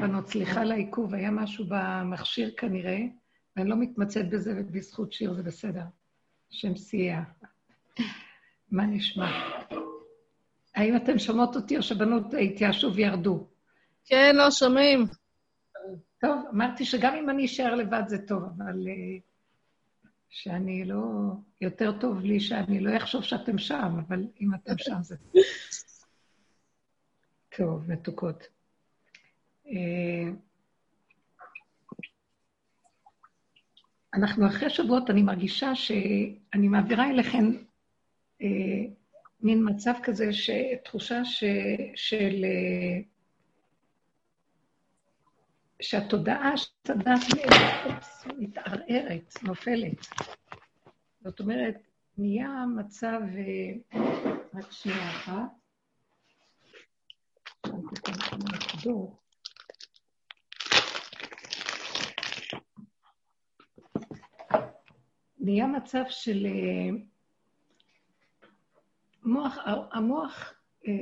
בנות, סליחה על העיכוב, היה משהו במכשיר כנראה, ואני לא מתמצאת בזה, ובזכות שיר זה בסדר. השם סייע. מה נשמע? האם אתם שומעות אותי או שבנות התייאשו וירדו? כן, לא שומעים. טוב, אמרתי שגם אם אני אשאר לבד זה טוב, אבל uh, שאני לא... יותר טוב לי שאני לא אחשוב שאתם שם, אבל אם אתם שם זה... טוב, מתוקות. Uh, אנחנו אחרי שבועות, אני מרגישה שאני מעבירה אליכם uh, מין מצב כזה, ש... תחושה ש... של... Uh, שהתודעה של הדת מתערערת, נופלת. זאת אומרת, נהיה מצב, אה, רק שנייה אחת, נהיה מצב של אה, מוח, המוח אה,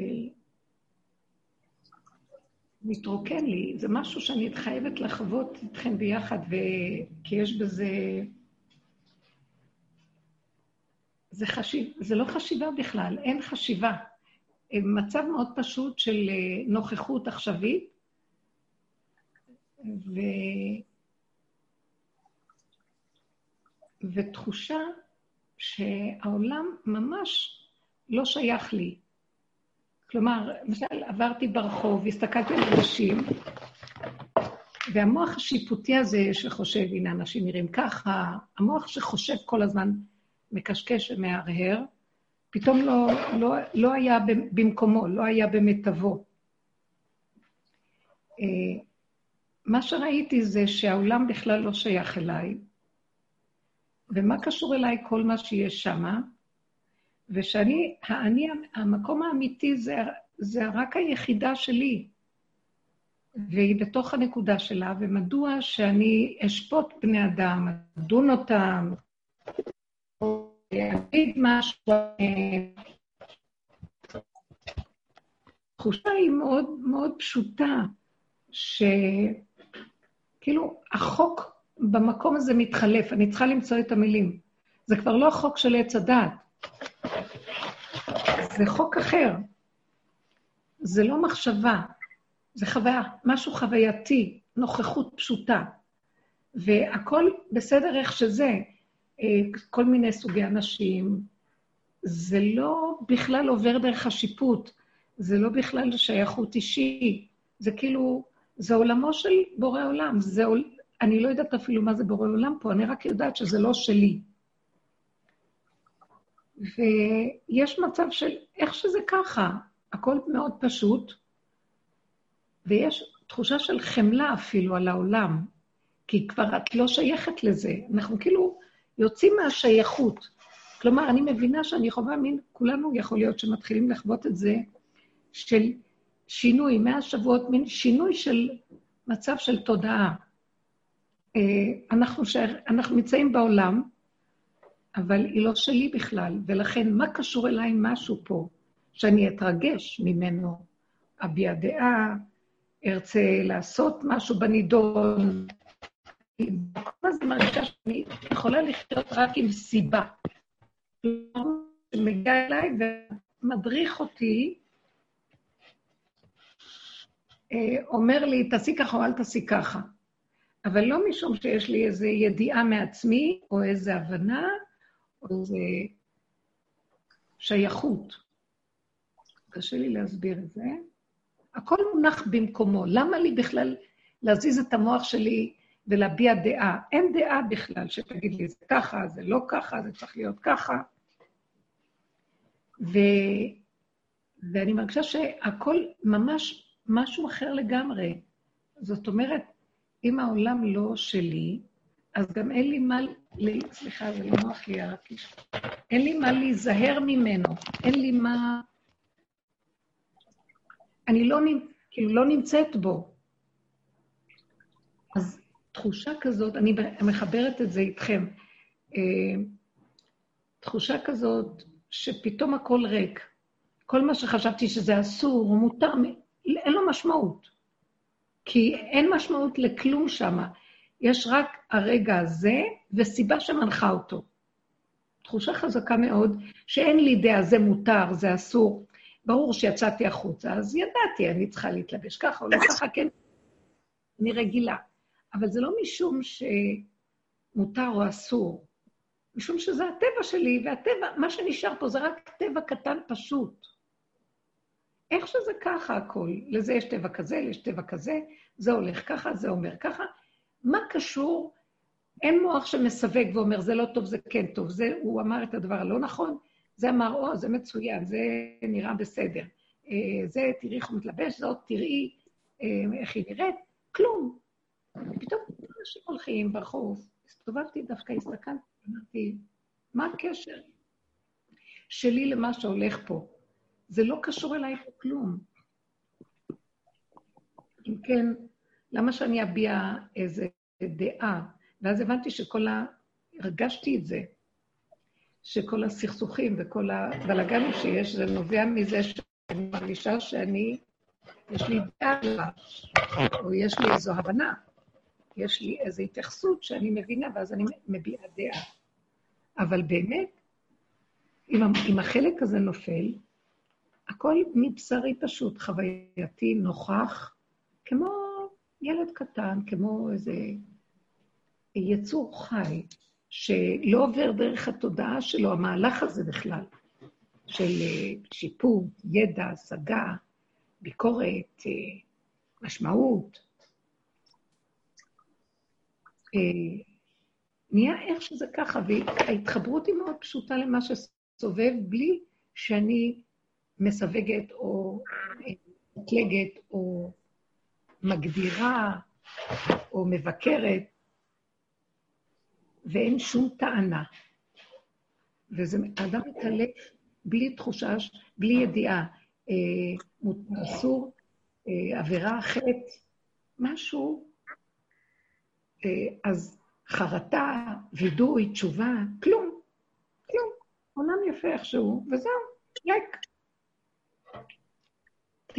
מתרוקן לי, זה משהו שאני חייבת לחוות איתכם ביחד, ו... כי יש בזה... זה, חשיב... זה לא חשיבה בכלל, אין חשיבה. מצב מאוד פשוט של אה, נוכחות עכשווית, ו... ותחושה שהעולם ממש לא שייך לי. כלומר, למשל, עברתי ברחוב, הסתכלתי על אנשים, והמוח השיפוטי הזה שחושב, הנה, אנשים נראים ככה, המוח שחושב כל הזמן, מקשקש ומהרהר, פתאום לא, לא, לא היה במקומו, לא היה במיטבו. אה, מה שראיתי זה שהעולם בכלל לא שייך אליי, ומה קשור אליי כל מה שיש שמה? ושאני, האני, המקום האמיתי זה, זה רק היחידה שלי, והיא בתוך הנקודה שלה, ומדוע שאני אשפוט בני אדם, אדון אותם, או אגיד משהו, התחושה היא מאוד מאוד פשוטה, שכאילו החוק במקום הזה מתחלף, אני צריכה למצוא את המילים. זה כבר לא החוק של עץ הדת. זה חוק אחר. זה לא מחשבה, זה חוויה, משהו חווייתי, נוכחות פשוטה. והכל בסדר איך שזה. אה, כל מיני סוגי אנשים, זה לא בכלל עובר דרך השיפוט, זה לא בכלל שייכות אישי, זה כאילו, זה עולמו של בורא עולם. זה, אני לא יודעת אפילו מה זה בורא עולם פה, אני רק יודעת שזה לא שלי. ויש מצב של איך שזה ככה, הכל מאוד פשוט, ויש תחושה של חמלה אפילו על העולם, כי כבר את לא שייכת לזה. אנחנו כאילו יוצאים מהשייכות. כלומר, אני מבינה שאני חווה מין, כולנו יכול להיות שמתחילים לחוות את זה, של שינוי, מהשבועות, מין שינוי של מצב של תודעה. אה, אנחנו, אנחנו נמצאים בעולם, אבל היא לא שלי בכלל, ולכן מה קשור אליי משהו פה, שאני אתרגש ממנו, אביע דעה, ארצה לעשות משהו בנידון. כל הזמן מרגישה שאני יכולה לחיות רק עם סיבה. מגיע אליי ומדריך אותי, אה, אומר לי, תעשי ככה או אל תעשי ככה. אבל לא משום שיש לי איזו ידיעה מעצמי, או איזו הבנה, זה שייכות. קשה לי להסביר את זה. הכל מונח במקומו. למה לי בכלל להזיז את המוח שלי ולהביע דעה? אין דעה בכלל שתגיד לי, זה ככה, זה לא ככה, זה צריך להיות ככה. ו... ואני מרגישה שהכל ממש משהו אחר לגמרי. זאת אומרת, אם העולם לא שלי, אז גם אין לי מה, סליחה, זה לא נוח לי הקיש. אין לי מה להיזהר ממנו, אין לי מה... אני לא, כאילו, לא נמצאת בו. אז תחושה כזאת, אני מחברת את זה איתכם, אה, תחושה כזאת שפתאום הכל ריק. כל מה שחשבתי שזה אסור או מותר, אין לו משמעות. כי אין משמעות לכלום שם. יש רק הרגע הזה וסיבה שמנחה אותו. תחושה חזקה מאוד, שאין לי דעה, זה מותר, זה אסור. ברור שיצאתי החוצה, אז ידעתי, אני צריכה להתלבש ככה או לא ככה, כן, אני רגילה. אבל זה לא משום שמותר או אסור, משום שזה הטבע שלי, והטבע, מה שנשאר פה זה רק טבע קטן פשוט. איך שזה ככה הכל, לזה יש טבע כזה, יש טבע כזה, זה הולך ככה, זה אומר ככה. מה קשור? אין מוח שמסווג ואומר, זה לא טוב, זה כן טוב, זה, הוא אמר את הדבר הלא נכון, זה אמר, או, זה מצוין, זה נראה בסדר. אה, זה, תראי איך הוא מתלבש, זאת, תראי אה, איך היא נראית, כלום. פתאום אנשים הולכים ברחוב, הסתובבתי דווקא, הסתכלתי, אמרתי, מה הקשר שלי למה שהולך פה? זה לא קשור אליי פה כלום. אם כן, למה שאני אביע איזה דעה? ואז הבנתי שכל ה... הרגשתי את זה, שכל הסכסוכים וכל הבלאגנים שיש, זה נובע מזה שאני מרגישה שאני, יש לי דעה, או יש לי איזו הבנה, יש לי איזו התייחסות שאני מבינה, ואז אני מביעה דעה. אבל באמת, אם החלק הזה נופל, הכל מבשרי פשוט, חווייתי, נוכח, כמו ילד קטן, כמו איזה יצור חי, שלא עובר דרך התודעה שלו, המהלך הזה בכלל, של אה, שיפוט, ידע, השגה, ביקורת, אה, משמעות. אה, נהיה איך שזה ככה, וההתחברות היא מאוד פשוטה למה שסובב, בלי שאני מסווגת או מקלגת או מגדירה או מבקרת, ואין שום טענה. וזה, האדם מתעלק בלי תחושה, בלי ידיעה, אה, אסור, אה, עבירה, חטא, משהו, אה, אז חרטה, וידוי, תשובה, כלום, כלום. עולם יפה איכשהו, וזהו, ריק.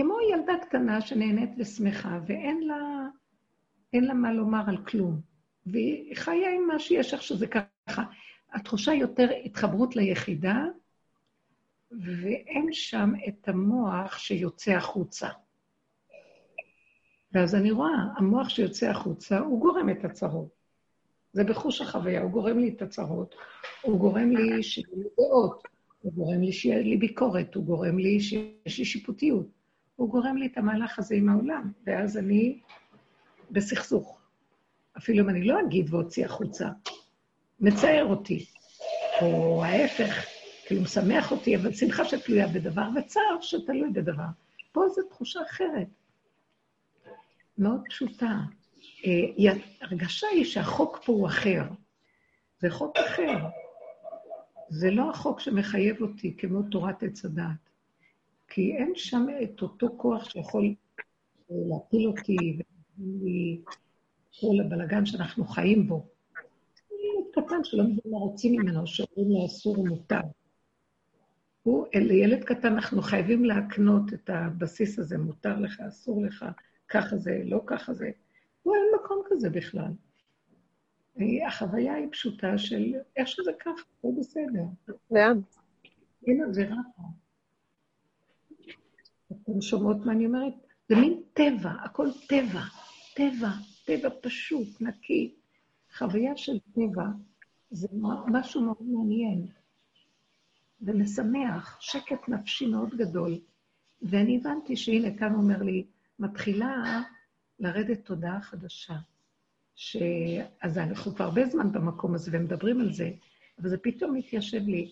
כמו ילדה קטנה שנהנית ושמחה, ואין לה, לה מה לומר על כלום. והיא חיה עם מה שיש איך שזה ככה. התחושה יותר התחברות ליחידה, ואין שם את המוח שיוצא החוצה. ואז אני רואה, המוח שיוצא החוצה, הוא גורם את הצרות. זה בחוש החוויה, הוא גורם לי את הצרות, הוא גורם לי שיהיו דעות, הוא גורם לי שיהיה לי ביקורת, הוא גורם לי שיש לי שיפוטיות. הוא גורם לי את המהלך הזה עם העולם, ואז אני בסכסוך. אפילו אם אני לא אגיד ואוציא החוצה, מצער אותי, או ההפך, כאילו משמח אותי, אבל שמחה שתלויה בדבר, וצער שתלוי בדבר. פה זו תחושה אחרת, מאוד פשוטה. אה, הרגשה היא שהחוק פה הוא אחר. זה חוק אחר. זה לא החוק שמחייב אותי כמו תורת עץ הדעת. כי אין שם את אותו כוח שיכול אה, להפיל אותי כל הבלגן שאנחנו חיים בו. ילד קטן שלא מבין מה רוצים ממנו, שאומרים לו אסור ומותר. הוא, לילד קטן אנחנו חייבים להקנות את הבסיס הזה, מותר לך, אסור לך, ככה זה, לא ככה זה. הוא אין מקום כזה בכלל. החוויה היא פשוטה של איך שזה ככה, הוא בסדר. לאן? הנה, זה רע. אתם שומעות מה אני אומרת? זה מין טבע, הכל טבע, טבע, טבע פשוט, נקי. חוויה של טבע זה משהו מאוד מעניין ומשמח, שקט נפשי מאוד גדול. ואני הבנתי שהנה, כאן אומר לי, מתחילה לרדת תודעה חדשה. ש... אז אנחנו כבר הרבה זמן במקום הזה ומדברים על זה, אבל זה פתאום מתיישב לי,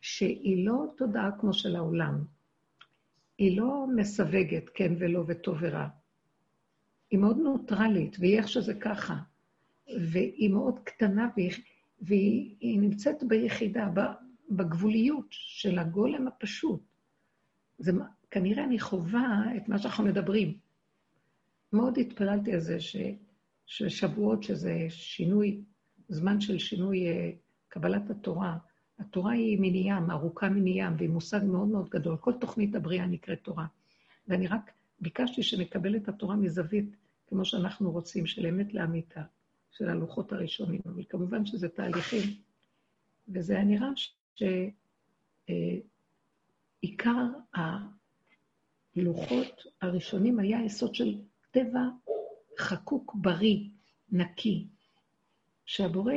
שהיא לא תודעה כמו של העולם. היא לא מסווגת כן ולא וטוב ורע. היא מאוד נוטרלית, והיא איך שזה ככה. והיא מאוד קטנה, והיא, והיא נמצאת ביחידה, בגבוליות של הגולם הפשוט. זה, כנראה אני חווה את מה שאנחנו מדברים. מאוד התפללתי על זה ש, ששבועות, שזה שינוי, זמן של שינוי אה, קבלת התורה. התורה היא מני ים, ארוכה מני ים, והיא מושג מאוד מאוד גדול. כל תוכנית הבריאה נקראת תורה. ואני רק ביקשתי שנקבל את התורה מזווית כמו שאנחנו רוצים, של אמת לאמיתה, של הלוחות הראשונים, אבל כמובן שזה תהליכים. וזה היה נראה שעיקר הלוחות הראשונים היה יסוד של טבע חקוק, בריא, נקי, שהבורא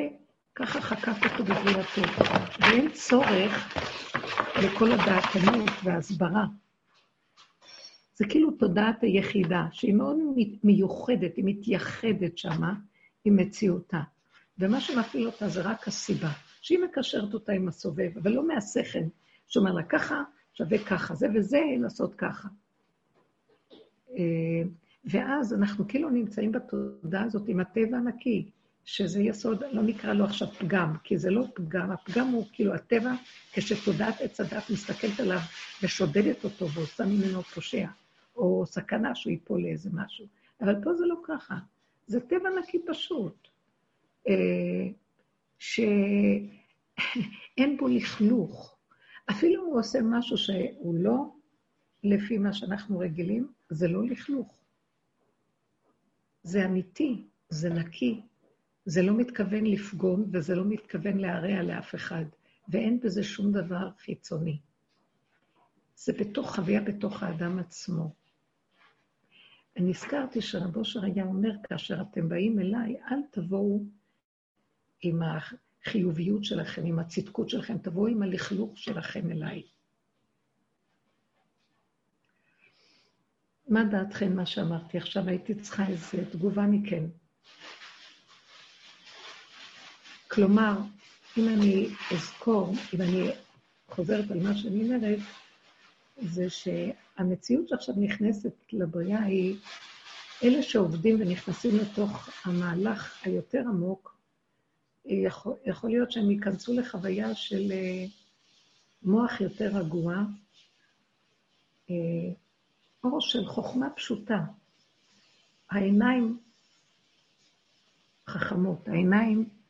ככה חקק אותו בבריאתו, ואין צורך לכל הדעתנות וההסברה. זה כאילו תודעת היחידה, שהיא מאוד מיוחדת, היא מתייחדת שמה עם מציאותה. ומה שמפעיל אותה זה רק הסיבה, שהיא מקשרת אותה עם הסובב, אבל לא מהשכל, שאומר לה ככה שווה ככה, זה וזה לעשות ככה. אה, ואז אנחנו כאילו נמצאים בתודעה הזאת עם הטבע הנקי, שזה יסוד, לא נקרא לו עכשיו פגם, כי זה לא פגם, הפגם הוא כאילו הטבע, כשתודעת עץ הדת מסתכלת עליו ושודדת אותו ועושה ממנו פושע, או סכנה שהוא ייפול לאיזה משהו. אבל פה זה לא ככה, זה טבע נקי פשוט, אה, שאין בו לכלוך. אפילו הוא עושה משהו שהוא לא לפי מה שאנחנו רגילים, זה לא לכלוך. זה אמיתי, זה נקי, זה לא מתכוון לפגום וזה לא מתכוון להרע לאף אחד, ואין בזה שום דבר חיצוני. זה בתוך חוויה בתוך האדם עצמו. אני נזכרתי שרב אושר היה אומר, כאשר אתם באים אליי, אל תבואו עם החיוביות שלכם, עם הצדקות שלכם, תבואו עם הלכלוך שלכם אליי. מה דעתכם מה שאמרתי? עכשיו הייתי צריכה איזו תגובה מכם. כלומר, אם אני אזכור, אם אני חוזרת על מה שאני אומרת, זה שהמציאות שעכשיו נכנסת לבריאה היא, אלה שעובדים ונכנסים לתוך המהלך היותר עמוק, יכול, יכול להיות שהם ייכנסו לחוויה של אה, מוח יותר רגוע, אה, אור של חוכמה פשוטה. העיניים חכמות, העיניים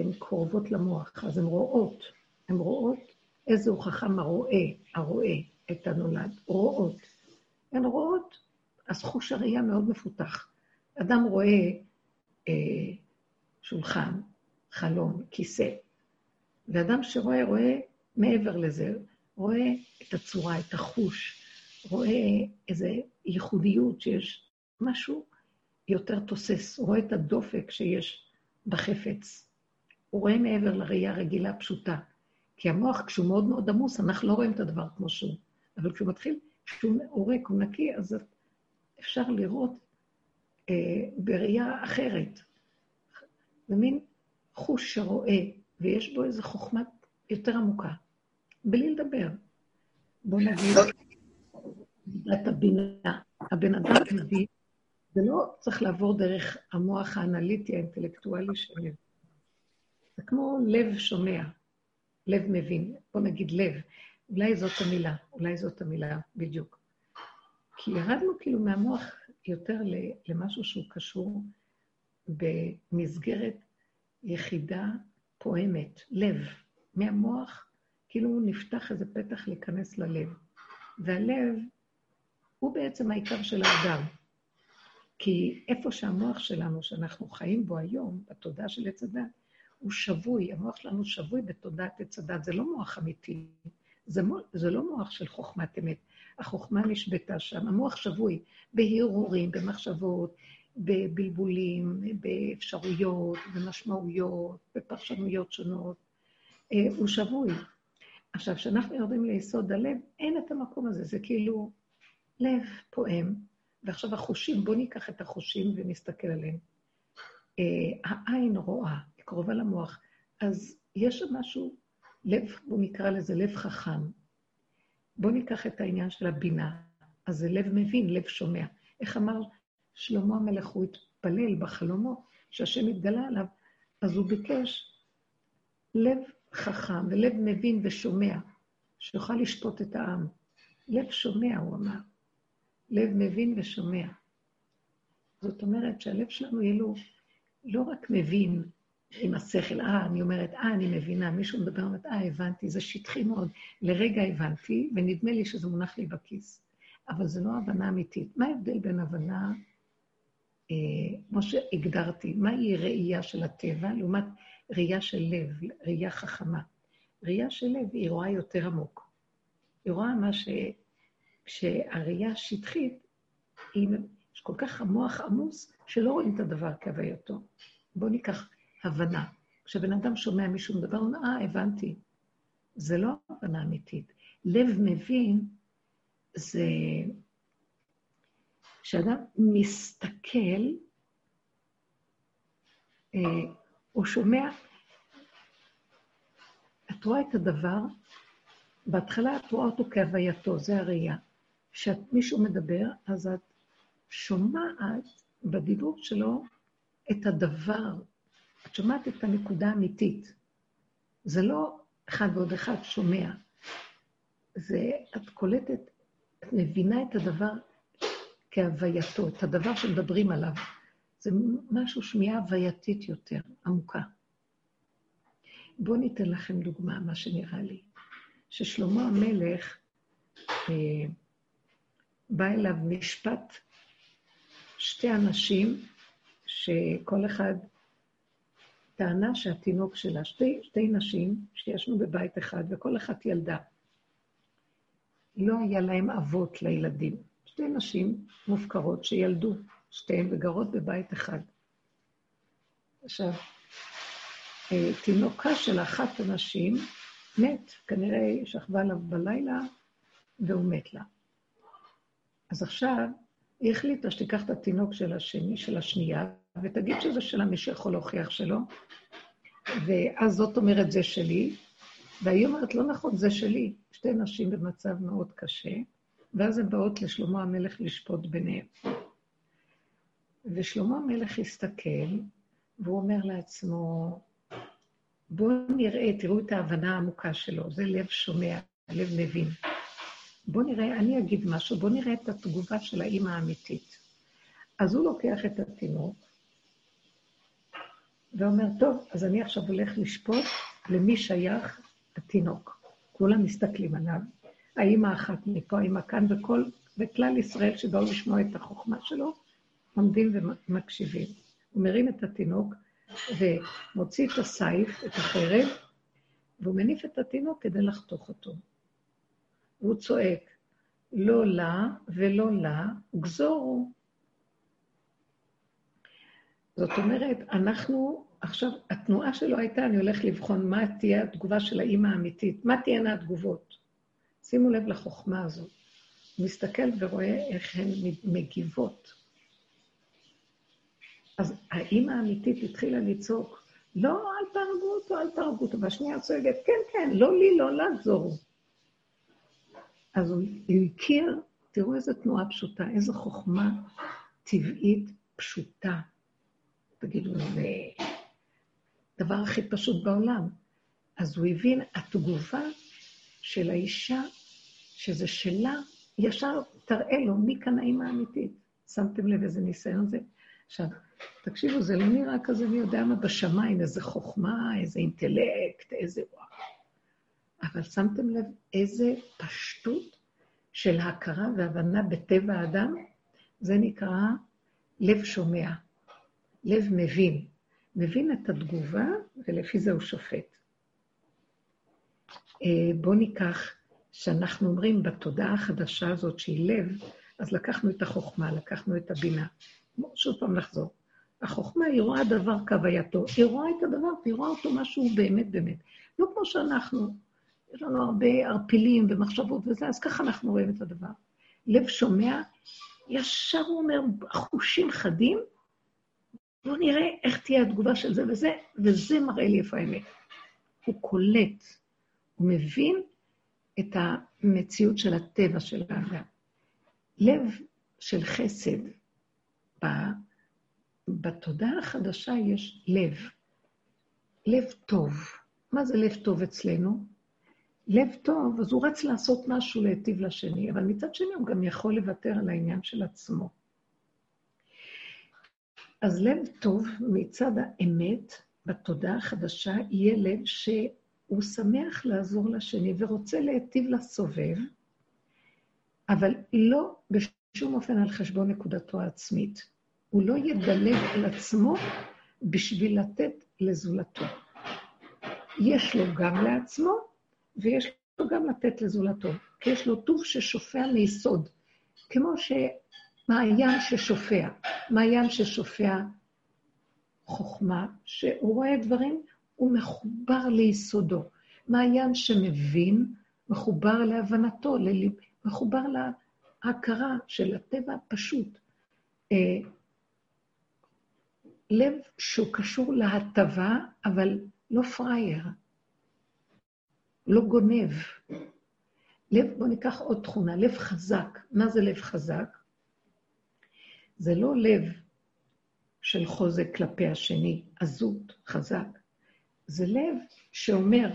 הן קרובות למוח, אז הן רואות, הן רואות איזה הוא חכם הרואה, הרואה את הנולד, רואות. הן רואות, אז חוש הראייה מאוד מפותח. אדם רואה אה, שולחן, חלום, כיסא, ואדם שרואה, רואה מעבר לזה, רואה את הצורה, את החוש, רואה איזו ייחודיות שיש משהו יותר תוסס, רואה את הדופק שיש בחפץ, הוא רואה מעבר לראייה הרגילה הפשוטה. כי המוח, כשהוא מאוד מאוד עמוס, אנחנו לא רואים את הדבר כמו שהוא. אבל כשהוא מתחיל, כשהוא ריק, הוא נקי, אז אפשר לראות אה, בראייה אחרת. זה מין חוש שרואה, ויש בו איזו חוכמה יותר עמוקה, בלי לדבר. בוא נגיד, את הבינה. הבן אדם מבין, זה לא צריך לעבור דרך המוח האנליטי האינטלקטואלי שלו. זה כמו לב שומע, לב מבין. בוא נגיד לב. אולי זאת המילה, אולי זאת המילה בדיוק. כי ירדנו כאילו מהמוח יותר למשהו שהוא קשור במסגרת יחידה פועמת, לב. מהמוח כאילו נפתח איזה פתח להיכנס ללב. והלב הוא בעצם העיקר של האדם. כי איפה שהמוח שלנו, שאנחנו חיים בו היום, בתודעה של עץ הדת, הוא שבוי, המוח שלנו שבוי בתודעת עץ הדת, זה לא מוח אמיתי, זה, מוח, זה לא מוח של חוכמת אמת. החוכמה נשבתה שם, המוח שבוי בהרהורים, במחשבות, בבלבולים, באפשרויות, במשמעויות, בפרשנויות שונות. אה, הוא שבוי. עכשיו, כשאנחנו יורדים ליסוד הלב, אין את המקום הזה, זה כאילו לב פועם, ועכשיו החושים, בואו ניקח את החושים ונסתכל עליהם. אה, העין רואה, קרובה למוח, אז יש שם משהו, לב, בואו נקרא לזה לב חכם. בואו ניקח את העניין של הבינה, אז זה לב מבין, לב שומע. איך אמר שלמה המלך, הוא התפלל בחלומו, שהשם התגלה עליו, אז הוא ביקש לב חכם ולב מבין ושומע, שיוכל לשפוט את העם. לב שומע, הוא אמר. לב מבין ושומע. זאת אומרת שהלב שלנו יהיה לו לא רק מבין עם השכל, אה, אני אומרת, אה, אני מבינה, מישהו מדבר, אומרת, אה, הבנתי, זה שטחי מאוד. לרגע הבנתי, ונדמה לי שזה מונח לי בכיס. אבל זו לא הבנה אמיתית. מה ההבדל בין הבנה אה, כמו שהגדרתי, מהי ראייה של הטבע לעומת ראייה של לב, ראייה חכמה. ראייה של לב היא רואה יותר עמוק. היא רואה מה ש... כשהראייה השטחית, היא... יש כל כך המוח עמוס, שלא רואים את הדבר כהווייתו. בואו ניקח הבנה. כשבן אדם שומע מישהו מדבר, הוא אומר, אה, הבנתי. זה לא הבנה אמיתית. לב מבין זה כשאדם מסתכל, אה, הוא שומע, את רואה את הדבר, בהתחלה את רואה אותו כהווייתו, זה הראייה. כשמישהו מדבר, אז את שומעת בדיבור שלו את הדבר, את שומעת את הנקודה האמיתית. זה לא אחד ועוד אחד שומע, זה, את קולטת, את מבינה את הדבר כהווייתו, את הדבר שמדברים עליו. זה משהו, שמיעה הווייתית יותר, עמוקה. בואו ניתן לכם דוגמה, מה שנראה לי. ששלמה המלך, אה, בא אליו משפט שתי אנשים, שכל אחד טענה שהתינוק שלה, שתי, שתי נשים שישנו בבית אחד, וכל אחת ילדה. לא היה להם אבות לילדים. שתי נשים מופקרות שילדו, שתיהן וגרות בבית אחד. עכשיו, אה, תינוקה של אחת הנשים מת, כנראה היא שכבה עליו בלילה והוא מת לה. אז עכשיו היא החליטה שתיקח את התינוק של השני, של השנייה, ותגיד שזה שלה, מי שיכול להוכיח שלא. ואז זאת אומרת, זה שלי, והיא אומרת, לא נכון, זה שלי. שתי נשים במצב מאוד קשה, ואז הן באות לשלמה המלך לשפוט ביניהם. ושלמה המלך הסתכל, והוא אומר לעצמו, בואו נראה, תראו את ההבנה העמוקה שלו, זה לב שומע, לב מבין. בואו נראה, אני אגיד משהו, בואו נראה את התגובה של האימא האמיתית. אז הוא לוקח את התינוק, ואומר, טוב, אז אני עכשיו הולך לשפוט למי שייך התינוק. כולם מסתכלים עליו. האימא אחת מפה, האימא כאן, וכל, וכלל ישראל שבאו לשמוע את החוכמה שלו, עומדים ומקשיבים. הוא מרים את התינוק ומוציא את הסייף, את החרב, והוא מניף את התינוק כדי לחתוך אותו. הוא צועק, לא לה ולא לה, גזורו. זאת אומרת, אנחנו, עכשיו, התנועה שלו הייתה, אני הולך לבחון מה תהיה התגובה של האימא האמיתית, מה תהיינה התגובות. שימו לב לחוכמה הזאת. הוא מסתכל ורואה איך הן מגיבות. אז האימא האמיתית התחילה לצעוק, לא, אל תהרגו אותו, אל תהרגו אותו. והשנייה צועקת, כן, כן, לא לי, לא לעזור. אז הוא, הכיר, תראו איזה תנועה פשוטה, איזו חוכמה טבעית פשוטה. תגידו, זה הדבר הכי פשוט בעולם. אז הוא הבין, התגובה של האישה, שזה שלה, ישר תראה לו מי כאן האימא האמיתית. שמתם לב איזה ניסיון זה? עכשיו, תקשיבו, זה לא נראה כזה מי יודע מה בשמיים, איזה חוכמה, איזה אינטלקט, איזה וואו. אבל שמתם לב איזה פשטות של הכרה והבנה בטבע האדם? זה נקרא לב שומע, לב מבין. מבין את התגובה, ולפי זה הוא שופט. אה, בואו ניקח, שאנחנו אומרים בתודעה החדשה הזאת שהיא לב, אז לקחנו את החוכמה, לקחנו את הבינה. שוב פעם נחזור. החוכמה היא רואה דבר כהווייתו, היא רואה את הדבר והיא רואה אותו משהו באמת באמת. לא כמו שאנחנו, יש לנו הרבה ערפילים ומחשבות וזה, אז ככה אנחנו רואים את הדבר. לב שומע, ישר הוא אומר, חושים חדים, בואו נראה איך תהיה התגובה של זה וזה, וזה מראה לי איפה האמת. הוא קולט, הוא מבין את המציאות של הטבע של האדם. לב של חסד, בתודעה החדשה יש לב, לב טוב. מה זה לב טוב אצלנו? לב טוב, אז הוא רץ לעשות משהו להיטיב לשני, אבל מצד שני הוא גם יכול לוותר על העניין של עצמו. אז לב טוב מצד האמת, בתודעה החדשה, יהיה לב שהוא שמח לעזור לשני ורוצה להיטיב לסובב, אבל לא בשום אופן על חשבון נקודתו העצמית. הוא לא ידלג על עצמו בשביל לתת לזולתו. יש לו גם לעצמו, ויש לו גם לתת לזולתו, כי יש לו טוב ששופע מיסוד, כמו שמעיין ששופע, מעיין ששופע חוכמה, שהוא רואה דברים, הוא מחובר ליסודו. מעיין שמבין, מחובר להבנתו, לליב, מחובר להכרה של הטבע הפשוט. אה, לב שהוא קשור להטבה, אבל לא פראייר, לא גונב. לב, בואו ניקח עוד תכונה, לב חזק. מה זה לב חזק? זה לא לב של חוזק כלפי השני, עזות, חזק. זה לב שאומר,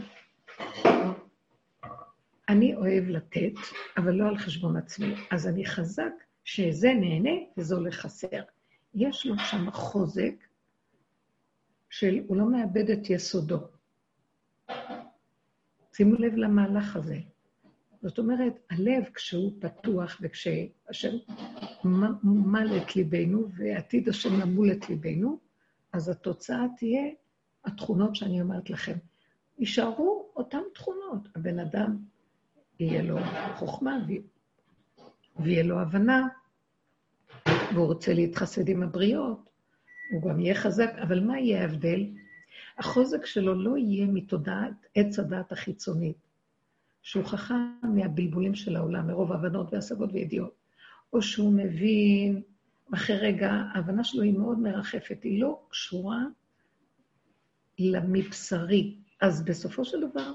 אני אוהב לתת, אבל לא על חשבון עצמי. אז אני חזק שזה נהנה וזה הולך חסר. יש לו שם חוזק של, הוא לא מאבד את יסודו. שימו לב למהלך הזה. זאת אומרת, הלב, כשהוא פתוח וכשהשם מל את ליבנו ועתיד השם למול את ליבנו, אז התוצאה תהיה התכונות שאני אומרת לכם. יישארו אותן תכונות. הבן אדם, יהיה לו חוכמה ויהיה לו הבנה, והוא רוצה להתחסד עם הבריות, הוא גם יהיה חזק, אבל מה יהיה ההבדל? החוזק שלו לא יהיה מתודעת עץ הדעת החיצונית, שהוא חכם מהבלבולים של העולם, מרוב הבנות והשגות וידיעות, או שהוא מבין, אחרי רגע, ההבנה שלו היא מאוד מרחפת, היא לא קשורה למבשרי. אז בסופו של דבר,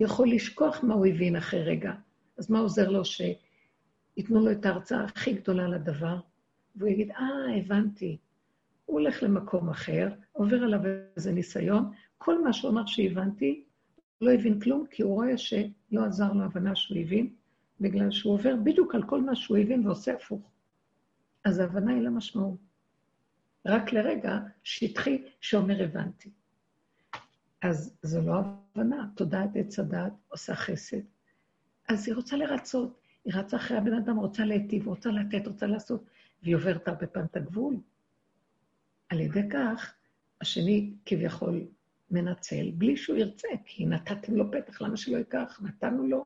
יכול לשכוח מה הוא הבין אחרי רגע. אז מה עוזר לו שייתנו לו את ההרצאה הכי גדולה לדבר, והוא יגיד, אה, הבנתי. הוא הולך למקום אחר, עובר עליו איזה ניסיון, כל מה שהוא אמר שהבנתי, לא הבין כלום, כי הוא רואה שלא עזר לו הבנה שהוא הבין, בגלל שהוא עובר בדיוק על כל מה שהוא הבין ועושה הפוך. אז ההבנה היא למשמעות. רק לרגע שטחי שאומר הבנתי. אז זו לא הבנה, תודעת עץ הדעת עושה חסד. אז היא רוצה לרצות, היא רצה אחרי הבן אדם, רוצה להיטיב, רוצה לתת, רוצה לעשות, והיא עוברת הרבה פעם את הגבול. על ידי כך, השני כביכול מנצל, בלי שהוא ירצה, כי נתתם לו פתח, למה שלא ייקח? נתנו לו.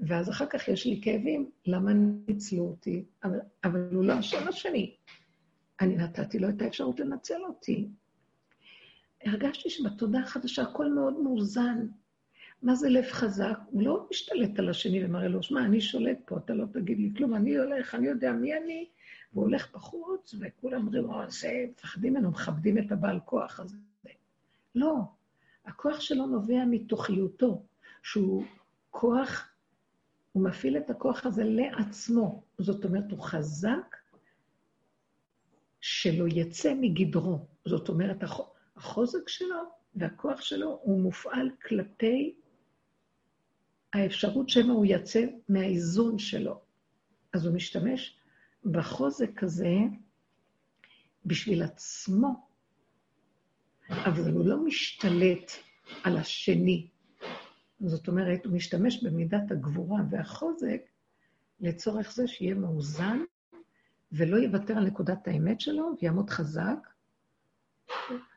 ואז אחר כך יש לי כאבים, למה ניצלו אותי? אבל, אבל הוא לא אשם השני. אני נתתי לו את האפשרות לנצל אותי. הרגשתי שבתודעה החדשה הכל מאוד מאוזן. מה זה לב חזק? הוא לא משתלט על השני ומראה לו, שמע, אני שולט פה, אתה לא תגיד לי כלום, אני הולך, אני יודע מי אני, והוא הולך בחוץ, וכולם אומרים, או, זה, מפחדים ממנו, מכבדים את הבעל כוח הזה. לא, הכוח שלו נובע מתוכיותו, שהוא כוח, הוא מפעיל את הכוח הזה לעצמו. זאת אומרת, הוא חזק שלא יצא מגדרו. זאת אומרת, החוזק שלו והכוח שלו הוא מופעל כלפי האפשרות שמא הוא יצא מהאיזון שלו. אז הוא משתמש בחוזק הזה בשביל עצמו, אבל הוא לא משתלט על השני. זאת אומרת, הוא משתמש במידת הגבורה והחוזק לצורך זה שיהיה מאוזן ולא יוותר על נקודת האמת שלו ויעמוד חזק.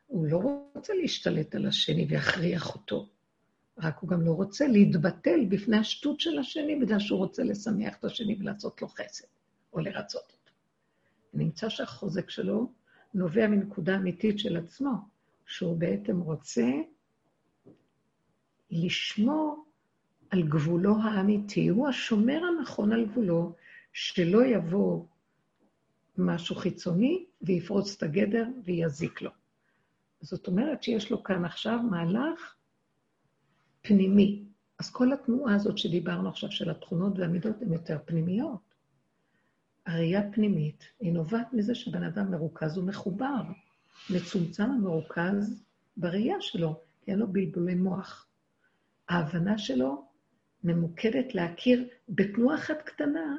הוא לא רוצה להשתלט על השני ויכריח אותו, רק הוא גם לא רוצה להתבטל בפני השטות של השני בגלל שהוא רוצה לשמח את השני ולעשות לו חסד. או לרצות אותו. נמצא שהחוזק שלו נובע מנקודה אמיתית של עצמו, שהוא בעצם רוצה לשמור על גבולו האמיתי. הוא השומר הנכון על גבולו, שלא יבוא משהו חיצוני ויפרוץ את הגדר ויזיק לו. זאת אומרת שיש לו כאן עכשיו מהלך פנימי. אז כל התנועה הזאת שדיברנו עכשיו של התכונות והמידות הן יותר פנימיות. הראייה פנימית, היא נובעת מזה שבן אדם מרוכז ומחובר, מצומצם ומרוכז בראייה שלו, כי אין לו בלבולי מוח. ההבנה שלו ממוקדת להכיר בתנועה אחת קטנה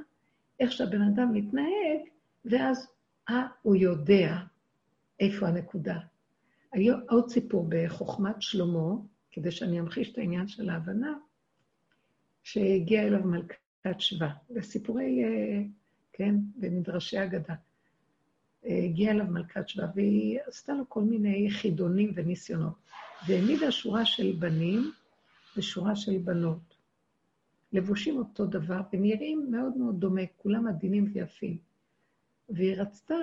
איך שהבן אדם מתנהג, ואז, אה, הוא יודע איפה הנקודה. עוד סיפור בחוכמת שלמה, כדי שאני אמחיש את העניין של ההבנה, שהגיעה אליו מלכת שבא. זה סיפורי... אה, כן? במדרשי אגדה. הגיעה אליו מלכת שבא, והיא עשתה לו כל מיני חידונים וניסיונות. והעמידה שורה של בנים ושורה של בנות. לבושים אותו דבר ונראים מאוד מאוד דומה, כולם עדינים ויפים. והיא רצתה,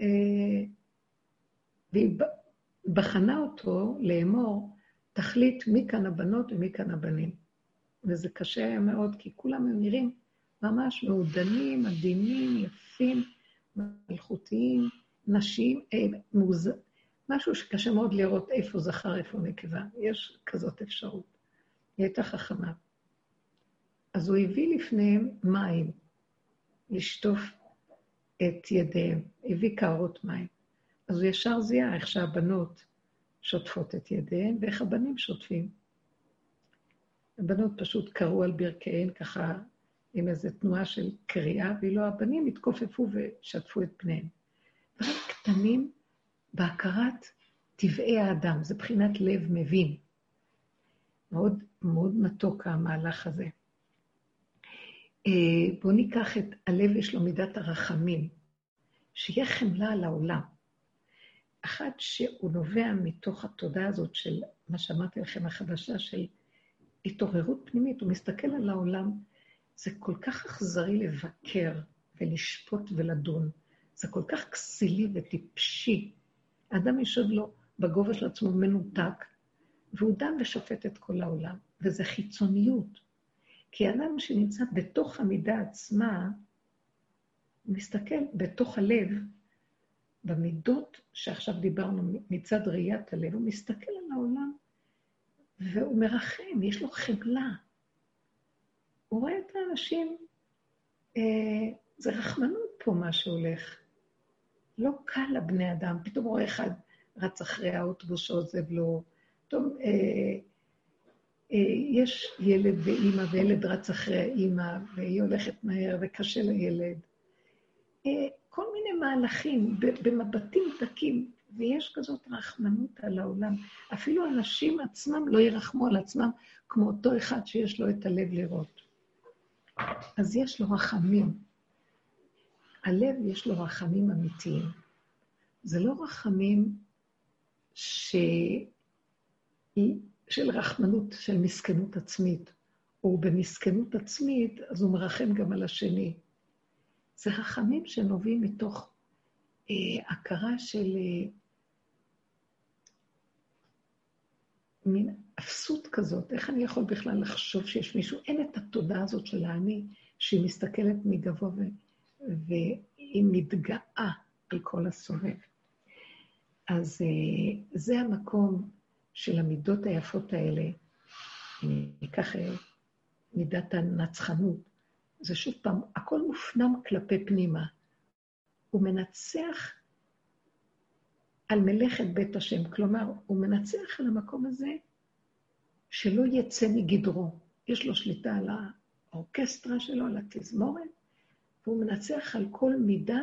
אה, והיא בחנה אותו לאמור, תחליט מי כאן הבנות ומי כאן הבנים. וזה קשה מאוד, כי כולם נראים ממש מעודנים, עדינים, יפים, מלכותיים, נשים, אה, מוז... משהו שקשה מאוד לראות איפה זכר, איפה נקבה. יש כזאת אפשרות. היא הייתה חכמה. אז הוא הביא לפניהם מים לשטוף את ידיהם, הביא קערות מים. אז הוא ישר זיהה איך שהבנות שוטפות את ידיהן ואיך הבנים שוטפים. הבנות פשוט קראו על ברכיהן ככה עם איזו תנועה של קריאה, ואילו הבנים התכופפו ושטפו את פניהם. דברים קטנים בהכרת טבעי האדם, זה בחינת לב מבין. מאוד מאוד מתוק המהלך הזה. אה, בואו ניקח את הלב, יש לו מידת הרחמים, שיהיה חמלה על העולם. אחד שהוא נובע מתוך התודעה הזאת של מה שאמרתי לכם, החדשה של התעוררות פנימית, הוא מסתכל על העולם, זה כל כך אכזרי לבקר ולשפוט ולדון, זה כל כך כסילי וטיפשי. האדם יושב לו בגובה של עצמו מנותק, והוא דן ושופט את כל העולם, וזה חיצוניות. כי אדם שנמצא בתוך המידה עצמה, מסתכל בתוך הלב, במידות שעכשיו דיברנו מצד ראיית הלב, הוא מסתכל על העולם והוא מרחם, יש לו חמלה. הוא רואה את האנשים, אה, זה רחמנות פה מה שהולך. לא קל לבני אדם, פתאום רואה אחד רץ אחרי האוטובוס שעוזב לו, פתאום אה, אה, יש ילד ואימא, וילד רץ אחרי האימא, והיא הולכת מהר וקשה לילד. אה, כל מיני מהלכים במבטים דקים, ויש כזאת רחמנות על העולם. אפילו אנשים עצמם לא ירחמו על עצמם כמו אותו אחד שיש לו את הלב לראות. אז יש לו רחמים. הלב יש לו רחמים אמיתיים. זה לא רחמים ש... של רחמנות, של מסכנות עצמית. או במסכנות עצמית, אז הוא מרחם גם על השני. זה רחמים שנובעים מתוך אה, הכרה של אה, מין אפסות כזאת. איך אני יכול בכלל לחשוב שיש מישהו? אין את התודעה הזאת של האני, שהיא מסתכלת מגבוה ו... והיא מתגאה על כל הסובב. אז אה, זה המקום של המידות היפות האלה. אני אקח אה, מידת הנצחנות. זה שוב פעם, הכל מופנם כלפי פנימה. הוא מנצח על מלאכת בית השם. כלומר, הוא מנצח על המקום הזה שלא יצא מגדרו. יש לו שליטה על האורקסטרה שלו, על התזמורת, והוא מנצח על כל מידה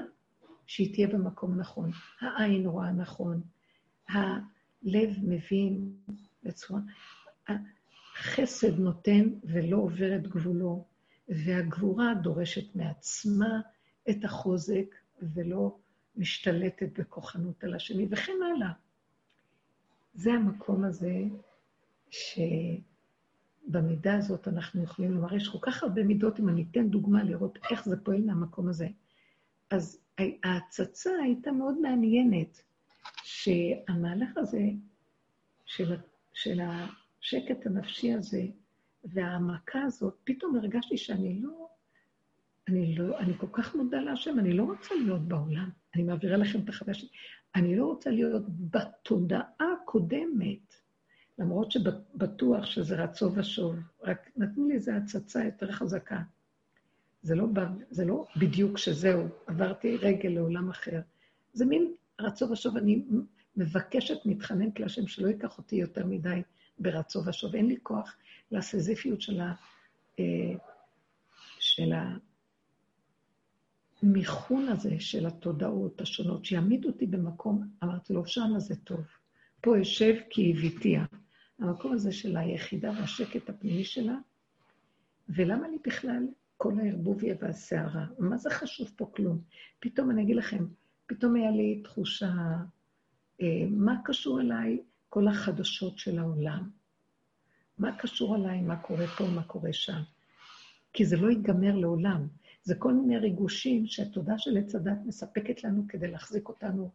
שהיא תהיה במקום נכון. העין רואה נכון, הלב מבין בצורה... החסד נותן ולא עובר את גבולו, והגבורה דורשת מעצמה את החוזק ולא משתלטת בכוחנות על השני, וכן הלאה. זה המקום הזה שבמידה הזאת אנחנו יכולים לומר, יש כל כך הרבה מידות, אם אני אתן דוגמה לראות איך זה פועל מהמקום הזה. אז ההצצה הייתה מאוד מעניינת, שהמהלך הזה של, של השקט הנפשי הזה וההעמקה הזאת, פתאום הרגשתי שאני לא, אני לא, אני כל כך מודה להשם, אני לא רוצה להיות בעולם. אני מעבירה לכם את החוויה שלי. אני לא רוצה להיות בתודעה הקודמת, למרות שבטוח שזה רצו ושוב, רק נתנו לי איזו הצצה יותר חזקה. זה לא, זה לא בדיוק שזהו, עברתי רגל לעולם אחר. זה מין רצו ושוב, אני מבקשת, מתחננת להשם שלא ייקח אותי יותר מדי ברצו ושוב. אין לי כוח לסזיפיות של, ה, אה, של המיכון הזה של התודעות השונות, שיעמיד אותי במקום, אמרתי לו, שמה זה טוב. פה אשב כי הביתיה. המקום הזה של היחידה והשקט הפנימי שלה, ולמה לי בכלל כל הערבוביה והסערה? מה זה חשוב פה כלום? פתאום אני אגיד לכם, פתאום היה לי תחושה, אה, מה קשור אליי כל החדשות של העולם? מה קשור אליי, מה קורה פה, מה קורה שם? כי זה לא ייגמר לעולם. זה כל מיני ריגושים שהתודה של עץ הדת מספקת לנו כדי להחזיק אותנו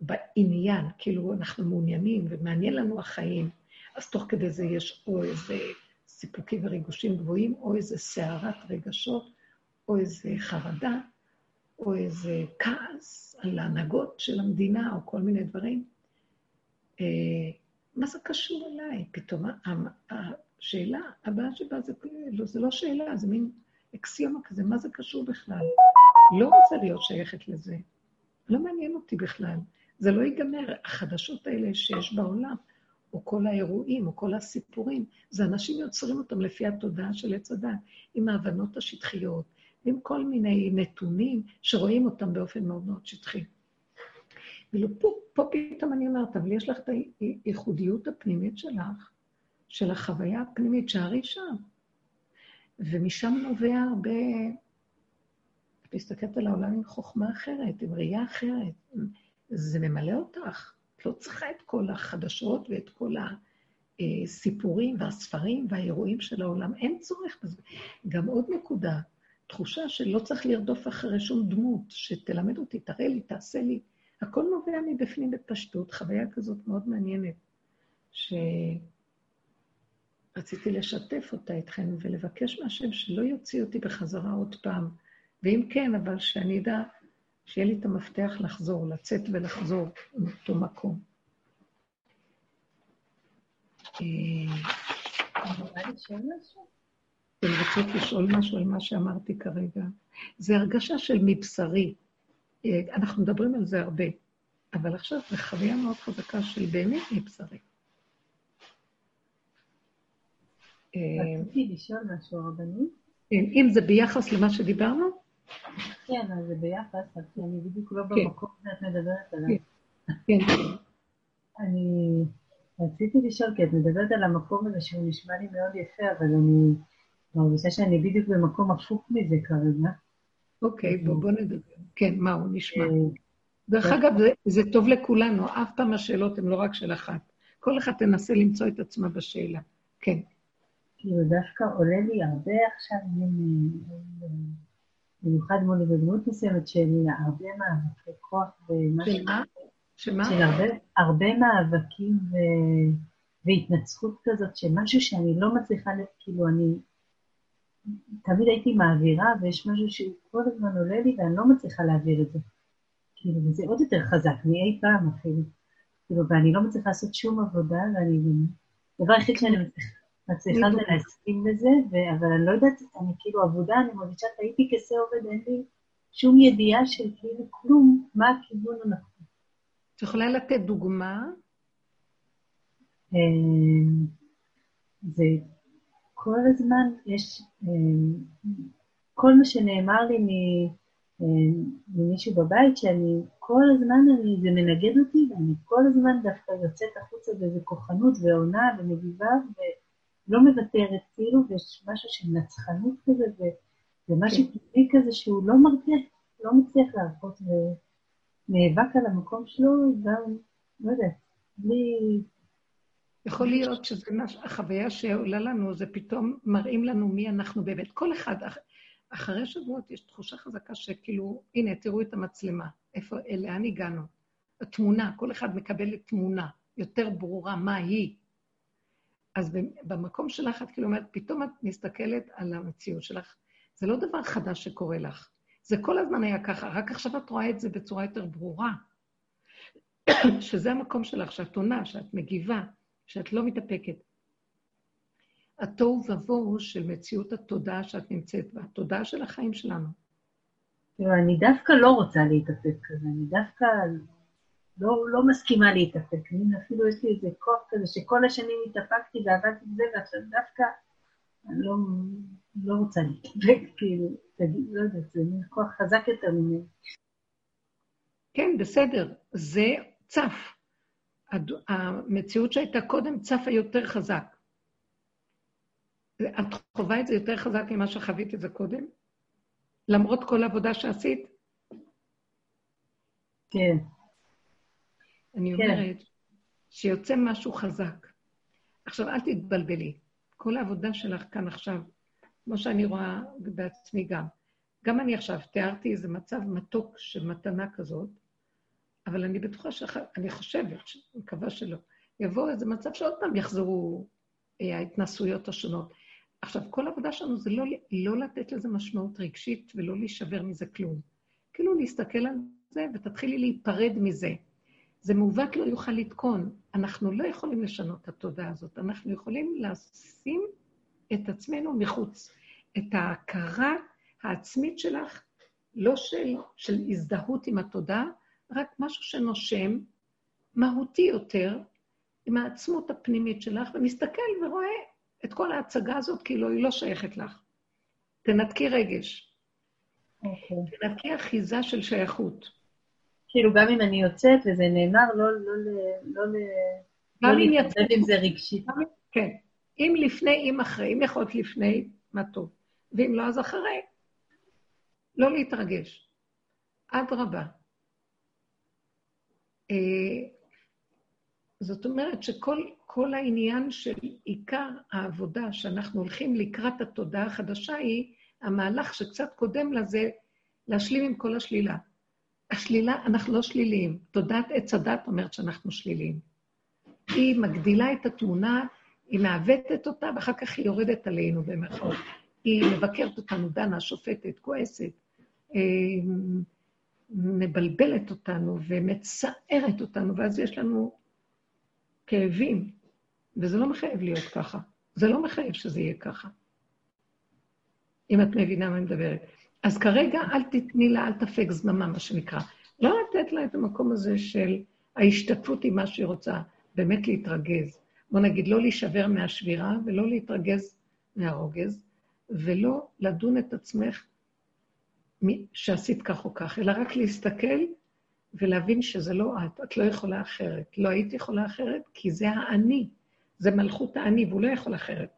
בעניין, כאילו אנחנו מעוניינים ומעניין לנו החיים, אז תוך כדי זה יש או איזה סיפוקים וריגושים גבוהים, או איזה סערת רגשות, או איזה חרדה, או איזה כעס על ההנהגות של המדינה, או כל מיני דברים. אה, מה זה קשור אליי? פתאום השאלה הבאה שבה זה, לא, זה לא שאלה, זה מין אקסיומה כזה, מה זה קשור בכלל? לא רוצה להיות שייכת לזה. לא מעניין אותי בכלל. זה לא ייגמר. החדשות האלה שיש בעולם, או כל האירועים, או כל הסיפורים, זה אנשים יוצרים אותם לפי התודעה של עץ הדת, עם ההבנות השטחיות, עם כל מיני נתונים שרואים אותם באופן מאוד מאוד שטחי. ואילו פה, פה פתאום אני אומרת, אבל יש לך את הייחודיות הפנימית שלך, של החוויה הפנימית, שערי שם. ומשם נובע הרבה... את מסתכלת על העולם עם חוכמה אחרת, עם ראייה אחרת. זה ממלא אותך. את לא צריכה את כל החדשות ואת כל הסיפורים והספרים והאירועים של העולם. אין צורך בזה. גם עוד נקודה, תחושה שלא צריך לרדוף אחרי שום דמות, שתלמד אותי, תראה לי, תעשה לי. הכל נובע מבפנים בפשטות, חוויה כזאת מאוד מעניינת, שרציתי לשתף אותה איתכם ולבקש מהשם שלא יוציא אותי בחזרה עוד פעם. ואם כן, אבל שאני אדע שיהיה לי את המפתח לחזור, לצאת ולחזור מאותו מקום. אה, אתם רוצות לשאול משהו על מה שאמרתי כרגע? זה הרגשה של מבשרי. אה, אנחנו מדברים על זה הרבה, אבל עכשיו זו חוויה מאוד חזקה של באמת מבשרי. אה, רציתי לשאול משהו, רבנית. אם זה ביחס למה שדיברנו? כן, אז זה ביחס, כי אני בדיוק לא כן. במקום שאת מדברת עליו. כן. אני רציתי לשאול, כי את מדברת על המקום הזה שהוא נשמע לי מאוד יפה, אבל אני מרגישה שאני בדיוק במקום הפוך מזה כרגע. אוקיי, בוא, נדבר. כן, מה הוא נשמע. אה, דרך אגב, זה, טוב לכולנו, אף פעם השאלות הן לא רק של אחת. כל אחד תנסה למצוא את עצמה בשאלה. כן. כאילו, דווקא עולה לי הרבה עכשיו, במיוחד מול דמות מסוימת של הרבה מאבקי כוח ומשהו... של מה? שמה? של הרבה, הרבה מאבקים ו... והתנצחות כזאת, שמשהו שאני לא מצליחה, כאילו אני תמיד הייתי מעבירה, ויש משהו שהוא כל הזמן עולה לי ואני לא מצליחה להעביר את זה. כאילו, וזה עוד יותר חזק מאי פעם אפילו. כאילו, ואני לא מצליחה לעשות שום עבודה, ואני... הדבר היחיד שאני מצליחה... מצליחה להסכים לזה, אבל אני לא יודעת, אני כאילו עבודה, אני מרגישה, טעיתי כשה עובד, אין לי שום ידיעה של כאילו כלום, מה הכיוון הנכון. את יכולה לתת דוגמה? אה, זה כל הזמן יש, אה, כל מה שנאמר לי אה, ממישהו בבית, שאני כל הזמן, אני, זה מנגד אותי, ואני כל הזמן דווקא יוצאת החוצה באיזה כוחנות ועונה ומגיבה, ולא מוותרת, כאילו, ויש משהו של נצחנות כזה, ומשהו כן. טבעי כזה שהוא לא מרגיע, לא מצליח להרפות, ונאבק על המקום שלו, גם, לא יודעת, בלי... יכול להיות שזה מה, החוויה שעולה לנו, זה פתאום מראים לנו מי אנחנו באמת. כל אחד, אחרי שבועות יש תחושה חזקה שכאילו, הנה, תראו את המצלמה, איפה, לאן הגענו? התמונה, כל אחד מקבל תמונה יותר ברורה, מה היא. אז במקום שלך את כאילו אומרת, פתאום את מסתכלת על המציאות שלך. זה לא דבר חדש שקורה לך. זה כל הזמן היה ככה, רק עכשיו את רואה את זה בצורה יותר ברורה. שזה המקום שלך, שאת עונה, שאת מגיבה, שאת לא מתאפקת. התוהו ובוהו של מציאות התודעה שאת נמצאת בה, התודעה של החיים שלנו. תראו, אני דווקא לא רוצה להתאפק כזה, אני דווקא לא, לא מסכימה להתאפק. אני אפילו יש לי איזה כוח כזה שכל השנים התאפקתי ועבדתי בזה, ועכשיו דווקא אני לא, לא רוצה להתאפק, כאילו, תגיד, לא יודעת, זה מין כוח חזק יותר ממני. כן, בסדר, זה צף. המציאות שהייתה קודם צפה יותר חזק. את חווה את זה יותר חזק ממה שחווית את זה קודם? למרות כל העבודה שעשית? כן. אני כן. אומרת שיוצא משהו חזק. עכשיו, אל תתבלבלי. כל העבודה שלך כאן עכשיו, כמו שאני רואה בעצמי גם, גם אני עכשיו תיארתי איזה מצב מתוק של מתנה כזאת, אבל אני בטוחה ש... אני חושבת, אני מקווה שלא, יבוא איזה מצב שעוד פעם יחזרו אה, ההתנסויות השונות. עכשיו, כל העבודה שלנו זה לא, לא לתת לזה משמעות רגשית ולא להישבר מזה כלום. כאילו להסתכל על זה ותתחילי להיפרד מזה. זה מעוות לא יוכל לתקון. אנחנו לא יכולים לשנות את התודעה הזאת, אנחנו יכולים לשים את עצמנו מחוץ. את ההכרה העצמית שלך, לא של, של הזדהות עם התודעה, רק משהו שנושם, מהותי יותר, עם העצמות הפנימית שלך, ומסתכל ורואה את כל ההצגה הזאת כאילו היא לא שייכת לך. תנתקי רגש. אוקיי. Okay. תנתקי אחיזה של שייכות. כאילו, גם אם אני יוצאת וזה נאמר, לא, לא, לא, לא, לא להתמודד עם זה רגשית. כן. אם לפני, אם אחרי. אם יכול להיות לפני, מה טוב. ואם לא, אז אחרי. לא להתרגש. אדרבה. אה, זאת אומרת שכל כל העניין של עיקר העבודה שאנחנו הולכים לקראת התודעה החדשה היא המהלך שקצת קודם לזה, להשלים עם כל השלילה. השלילה, אנחנו לא שליליים. תודעת עץ הדת אומרת שאנחנו שליליים. היא מגדילה את התמונה, היא מעוותת אותה, ואחר כך היא יורדת עלינו במירכאות. היא מבקרת אותנו, דנה, שופטת, כועסת, אה, מבלבלת אותנו ומצערת אותנו, ואז יש לנו כאבים, וזה לא מחייב להיות ככה. זה לא מחייב שזה יהיה ככה. אם את מבינה מה אני מדברת. אז כרגע אל תתני לה, אל תפק זממה, מה שנקרא. לא לתת לה את המקום הזה של ההשתתפות עם מה שהיא רוצה, באמת להתרגז. בוא נגיד, לא להישבר מהשבירה ולא להתרגז מהרוגז, ולא לדון את עצמך שעשית כך או כך, אלא רק להסתכל ולהבין שזה לא את, את לא יכולה אחרת. לא היית יכולה אחרת, כי זה האני, זה מלכות האני, והוא לא יכול אחרת.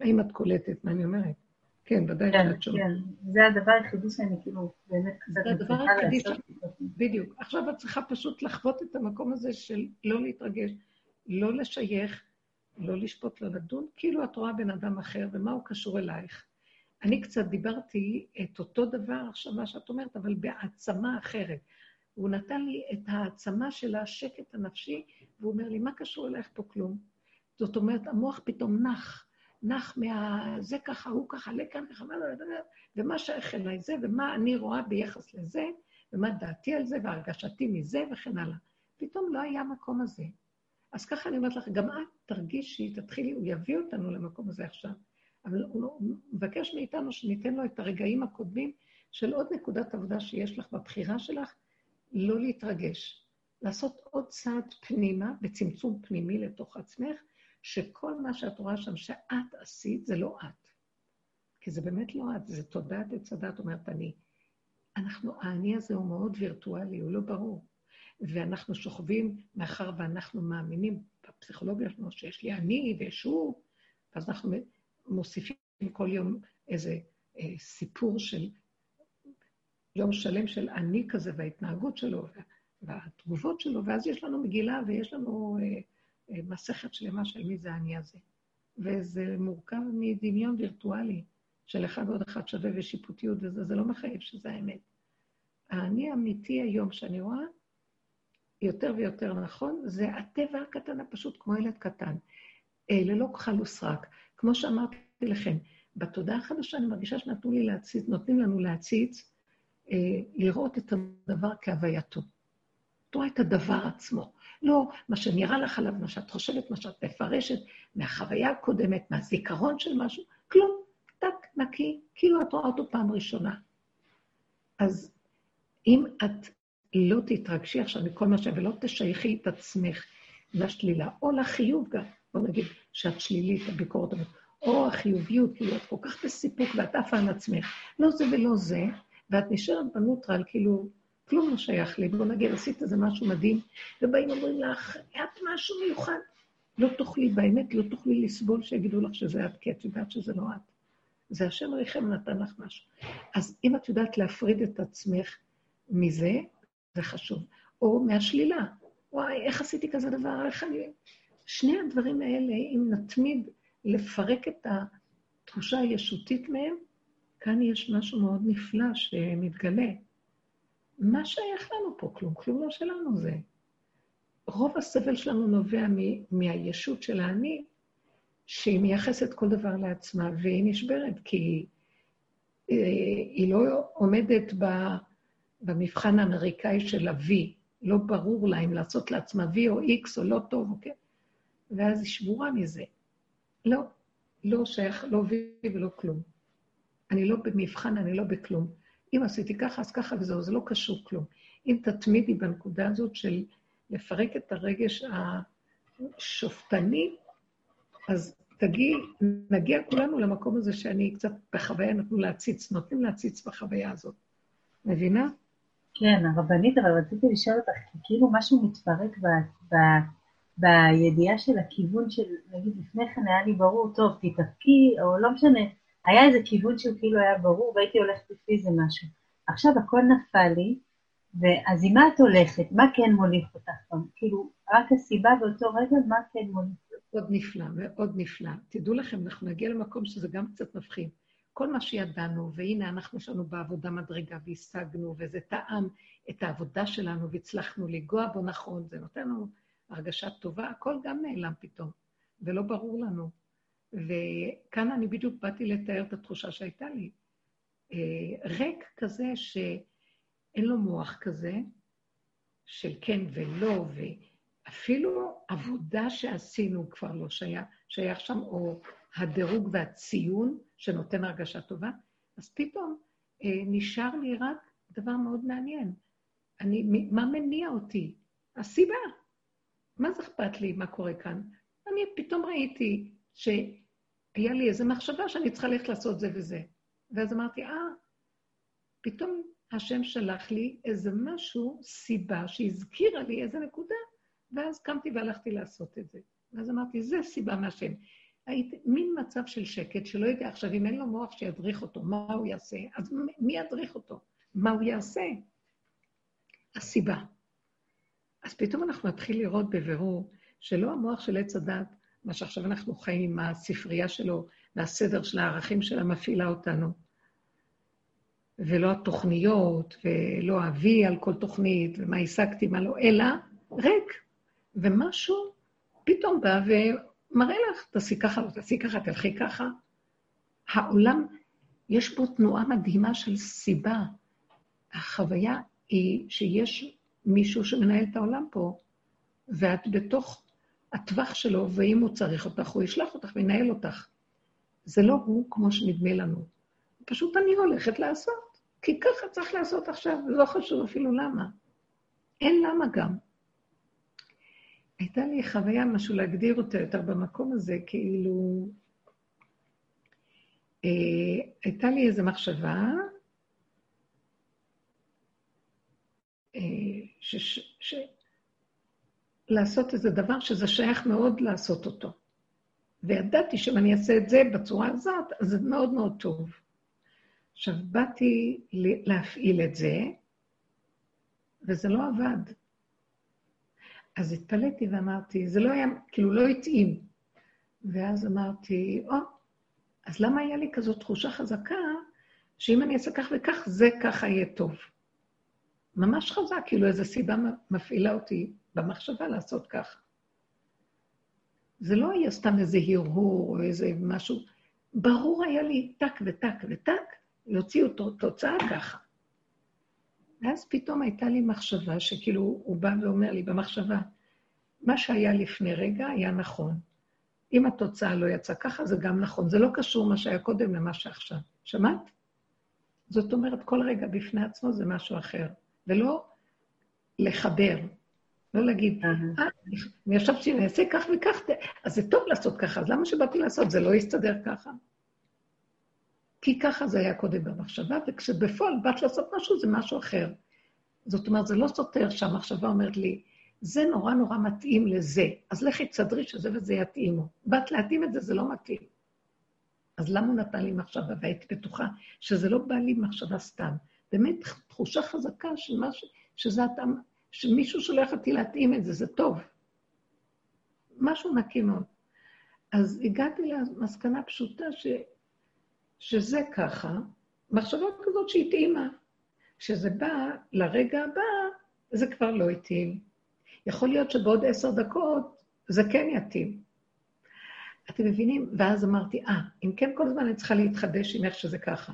האם את קולטת מה אני אומרת? כן, ודאי כן, שאת שומעת. כן. זה הדבר היחידי שאני כאילו באמת קצת זה הדבר היחידי לעשות. בדיוק. עכשיו את צריכה פשוט לחוות את המקום הזה של לא להתרגש, לא לשייך, לא לשפוט, לא לדון, כאילו את רואה בן אדם אחר, ומה הוא קשור אלייך. אני קצת דיברתי את אותו דבר עכשיו, מה שאת אומרת, אבל בהעצמה אחרת. הוא נתן לי את העצמה של השקט הנפשי, והוא אומר לי, מה קשור אלייך פה כלום? זאת אומרת, המוח פתאום נח, נח מה... זה ככה, הוא ככה, לכאן מה, לא, לא, לא, ומה שייך אליי זה, ומה אני רואה ביחס לזה, ומה דעתי על זה, והרגשתי מזה, וכן הלאה. פתאום לא היה המקום הזה. אז ככה אני אומרת לך, גם את תרגישי, תתחילי, הוא יביא אותנו למקום הזה עכשיו. אבל הוא הוא מבקש מאיתנו שניתן לו את הרגעים הקודמים של עוד נקודת עבודה שיש לך בבחירה שלך, לא להתרגש. לעשות עוד צעד פנימה, בצמצום פנימי לתוך עצמך, שכל מה שאת רואה שם שאת עשית, זה לא את. כי זה באמת לא את, זה תודעת עץ הדת, אומרת אני. אנחנו, האני הזה הוא מאוד וירטואלי, הוא לא ברור. ואנחנו שוכבים, מאחר ואנחנו מאמינים בפסיכולוגיה שלנו שיש לי אני ויש הוא, אז אנחנו מוסיפים כל יום איזה אה, סיפור של יום שלם של אני כזה וההתנהגות שלו והתגובות שלו, ואז יש לנו מגילה ויש לנו אה, מסכת שלמה של מי זה אני הזה. וזה מורכב מדמיון וירטואלי של אחד ועוד אחד שווה ושיפוטיות וזה, זה לא מחייב שזה האמת. האני האמיתי היום שאני רואה, יותר ויותר נכון, זה הטבע הקטן הפשוט, כמו ילד קטן, אה, ללא כחל וסרק. כמו שאמרתי לכם, בתודעה החדשה אני מרגישה שנתנו לי להציץ, נותנים לנו להציץ, אה, לראות את הדבר כהווייתו. את רואה את הדבר עצמו. לא מה שנראה לך עליו, מה שאת חושבת, מה שאת מפרשת, מהחוויה הקודמת, מהזיכרון של משהו, כלום, טק, נקי, כאילו את רואה אותו פעם ראשונה. אז אם את לא תתרגשי עכשיו מכל מה ש... ולא תשייכי את עצמך לשלילה, או לחיוב גם, בוא נגיד שאת שלילית, הביקורת או החיוביות, כאילו את כל כך בסיפוק ואת עפה על עצמך, לא זה ולא זה, ואת נשארת בנוטרל, כאילו, כלום לא שייך לי, בוא נגיד, עשית איזה משהו מדהים, ובאים אומרים לך, את משהו מיוחד. לא תוכלי, באמת, לא תוכלי לסבול שיגידו לך שזה את, כי את יודעת שזה לא את. זה השם עליכם נתן לך משהו. אז אם את יודעת להפריד את עצמך מזה, זה חשוב. או מהשלילה. וואי, איך עשיתי כזה דבר? איך אני... שני הדברים האלה, אם נתמיד לפרק את התחושה הישותית מהם, כאן יש משהו מאוד נפלא שמתגלה. מה שייך לנו פה? כלום, כלום לא שלנו זה. רוב הסבל שלנו נובע מהישות של האני, שהיא מייחסת כל דבר לעצמה, והיא נשברת, כי אה, היא לא עומדת במבחן האמריקאי של ה-V, לא ברור לה אם לעשות לעצמה V או X או לא טוב, אוקיי? ואז היא שבורה מזה. לא, לא שייך, לא V ולא כלום. אני לא במבחן, אני לא בכלום. אם עשיתי ככה, אז ככה וזהו, זה לא קשור כלום. אם תתמידי בנקודה הזאת של לפרק את הרגש השופטני, אז תגיעי, נגיע כולנו למקום הזה שאני קצת בחוויה נתנו להציץ, נותנים להציץ בחוויה הזאת. מבינה? כן, הרבנית, אבל רציתי לשאול אותך, כאילו משהו מתפרק ב, ב, בידיעה של הכיוון של, נגיד, לפני כן היה לי ברור, טוב, תתאפקי, או לא משנה, היה איזה כיוון שהוא כאילו היה ברור, והייתי הולכת לפי זה משהו. עכשיו הכל נפל לי, ואז עם מה את הולכת? מה כן מוליך אותך? כאילו, רק הסיבה באותו רגע, מה כן מוליך? מאוד נפלא, מאוד נפלא. תדעו לכם, אנחנו נגיע למקום שזה גם קצת מפחיד. כל מה שידענו, והנה אנחנו יש לנו בעבודה מדרגה והשגנו, וזה טעם את העבודה שלנו והצלחנו לנגוע בו נכון, זה נותן לנו הרגשה טובה, הכל גם נעלם פתאום, ולא ברור לנו. וכאן אני בדיוק באתי לתאר את התחושה שהייתה לי. אה, ריק כזה שאין לו מוח כזה, של כן ולא, ואפילו עבודה שעשינו כבר לא שייך, שייך שם, או הדירוג והציון שנותן הרגשה טובה, אז פתאום אה, נשאר לי רק דבר מאוד מעניין. אני, מה מניע אותי? הסיבה. מה זה אכפת לי מה קורה כאן? אני פתאום ראיתי שהיה לי איזו מחשבה שאני צריכה ללכת לעשות זה וזה. ואז אמרתי, אה, פתאום השם שלח לי איזה משהו, סיבה, שהזכירה לי איזה נקודה, ואז קמתי והלכתי לעשות את זה. ואז אמרתי, זה סיבה מהשם. הייתי מין מצב של שקט, שלא יודע עכשיו, אם אין לו מוח שידריך אותו, מה הוא יעשה? אז מי ידריך אותו? מה הוא יעשה? הסיבה. אז פתאום אנחנו נתחיל לראות בבירור שלא המוח של עץ הדת, מה שעכשיו אנחנו חיים עם הספרייה שלו והסדר של הערכים שלה מפעילה אותנו, ולא התוכניות, ולא אבי על כל תוכנית, ומה השגתי, מה לא, אלא ריק. ומשהו פתאום בא מראה לך, תעשי ככה, לא תעשי ככה, תלכי ככה. העולם, יש בו תנועה מדהימה של סיבה. החוויה היא שיש מישהו שמנהל את העולם פה, ואת בתוך הטווח שלו, ואם הוא צריך אותך, הוא ישלח אותך וינהל אותך. זה לא הוא כמו שנדמה לנו. פשוט אני הולכת לעשות, כי ככה צריך לעשות עכשיו, לא חשוב אפילו למה. אין למה גם. הייתה לי חוויה, משהו להגדיר אותה יותר במקום הזה, כאילו... אה, הייתה לי איזו מחשבה, אה, ש, ש, ש, לעשות איזה דבר שזה שייך מאוד לעשות אותו. וידעתי שאם אני אעשה את זה בצורה הזאת, אז זה מאוד מאוד טוב. עכשיו, באתי להפעיל את זה, וזה לא עבד. אז התפלאתי ואמרתי, זה לא היה, כאילו לא התאים. ואז אמרתי, או, אז למה היה לי כזאת תחושה חזקה, שאם אני אעשה כך וכך, זה ככה יהיה טוב. ממש חזק, כאילו איזו סיבה מפעילה אותי במחשבה לעשות כך. זה לא היה סתם איזה הרהור או איזה משהו, ברור היה לי טק וטק וטק, להוציא אותו תוצאה ככה. ואז פתאום הייתה לי מחשבה, שכאילו הוא בא ואומר לי במחשבה, מה שהיה לפני רגע היה נכון. אם התוצאה לא יצאה ככה, זה גם נכון. זה לא קשור מה שהיה קודם למה שעכשיו. שמעת? זאת אומרת, כל רגע בפני עצמו זה משהו אחר, ולא לחבר. לא להגיד, אה, אני ישבתי, אני אעשה כך וכך, אז זה טוב לעשות ככה, אז למה שבאתי לעשות? זה לא יסתדר ככה. כי ככה זה היה קודם במחשבה, וכשבפועל באת לעשות משהו, זה משהו אחר. זאת אומרת, זה לא סותר שהמחשבה אומרת לי, זה נורא נורא מתאים לזה, אז לכי תסדרי שזה וזה יתאימו. באת להתאים את זה, זה לא מתאים. אז למה הוא נתן לי מחשבה? והייתי בטוחה שזה לא בא לי מחשבה סתם. באמת, תחושה חזקה של משהו, שזה התאמה, שמישהו שולח אותי להתאים את זה, זה טוב. משהו נקי מאוד. אז הגעתי למסקנה פשוטה ש, שזה ככה, מחשבה כזאת שהתאימה. כשזה בא לרגע הבא, זה כבר לא התאים. יכול להיות שבעוד עשר דקות זה כן יתאים. אתם מבינים? ואז אמרתי, אה, אם כן כל הזמן אני צריכה להתחדש עם איך שזה ככה.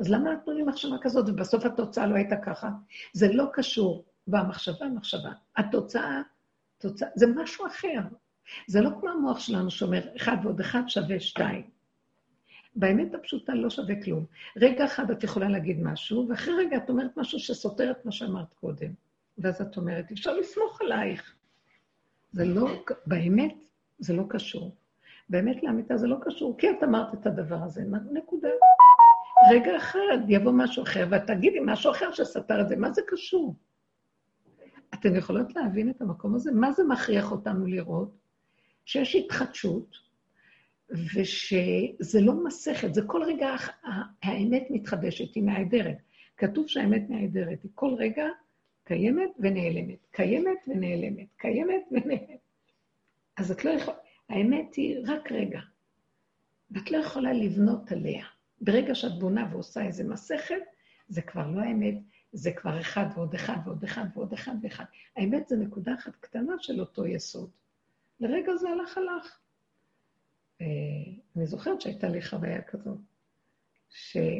אז למה נתנו לי מחשבה כזאת ובסוף התוצאה לא הייתה ככה? זה לא קשור במחשבה, מחשבה. התוצאה, תוצאה, זה משהו אחר. זה לא כמו המוח שלנו שאומר, אחד ועוד אחד שווה שתיים. באמת הפשוטה לא שווה כלום. רגע אחד את יכולה להגיד משהו, ואחרי רגע את אומרת משהו שסותר את מה שאמרת קודם. ואז את אומרת, אפשר לסמוך עלייך. זה לא, באמת, זה לא קשור. באמת לאמיתה זה לא קשור, כי את אמרת את הדבר הזה, נקודה. רגע אחד יבוא משהו אחר, ואת תגידי משהו אחר שסתר את זה, מה זה קשור? אתן יכולות להבין את המקום הזה? מה זה מכריח אותנו לראות? שיש התחדשות, ושזה לא מסכת, זה כל רגע האמת מתחדשת, היא נעדרת. כתוב שהאמת נעדרת, היא כל רגע קיימת ונעלמת, קיימת ונעלמת, קיימת ונעלמת. אז את לא יכולה, האמת היא רק רגע, ואת לא יכולה לבנות עליה. ברגע שאת בונה ועושה איזה מסכת, זה כבר לא האמת, זה כבר אחד ועוד אחד ועוד אחד ועוד אחד ואחד. האמת זה נקודה אחת קטנה של אותו יסוד. לרגע זה הלך הלך. אה, אני זוכרת שהייתה לי חוויה כזאת, שאצל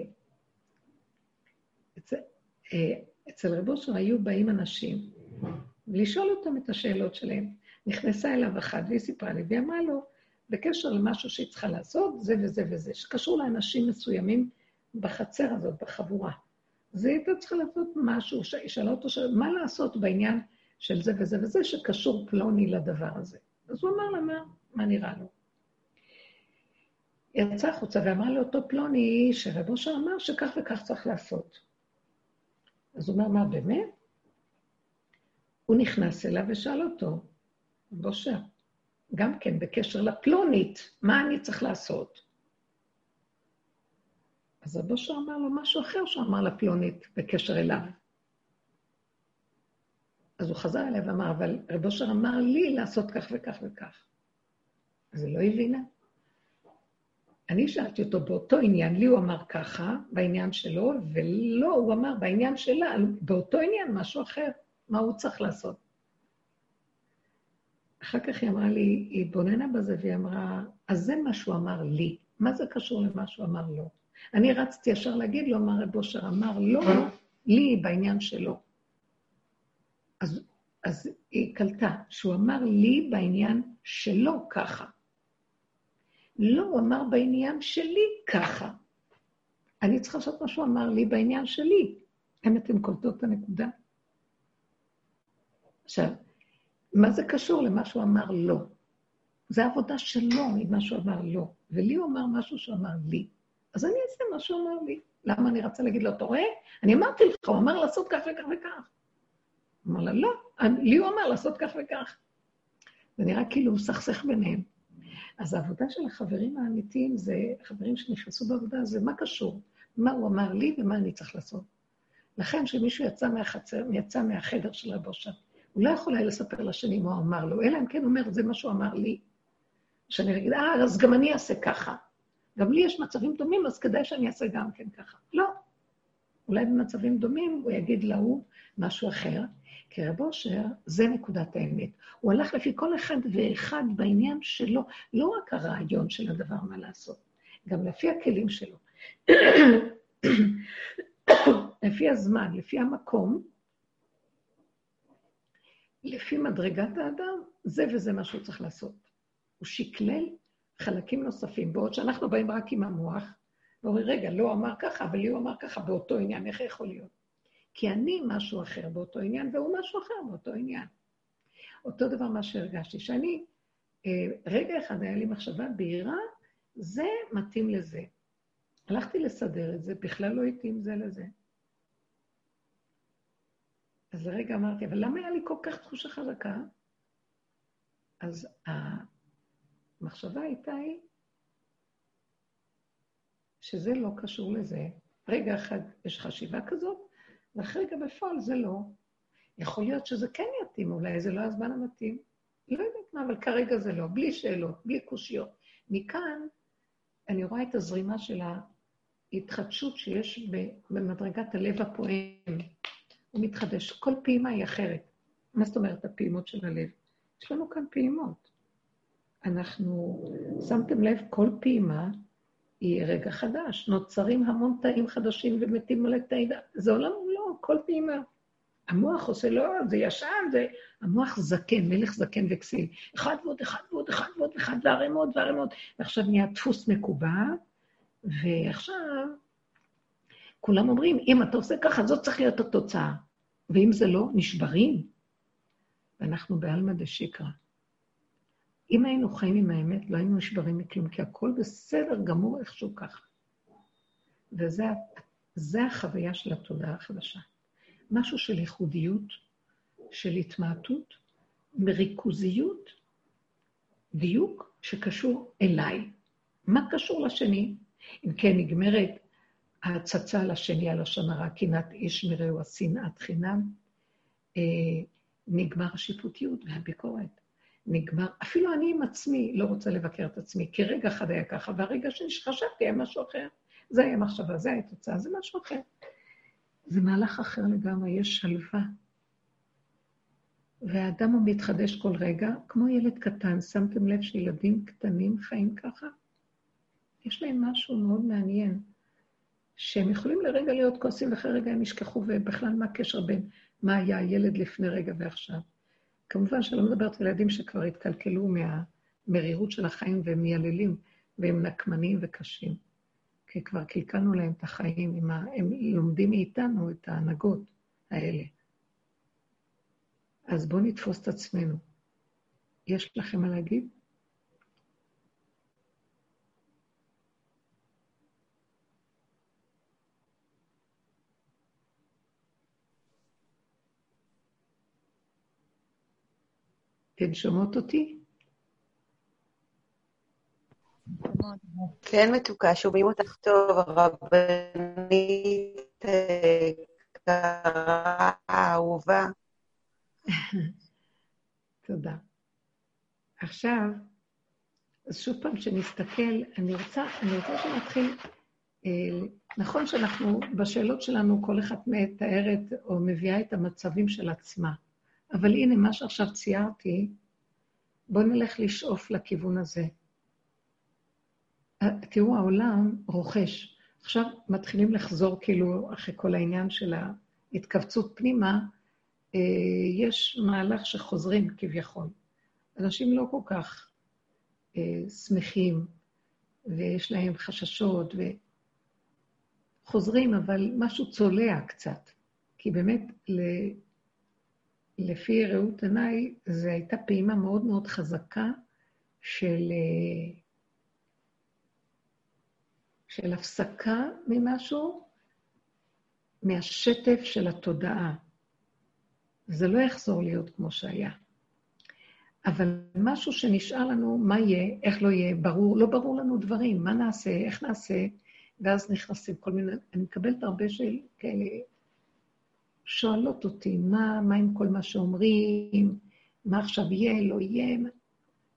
אה, רב אושר היו באים אנשים לשאול אותם את השאלות שלהם. נכנסה אליו אחת והיא סיפרה לי, והיא אמרה לו, בקשר למשהו שהיא צריכה לעשות, זה וזה וזה, שקשור לאנשים מסוימים בחצר הזאת, בחבורה. אז היא הייתה צריכה לעשות משהו, שאלה אותו, מה לעשות בעניין של זה וזה וזה, שקשור פלוני לדבר הזה. אז הוא אמר לה, מה, מה נראה לו? היא יצאה החוצה ואמרה לאותו פלוני שרב אושר אמר שכך וכך צריך לעשות. אז הוא אומר, מה, באמת? הוא נכנס אליו ושאל אותו, רב אושר, גם כן בקשר לפלונית, מה אני צריך לעשות? אז רב אושר אמר לו משהו אחר שהוא אמר לפלונית בקשר אליו. אז הוא חזר אליו ואמר, אבל רב אושר אמר לי לעשות כך וכך וכך. אז היא לא הבינה. אני שאלתי אותו באותו עניין, לי הוא אמר ככה, בעניין שלו, ולא, הוא אמר בעניין שלה, באותו עניין, משהו אחר, מה הוא צריך לעשות. אחר כך היא אמרה לי, היא התבוננה בזה והיא אמרה, אז זה מה שהוא אמר לי, מה זה קשור למה שהוא אמר לו? אני רצתי ישר להגיד לו, מה רב אושר אמר לו, לי בעניין שלו. אז, אז היא קלטה שהוא אמר לי בעניין שלו ככה. לא, הוא אמר בעניין שלי ככה. אני צריכה לעשות מה שהוא אמר לי בעניין שלי. האם אתם קולטות את הנקודה? עכשיו, מה זה קשור למה שהוא אמר לא? זה עבודה שלו עם מה שהוא אמר לא. ולי הוא אמר משהו שהוא אמר לי. אז אני אעשה מה שהוא אמר לי. למה אני רצה להגיד לו, אתה רואה? אני אמרתי לך, הוא אמר לעשות כך וכך וכך. אמר לה, לא, לי הוא אמר לעשות כך וכך. זה נראה כאילו הוא סכסך ביניהם. אז העבודה של החברים האמיתיים זה, חברים שנכנסו בעבודה, זה מה קשור? מה הוא אמר לי ומה אני צריך לעשות. לכן, כשמישהו יצא מהחצר, יצא מהחדר של רבו שם, הוא לא יכול היה לספר לשני מה הוא אמר לו, אלא אם כן הוא אומר, זה מה שהוא אמר לי. שאני אגיד, אה, אז גם אני אעשה ככה. גם לי יש מצבים דומים, אז כדאי שאני אעשה גם כן ככה. לא. אולי במצבים דומים הוא יגיד להוא משהו אחר, כי רב אושר, זה נקודת האמת. הוא הלך לפי כל אחד ואחד בעניין שלו, לא רק הרעיון של הדבר מה לעשות, גם לפי הכלים שלו. לפי הזמן, לפי המקום, לפי מדרגת האדם, זה וזה מה שהוא צריך לעשות. הוא שקלל חלקים נוספים, בעוד שאנחנו באים רק עם המוח, ואומרים, רגע, לא אמר ככה, אבל לי הוא אמר ככה באותו עניין, איך יכול להיות? כי אני משהו אחר באותו עניין, והוא משהו אחר באותו עניין. אותו דבר מה שהרגשתי, שאני, אה, רגע אחד היה לי מחשבה בהירה, זה מתאים לזה. הלכתי לסדר את זה, בכלל לא התאים זה לזה. אז לרגע אמרתי, אבל למה היה לי כל כך תחושה חזקה? אז המחשבה הייתה היא שזה לא קשור לזה. רגע אחד יש חשיבה כזאת, ואחרי רגע בפועל זה לא. יכול להיות שזה כן יתאים, אולי זה לא הזמן המתאים. לא יודעת מה, אבל כרגע זה לא, בלי שאלות, בלי קושיות. מכאן אני רואה את הזרימה של ההתחדשות שיש במדרגת הלב הפועם. הוא מתחדש. כל פעימה היא אחרת. מה זאת אומרת הפעימות של הלב? יש לנו כאן פעימות. אנחנו, שמתם לב, כל פעימה היא רגע חדש. נוצרים המון תאים חדשים ומתים מלא תאים. זה עולם לא, כל פעימה. המוח עושה לא, זה ישן, זה... המוח זקן, מלך זקן וכסיל. אחד ועוד אחד ועוד אחד ועוד אחד, וערימות וערימות. ועכשיו נהיה דפוס מקובע, ועכשיו כולם אומרים, אם אתה עושה ככה, זאת צריך להיות התוצאה. ואם זה לא, נשברים. ואנחנו בעלמא דשיקרא. אם היינו חיים עם האמת, לא היינו נשברים מכלום, כי הכל בסדר גמור איכשהו ככה. וזה החוויה של התודעה החדשה. משהו של ייחודיות, של התמעטות, מריכוזיות, דיוק שקשור אליי. מה קשור לשני? אם כן, נגמרת ההצצה לשני, הלשון הרע, קנאת איש מרעהו, השנאת חינם, אה, נגמר השיפוטיות והביקורת. נגמר, אפילו אני עם עצמי לא רוצה לבקר את עצמי, כי רגע אחד היה ככה, והרגע שחשבתי היה משהו אחר. זה היה מחשבה, זה היה תוצאה, זה משהו אחר. זה מהלך אחר לגמרי, יש שלווה. והאדם הוא מתחדש כל רגע, כמו ילד קטן. שמתם לב שילדים קטנים חיים ככה? יש להם משהו מאוד מעניין, שהם יכולים לרגע להיות כועסים, ואחרי רגע הם ישכחו, ובכלל מה הקשר בין מה היה הילד לפני רגע ועכשיו. כמובן שאני לא מדברת על ילדים שכבר התקלקלו מהמרירות של החיים והם מייללים, והם נקמניים וקשים. כי כבר קלקלנו להם את החיים, ה... הם לומדים מאיתנו את ההנהגות האלה. אז בואו נתפוס את עצמנו. יש לכם מה להגיד? אתן שומעות אותי? כן, מתוקה, שומעים אותך טוב, הרבנית יקרה, אהובה. תודה. עכשיו, אז שוב פעם, כשנסתכל, אני רוצה, אני רוצה שנתחיל, אה, נכון שאנחנו, בשאלות שלנו, כל אחת מתארת או מביאה את המצבים של עצמה, אבל הנה, מה שעכשיו ציירתי, בואו נלך לשאוף לכיוון הזה. תראו, העולם רוכש. עכשיו מתחילים לחזור כאילו אחרי כל העניין של ההתכווצות פנימה, אה, יש מהלך שחוזרים כביכול. אנשים לא כל כך אה, שמחים, ויש להם חששות, וחוזרים, אבל משהו צולע קצת. כי באמת, לפי ראות עיניי, זו הייתה פעימה מאוד מאוד חזקה של אה, של הפסקה ממשהו, מהשטף של התודעה. זה לא יחזור להיות כמו שהיה. אבל משהו שנשאר לנו, מה יהיה, איך לא יהיה, ברור, לא ברור לנו דברים, מה נעשה, איך נעשה, ואז נכנסים כל מיני, אני מקבלת הרבה של כאלה, שואלות אותי, מה, מה עם כל מה שאומרים, מה עכשיו יהיה, לא יהיה,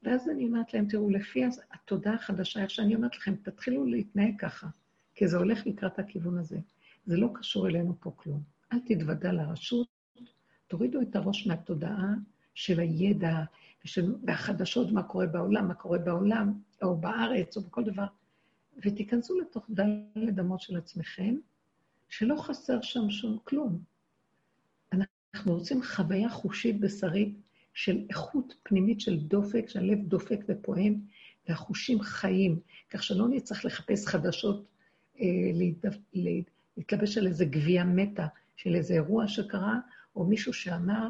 ואז אני אומרת להם, תראו, לפי התודעה החדשה, איך שאני אומרת לכם, תתחילו להתנהג ככה, כי זה הולך לקראת הכיוון הזה. זה לא קשור אלינו פה כלום. אל תתוודע לרשות, תורידו את הראש מהתודעה של הידע ושל, והחדשות, מה קורה בעולם, מה קורה בעולם, או בארץ, או בכל דבר, ותיכנסו לתוך דלת אמות של עצמכם, שלא חסר שם שום כלום. אנחנו רוצים חוויה חושית בשרית של איכות פנימית של דופק, שהלב דופק ופועם, והחושים חיים, כך שלא נצטרך לחפש חדשות, אה. להתלבש על איזה גבייה מתה של איזה אירוע שקרה, או מישהו שאמר,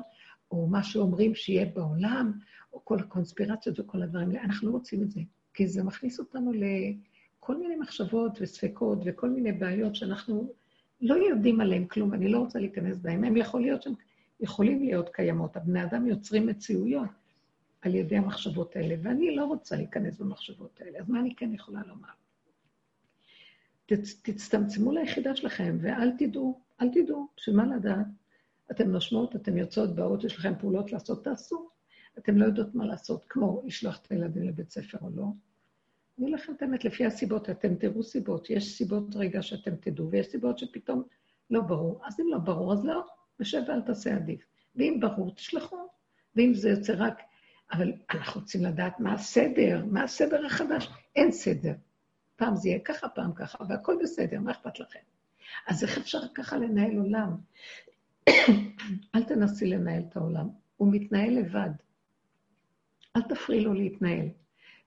או מה שאומרים שיהיה בעולם, או כל הקונספירציות וכל הדברים האלה. אנחנו לא רוצים את זה, כי זה מכניס אותנו לכל מיני מחשבות וספקות וכל מיני בעיות שאנחנו לא יודעים עליהן כלום, אני לא רוצה להיכנס בהן. הם יכול להיות שהם יכולים להיות קיימות. הבני אדם יוצרים מציאויות על ידי המחשבות האלה, ואני לא רוצה להיכנס במחשבות האלה, אז מה אני כן יכולה לומר? תצטמצמו ליחידה שלכם, ואל תדעו, אל תדעו, שמה לדעת? אתן נושמות, אתן יוצאות, באות, יש לכם פעולות לעשות, תעשו. אתן לא יודעות מה לעשות, כמו לשלוח את הילדים לבית ספר או לא. אני לכם את האמת לפי הסיבות, אתם תראו סיבות. יש סיבות רגע שאתם תדעו, ויש סיבות שפתאום לא ברור. אז אם לא ברור, אז לא, נשב ואל תעשה עדיף. ואם ברור, תשלחו. ואם זה יוצא רק... אבל אנחנו רוצים לדעת מה הסדר, מה הסדר החדש. אין סדר. פעם זה יהיה ככה, פעם ככה, והכל בסדר, מה אכפת לכם? אז איך אפשר ככה לנהל עולם? אל תנסי לנהל את העולם, הוא מתנהל לבד. אל תפריעי לו להתנהל.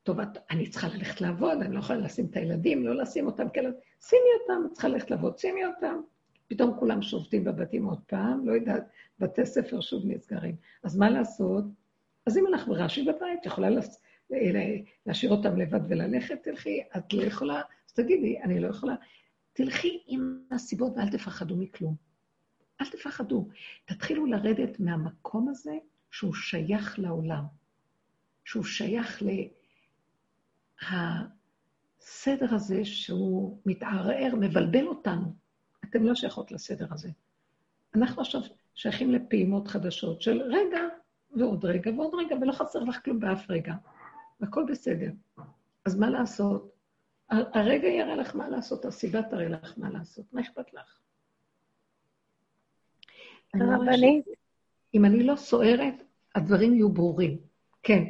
טוב, אני צריכה ללכת לעבוד, אני לא יכולה לשים את הילדים, לא לשים אותם כאלה. שימי אותם, את צריכה ללכת לעבוד, שימי אותם. פתאום כולם שובתים בבתים עוד פעם, לא יודעת, בתי ספר שוב נסגרים. אז מה לעשות? אז אם אנחנו רש"י בבית, יכולה לס... להשאיר אותם לבד וללכת, תלכי, את לא יכולה, אז תגידי, אני לא יכולה. תלכי עם הסיבות ואל תפחדו מכלום. אל תפחדו. תתחילו לרדת מהמקום הזה שהוא שייך לעולם, שהוא שייך לסדר הזה שהוא מתערער, מבלבל אותנו. אתם לא שייכות לסדר הזה. אנחנו עכשיו שייכים לפעימות חדשות של רגע ועוד רגע ועוד רגע, ולא חסר לך כלום באף רגע. והכל בסדר. אז מה לעשות? הרגע יראה לך מה לעשות, הסיבה תראה לך מה לעשות. מה אכפת לך? הרבנית. אם אני לא סוערת, הדברים יהיו ברורים. כן.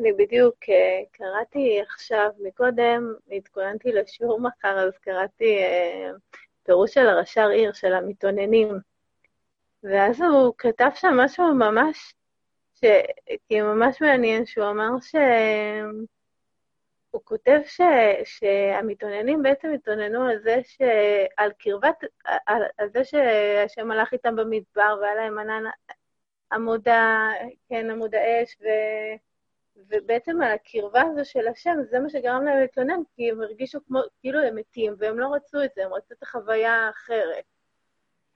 אני בדיוק אה, קראתי עכשיו, מקודם התכוננתי לשיעור מחר, אז קראתי אה, פירוש של הרש"ר עיר, של המתאוננים. ואז הוא כתב שם משהו ממש, ש... כי ממש מעניין, שהוא אמר ש... הוא כותב ש... שהמתאוננים בעצם התאוננו על זה ש... על קרבת, על, על זה שהשם הלך איתם במדבר והיה להם ענן עמוד ה... כן, עמוד האש, ו... ובעצם על הקרבה הזו של השם, זה מה שגרם להם להתלונן, כי הם הרגישו כמו, כאילו הם מתים, והם לא רצו את זה, הם רצו את החוויה האחרת.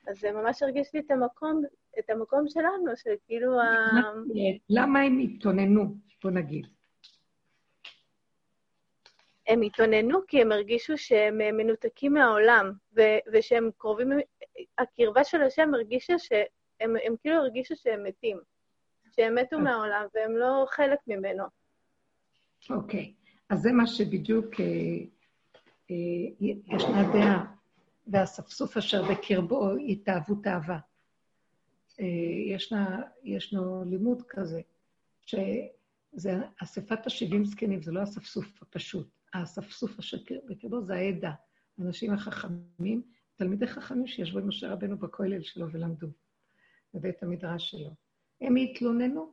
אז זה ממש הרגיש לי את המקום, את המקום שלנו, שכאילו ה... למה הם התלוננו, בוא נגיד? הם התלוננו כי הם הרגישו שהם מנותקים מהעולם, ו- ושהם קרובים, הקרבה של השם הרגישה שהם הם כאילו הרגישו שהם מתים, שהם מתו מהעולם והם לא חלק ממנו. אוקיי, okay. אז זה מה שבדיוק, אה, אה, ישנה דעה, והספסוף אשר בקרבו התאהבות אהבה. אה, ישנה, ישנו לימוד כזה, שזה אספת השבעים זקנים, זה לא אספסוף הפשוט. האספסוף אשר בקרבו זה העדה, האנשים החכמים, תלמידי חכמים שישבו עם משה רבנו בכולל שלו ולמדו, בבית המדרש שלו. הם התלוננו,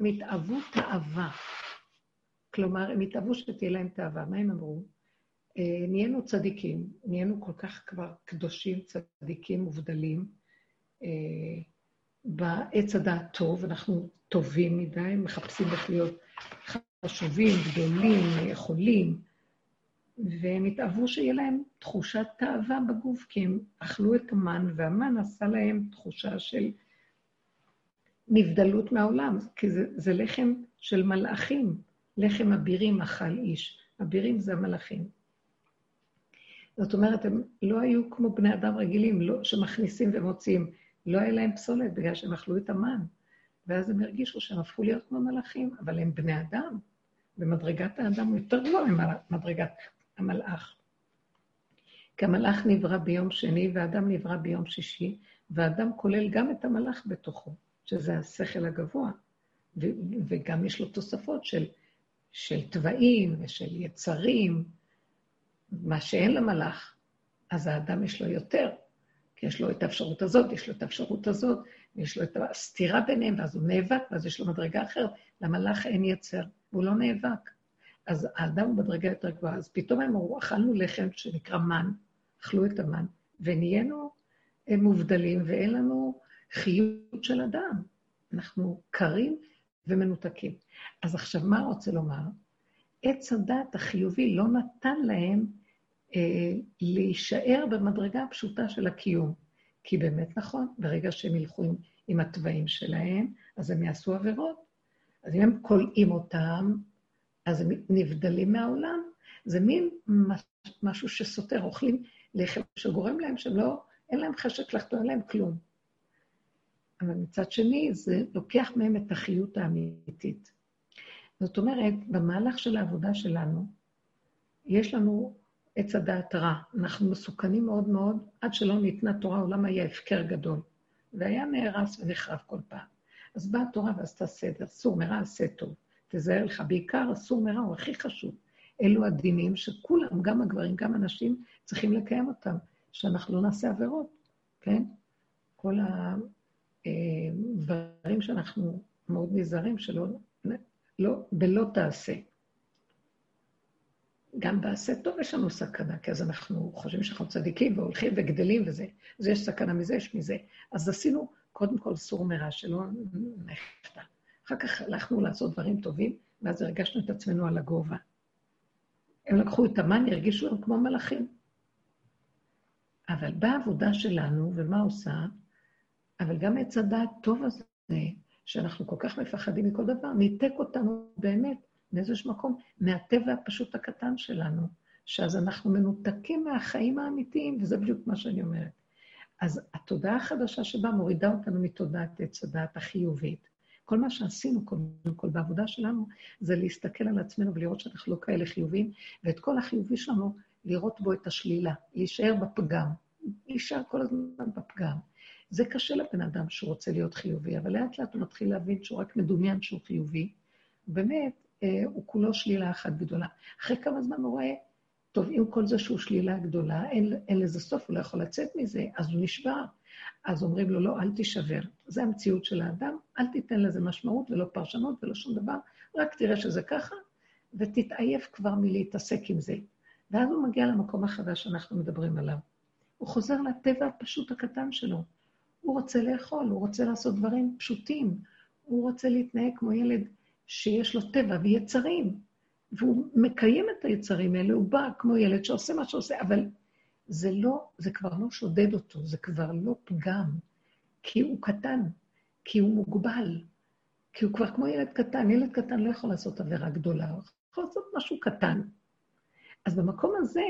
הם התאהבו תאווה. כלומר, הם התאהבו שתהיה להם תאווה. מה הם אמרו? אה, נהיינו צדיקים, נהיינו כל כך כבר קדושים, צדיקים, מובדלים, אה, בעץ הדעת טוב, אנחנו טובים מדי, מחפשים איך להיות חשובים, גדולים, יכולים, והם התאהבו שיהיה להם תחושת תאווה בגוף, כי הם אכלו את המן, והמן עשה להם תחושה של נבדלות מהעולם, כי זה, זה לחם של מלאכים, לחם אבירים אכל איש. אבירים זה המלאכים. זאת אומרת, הם לא היו כמו בני אדם רגילים, לא, שמכניסים ומוציאים. לא היה להם פסולת בגלל שהם אכלו את המן. ואז הם הרגישו שהם הפכו להיות כמו מלאכים, אבל הם בני אדם. ומדרגת האדם הוא יותר גבוה ממדרגת המלאך. כי המלאך נברא ביום שני והאדם נברא ביום שישי, והאדם כולל גם את המלאך בתוכו, שזה השכל הגבוה, ו- וגם יש לו תוספות של, של תוואים ושל יצרים, מה שאין למלאך, אז האדם יש לו יותר, כי יש לו את האפשרות הזאת, יש לו את האפשרות הזאת, ויש לו את הסתירה ביניהם, ואז הוא נאבק, ואז יש לו מדרגה אחרת. למלאך אין יצר, והוא לא נאבק. אז האדם הוא בדרגה יותר גבוהה. אז פתאום הם אמרו, אכלנו לחם שנקרא מן, אכלו את המן, ונהיינו מובדלים, ואין לנו חיות של אדם. אנחנו קרים ומנותקים. אז עכשיו, מה רוצה לומר? עץ הדת החיובי לא נתן להם אה, להישאר במדרגה הפשוטה של הקיום. כי באמת נכון, ברגע שהם ילכו עם, עם התוואים שלהם, אז הם יעשו עבירות. אז אם הם כולאים אותם, אז הם נבדלים מהעולם. זה מין משהו שסותר, אוכלים לחם שגורם להם שהם לא, אין להם חשק לחתום, אין להם כלום. אבל מצד שני, זה לוקח מהם את החיות האמיתית. זאת אומרת, במהלך של העבודה שלנו, יש לנו עץ הדעת רע. אנחנו מסוכנים מאוד מאוד, עד שלא ניתנה תורה, העולם היה הפקר גדול. והיה נהרס ונחרב כל פעם. אז באה התורה ועשתה סדר, סור מרע עשה טוב. תזהר לך, בעיקר הסור מרע הוא הכי חשוב. אלו הדינים שכולם, גם הגברים, גם הנשים, צריכים לקיים אותם, שאנחנו לא נעשה עבירות, כן? כל הדברים שאנחנו מאוד נזהרים שלא, לא, בלא תעשה. גם בעשה טוב יש לנו סכנה, כי אז אנחנו חושבים שאנחנו צדיקים והולכים וגדלים וזה, אז יש סכנה מזה, יש מזה. אז עשינו קודם כל סור מרע, שלא נחטא. אחר כך הלכנו לעשות דברים טובים, ואז הרגשנו את עצמנו על הגובה. הם לקחו את המן, הרגישו הם כמו מלאכים. אבל באה העבודה שלנו, ומה עושה? אבל גם עץ הדעת טוב הזה, שאנחנו כל כך מפחדים מכל דבר, ניתק אותנו באמת מאיזשהו מקום, מהטבע הפשוט הקטן שלנו, שאז אנחנו מנותקים מהחיים האמיתיים, וזה בדיוק מה שאני אומרת. אז התודעה החדשה שבה מורידה אותנו מתודעת עץ הדעת החיובית. כל מה שעשינו קודם כל בעבודה שלנו, זה להסתכל על עצמנו ולראות שאנחנו לא כאלה חיוביים, ואת כל החיובי שלנו, לראות בו את השלילה, להישאר בפגם, להישאר כל הזמן בפגם. זה קשה לבן אדם שרוצה להיות חיובי, אבל לאט לאט הוא מתחיל להבין שהוא רק מדומיין שהוא חיובי. באמת, אה, הוא כולו שלילה אחת גדולה. אחרי כמה זמן הוא רואה, טוב, עם כל זה שהוא שלילה גדולה, אין, אין לזה סוף, הוא לא יכול לצאת מזה, אז הוא נשבר. אז אומרים לו, לא, אל תישבר. זו המציאות של האדם, אל תיתן לזה משמעות ולא פרשנות ולא שום דבר, רק תראה שזה ככה, ותתעייף כבר מלהתעסק עם זה. ואז הוא מגיע למקום החדש שאנחנו מדברים עליו. הוא חוזר לטבע הפשוט הקטן שלו. הוא רוצה לאכול, הוא רוצה לעשות דברים פשוטים, הוא רוצה להתנהג כמו ילד שיש לו טבע ויצרים, והוא מקיים את היצרים האלה, הוא בא כמו ילד שעושה מה שעושה, אבל זה לא, זה כבר לא שודד אותו, זה כבר לא פגם, כי הוא קטן, כי הוא מוגבל, כי הוא כבר כמו ילד קטן. ילד קטן לא יכול לעשות עבירה גדולה, הוא יכול לעשות משהו קטן. אז במקום הזה,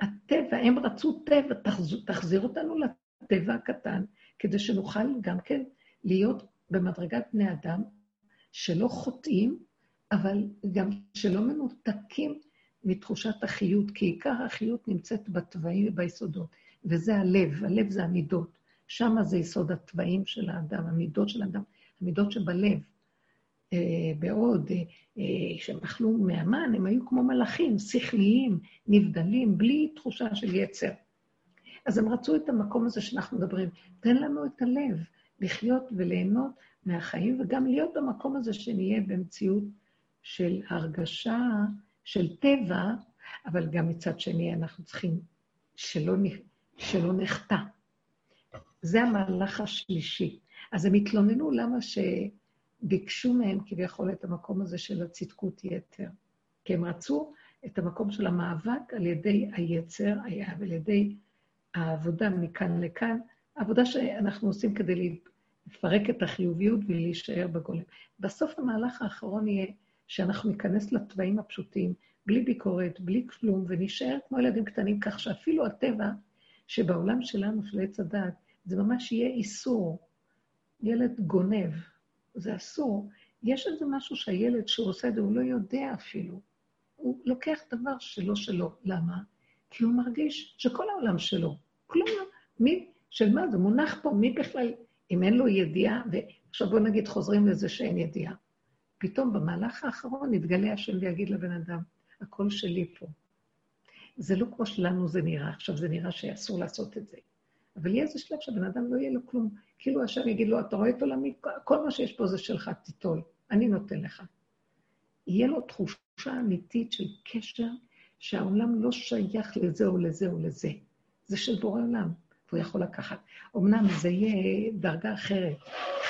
הטבע, הם רצו טבע, תחזיר, תחזיר אותנו לטבע הקטן, כדי שנוכל גם כן להיות במדרגת בני אדם שלא חוטאים, אבל גם שלא מנותקים מתחושת החיות, כי עיקר החיות נמצאת בתוואים וביסודות, וזה הלב, הלב זה המידות. שם זה יסוד התוואים של האדם, המידות של האדם, המידות שבלב. אה, בעוד אה, אה, אכלו מהמן, הם היו כמו מלאכים, שכליים, נבדלים, בלי תחושה של יצר. אז הם רצו את המקום הזה שאנחנו מדברים. תן לנו את הלב, לחיות וליהנות מהחיים, וגם להיות במקום הזה שנהיה במציאות של הרגשה של טבע, אבל גם מצד שני אנחנו צריכים שלא, שלא נחטא. זה המהלך השלישי. אז הם התלוננו למה שביקשו מהם כביכול את המקום הזה של הצדקות יתר. כי הם רצו את המקום של המאבק על ידי היצר, על ידי העבודה מכאן לכאן, העבודה שאנחנו עושים כדי לפרק את החיוביות ולהישאר בגולם. בסוף המהלך האחרון יהיה שאנחנו ניכנס לתוואים הפשוטים, בלי ביקורת, בלי כלום, ונשאר כמו ילדים קטנים, כך שאפילו הטבע שבעולם שלנו, של עץ הדת, זה ממש יהיה איסור. ילד גונב, זה אסור. יש איזה משהו שהילד שהוא עושה את זה, הוא לא יודע אפילו. הוא לוקח דבר שלא שלו. למה? כי הוא מרגיש שכל העולם שלו. כלום. מי, של מה זה מונח פה? מי בכלל, אם אין לו ידיעה, ועכשיו בואו נגיד חוזרים לזה שאין ידיעה. פתאום במהלך האחרון יתגלה השם ויגיד לבן אדם, הכל שלי פה. זה לא כמו שלנו זה נראה, עכשיו זה נראה שאסור לעשות את זה. אבל יהיה איזה שלב שהבן אדם לא יהיה לו כלום. כאילו השם יגיד לו, אתה רואה את עולמי, כל מה שיש פה זה שלך, תיטול, אני נותן לך. יהיה לו תחושה אמיתית של קשר שהעולם לא שייך לזה או לזה או לזה. זה של בורא עולם, והוא יכול לקחת. אמנם זה יהיה דרגה אחרת,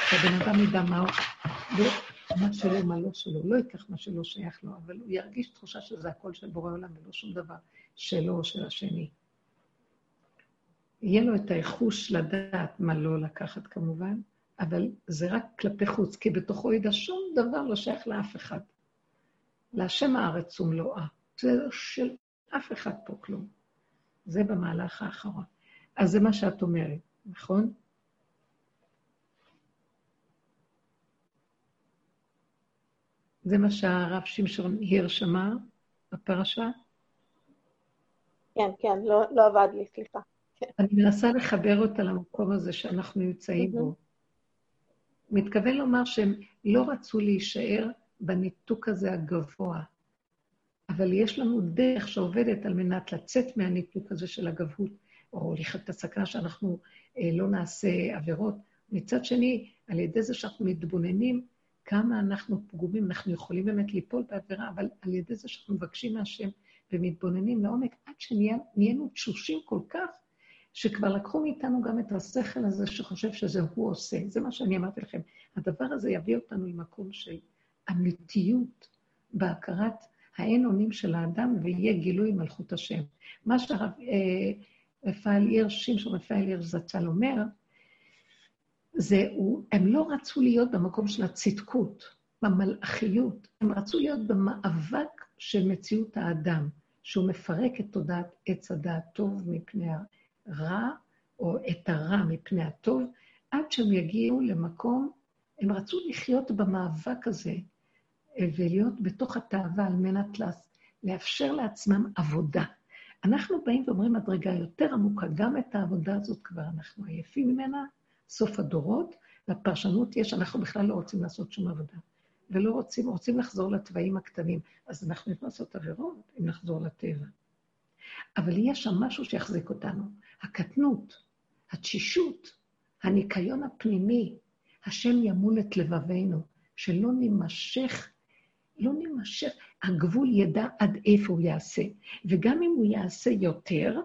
שהבן אדם ידע מה הוא, מה שלו, מה לא שלו, לא ייקח מה שלא שייך לו, אבל הוא ירגיש תחושה שזה הכל של בורא עולם ולא שום דבר שלו או של השני. יהיה לו את האיחוש לדעת מה לא לקחת כמובן, אבל זה רק כלפי חוץ, כי בתוכו ידע שום דבר לא שייך לאף אחד. להשם הארץ ומלואה. זה של אף אחד פה כלום. זה במהלך האחרון. אז זה מה שאת אומרת, נכון? זה מה שהרב שמשון הירש אמר בפרשה? כן, כן, לא, לא עבד לי, סליחה. אני מנסה לחבר אותה למקום הזה שאנחנו נמצאים בו. מתכוון לומר שהם לא רצו להישאר בניתוק הזה הגבוה, אבל יש לנו דרך שעובדת על מנת לצאת מהניתוק הזה של הגבהות, או לחיות את הסכנה שאנחנו אה, לא נעשה עבירות. מצד שני, על ידי זה שאנחנו מתבוננים כמה אנחנו פגומים, אנחנו יכולים באמת ליפול בעבירה, אבל על ידי זה שאנחנו מבקשים מהשם ומתבוננים לעומק, עד שנהיינו תשושים כל כך, שכבר לקחו מאיתנו גם את השכל הזה שחושב שזה הוא עושה. זה מה שאני אמרתי לכם. הדבר הזה יביא אותנו למקום של אמיתיות בהכרת האין אונים של האדם, ויהיה גילוי מלכות השם. מה שהרב אה, רפאל עיר, שמשון רפאל עיר זצ"ל אומר, זה, הוא, הם לא רצו להיות במקום של הצדקות, במלאכיות, הם רצו להיות במאבק של מציאות האדם, שהוא מפרק את תודעת עץ הדעת טוב מפני הרע, או את הרע מפני הטוב, עד שהם יגיעו למקום, הם רצו לחיות במאבק הזה, ולהיות בתוך התאווה על מנת לאפשר לעצמם עבודה. אנחנו באים ואומרים מדרגה יותר עמוקה, גם את העבודה הזאת כבר אנחנו עייפים ממנה, סוף הדורות, והפרשנות תהיה שאנחנו בכלל לא רוצים לעשות שום עבודה. ולא רוצים, רוצים לחזור לתוואים הקטנים. אז אנחנו יכולים לעשות עבירות אם נחזור לטבע. אבל יש שם משהו שיחזיק אותנו. הקטנות, התשישות, הניקיון הפנימי, השם ימול את לבבינו, שלא נימשך, לא נימשך, הגבול ידע עד איפה הוא יעשה. וגם אם הוא יעשה יותר,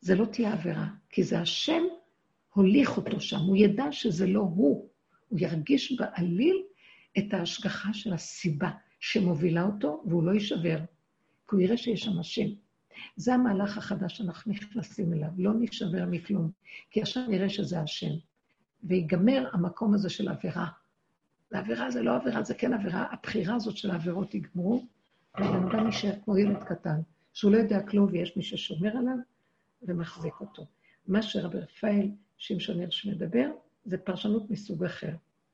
זה לא תהיה עבירה, כי זה השם הוליך אותו שם, הוא ידע שזה לא הוא. הוא ירגיש בעליל את ההשגחה של הסיבה שמובילה אותו, והוא לא יישבר, כי הוא יראה שיש שם השם. זה המהלך החדש שאנחנו נכנסים אליו, לא נישבר מכלום, כי עכשיו נראה שזה השם. ויגמר המקום הזה של עבירה. ועבירה זה לא עבירה, זה כן עבירה, הבחירה הזאת של העבירות יגמרו, והבן אדם יישאר כמו ילד קטן, שהוא לא יודע כלום ויש מי ששומר עליו ומחזיק אותו. מה שרבי רפאל שמשון הירש מדבר, זה פרשנות מסוג אחר.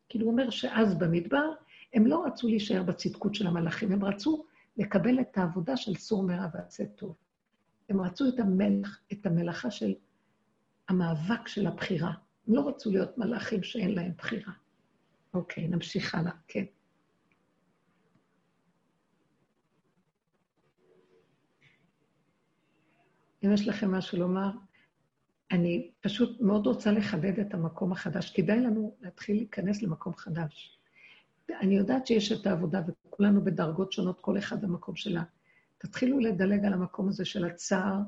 כאילו הוא אומר שאז במדבר, הם לא רצו להישאר בצדקות של המלאכים, הם רצו לקבל את העבודה של סור מרע ועשה טוב. הם רצו את, המלך, את המלאכה של המאבק של הבחירה. הם לא רצו להיות מלאכים שאין להם בחירה. אוקיי, נמשיך הלאה, כן. אם יש לכם משהו לומר, אני פשוט מאוד רוצה לחדד את המקום החדש. כדאי לנו להתחיל להיכנס למקום חדש. אני יודעת שיש את העבודה, וכולנו בדרגות שונות, כל אחד במקום שלה. תתחילו לדלג על המקום הזה של הצער,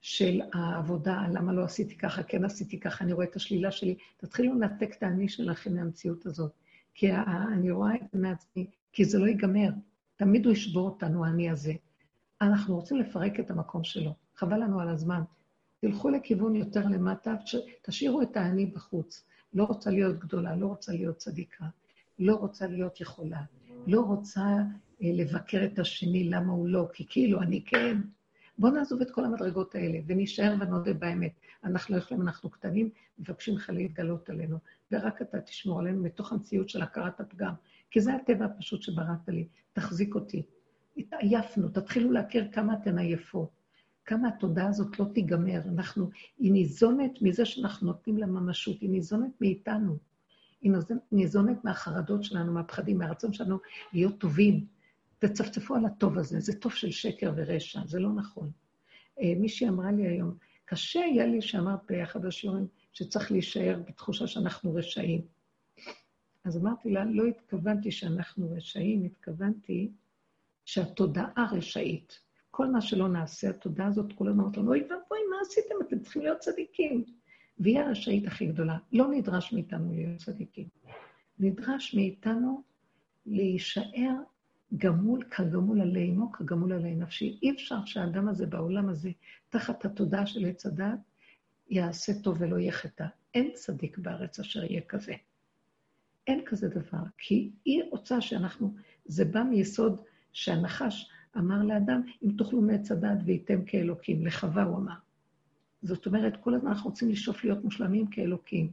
של העבודה, למה לא עשיתי ככה, כן עשיתי ככה, אני רואה את השלילה שלי. תתחילו לנתק את האני שלכם מהמציאות הזאת. כי אני רואה את זה מעצמי, כי זה לא ייגמר. תמיד הוא ישבור אותנו, האני הזה. אנחנו רוצים לפרק את המקום שלו. חבל לנו על הזמן. תלכו לכיוון יותר למטה, תשאירו את האני בחוץ. לא רוצה להיות גדולה, לא רוצה להיות צדיקה, לא רוצה להיות יכולה, לא רוצה אה, לבקר את השני למה הוא לא, כי כאילו אני כן. בואו נעזוב את כל המדרגות האלה ונישאר ונודה באמת. אנחנו לא יכולים, אנחנו קטנים, מבקשים לך להתגלות עלינו, ורק אתה תשמור עלינו מתוך המציאות של הכרת הפגם. כי זה הטבע הפשוט שבראת לי, תחזיק אותי. התעייפנו, תתחילו להכיר כמה אתן עייפות. כמה התודעה הזאת לא תיגמר. אנחנו, היא ניזונת מזה שאנחנו נותנים לה ממשות, היא ניזונת מאיתנו. היא ניזונת מהחרדות שלנו, מהפחדים, מהרצון שלנו להיות טובים. תצפצפו על הטוב הזה, זה טוב של שקר ורשע, זה לא נכון. אה, מישהי אמרה לי היום, קשה היה לי שאמרת באחד השיעורים שצריך להישאר בתחושה שאנחנו רשעים. אז אמרתי לה, לא התכוונתי שאנחנו רשעים, התכוונתי שהתודעה רשאית. כל מה שלא נעשה, התודעה הזאת כל הזמן אומרת לנו, אוי ואבוי, מה עשיתם? אתם צריכים להיות צדיקים. והיא הרשאית הכי גדולה. לא נדרש מאיתנו להיות צדיקים. נדרש מאיתנו להישאר גמול כגמול עלי אמו, כגמול עלי נפשי. אי אפשר שהאדם הזה בעולם הזה, תחת התודעה של עץ הדת, יעשה טוב ולא יהיה חטא. אין צדיק בארץ אשר יהיה כזה. אין כזה דבר, כי היא רוצה שאנחנו, זה בא מיסוד שהנחש אמר לאדם, אם תאכלו מעץ הדעת וייתם כאלוקים, לחווה הוא אמר. זאת אומרת, כל הזמן אנחנו רוצים לשאוף להיות מושלמים כאלוקים.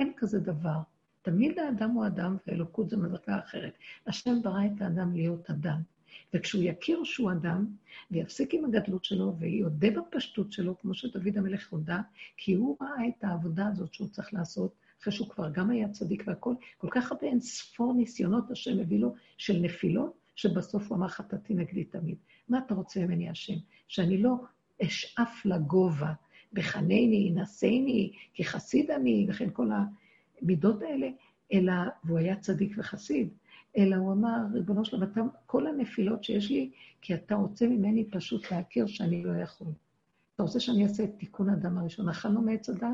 אין כזה דבר. תמיד האדם הוא אדם, ואלוקות זו מדרגה אחרת. השם ברא את האדם להיות אדם. וכשהוא יכיר שהוא אדם, ויפסיק עם הגדלות שלו, ויודה בפשטות שלו, כמו שדוד המלך הודה, כי הוא ראה את העבודה הזאת שהוא צריך לעשות, אחרי שהוא כבר גם היה צדיק והכול, כל כך הרבה אין ספור ניסיונות השם הביא לו של נפילות, שבסוף הוא אמר חטאתי נגדי תמיד. מה אתה רוצה ממני, השם? שאני לא אשאף לגובה, בחנני, נשני, כי חסיד אני, וכן כל המידות האלה, אלא, והוא היה צדיק וחסיד, אלא הוא אמר, ריבונו שלום, אתה, כל הנפילות שיש לי, כי אתה רוצה ממני פשוט להכיר שאני לא יכול. אתה רוצה שאני אעשה את תיקון האדם הראשון. אכלנו מעץ הדת?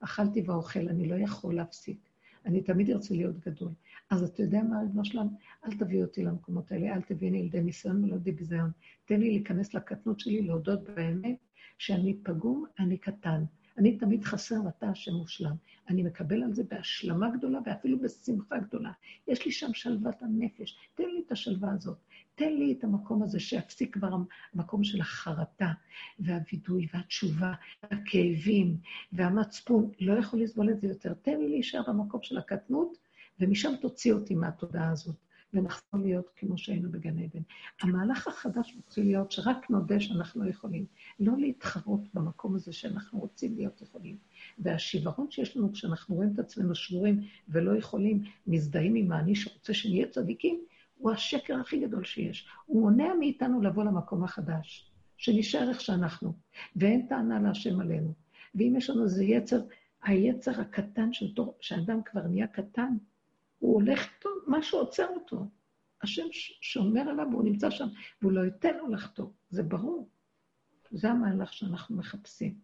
אכלתי ואוכל, אני לא יכול להפסיק. אני תמיד ארצה להיות גדול. אז אתה יודע מה, ריבונו שלם? אל תביא אותי למקומות האלה, אל תביאני לידי ניסיון ולא לידי ביזיון. תן לי להיכנס לקטנות שלי, להודות באמת שאני פגום, אני קטן. אני תמיד חסר ואתה השם מושלם. אני מקבל על זה בהשלמה גדולה ואפילו בשמחה גדולה. יש לי שם שלוות הנפש. תן לי את השלווה הזאת. תן לי את המקום הזה שיפסיק כבר המקום של החרטה והווידוי והתשובה, והכאבים והמצפון. לא יכול לסבול את זה יותר. תן לי להישאר במקום של הקטנות, ומשם תוציא אותי מהתודעה הזאת. ונחזור להיות כמו שהיינו בגן עדן. המהלך החדש רוצה להיות שרק נודה שאנחנו לא יכולים. לא להתחרות במקום הזה שאנחנו רוצים להיות יכולים. והשיוורון שיש לנו כשאנחנו רואים את עצמנו שבורים ולא יכולים, מזדהים עם האני שרוצה שנהיה צדיקים, הוא השקר הכי גדול שיש. הוא מונע מאיתנו לבוא למקום החדש, שנשאר איך שאנחנו, ואין טענה להשם עלינו. ואם יש לנו איזה יצר, היצר הקטן של תור, שאדם כבר נהיה קטן, הוא הולך טוב, משהו עוצר אותו. השם שומר עליו והוא נמצא שם, והוא לא ייתן לו לחטוא, זה ברור. זה המהלך שאנחנו מחפשים.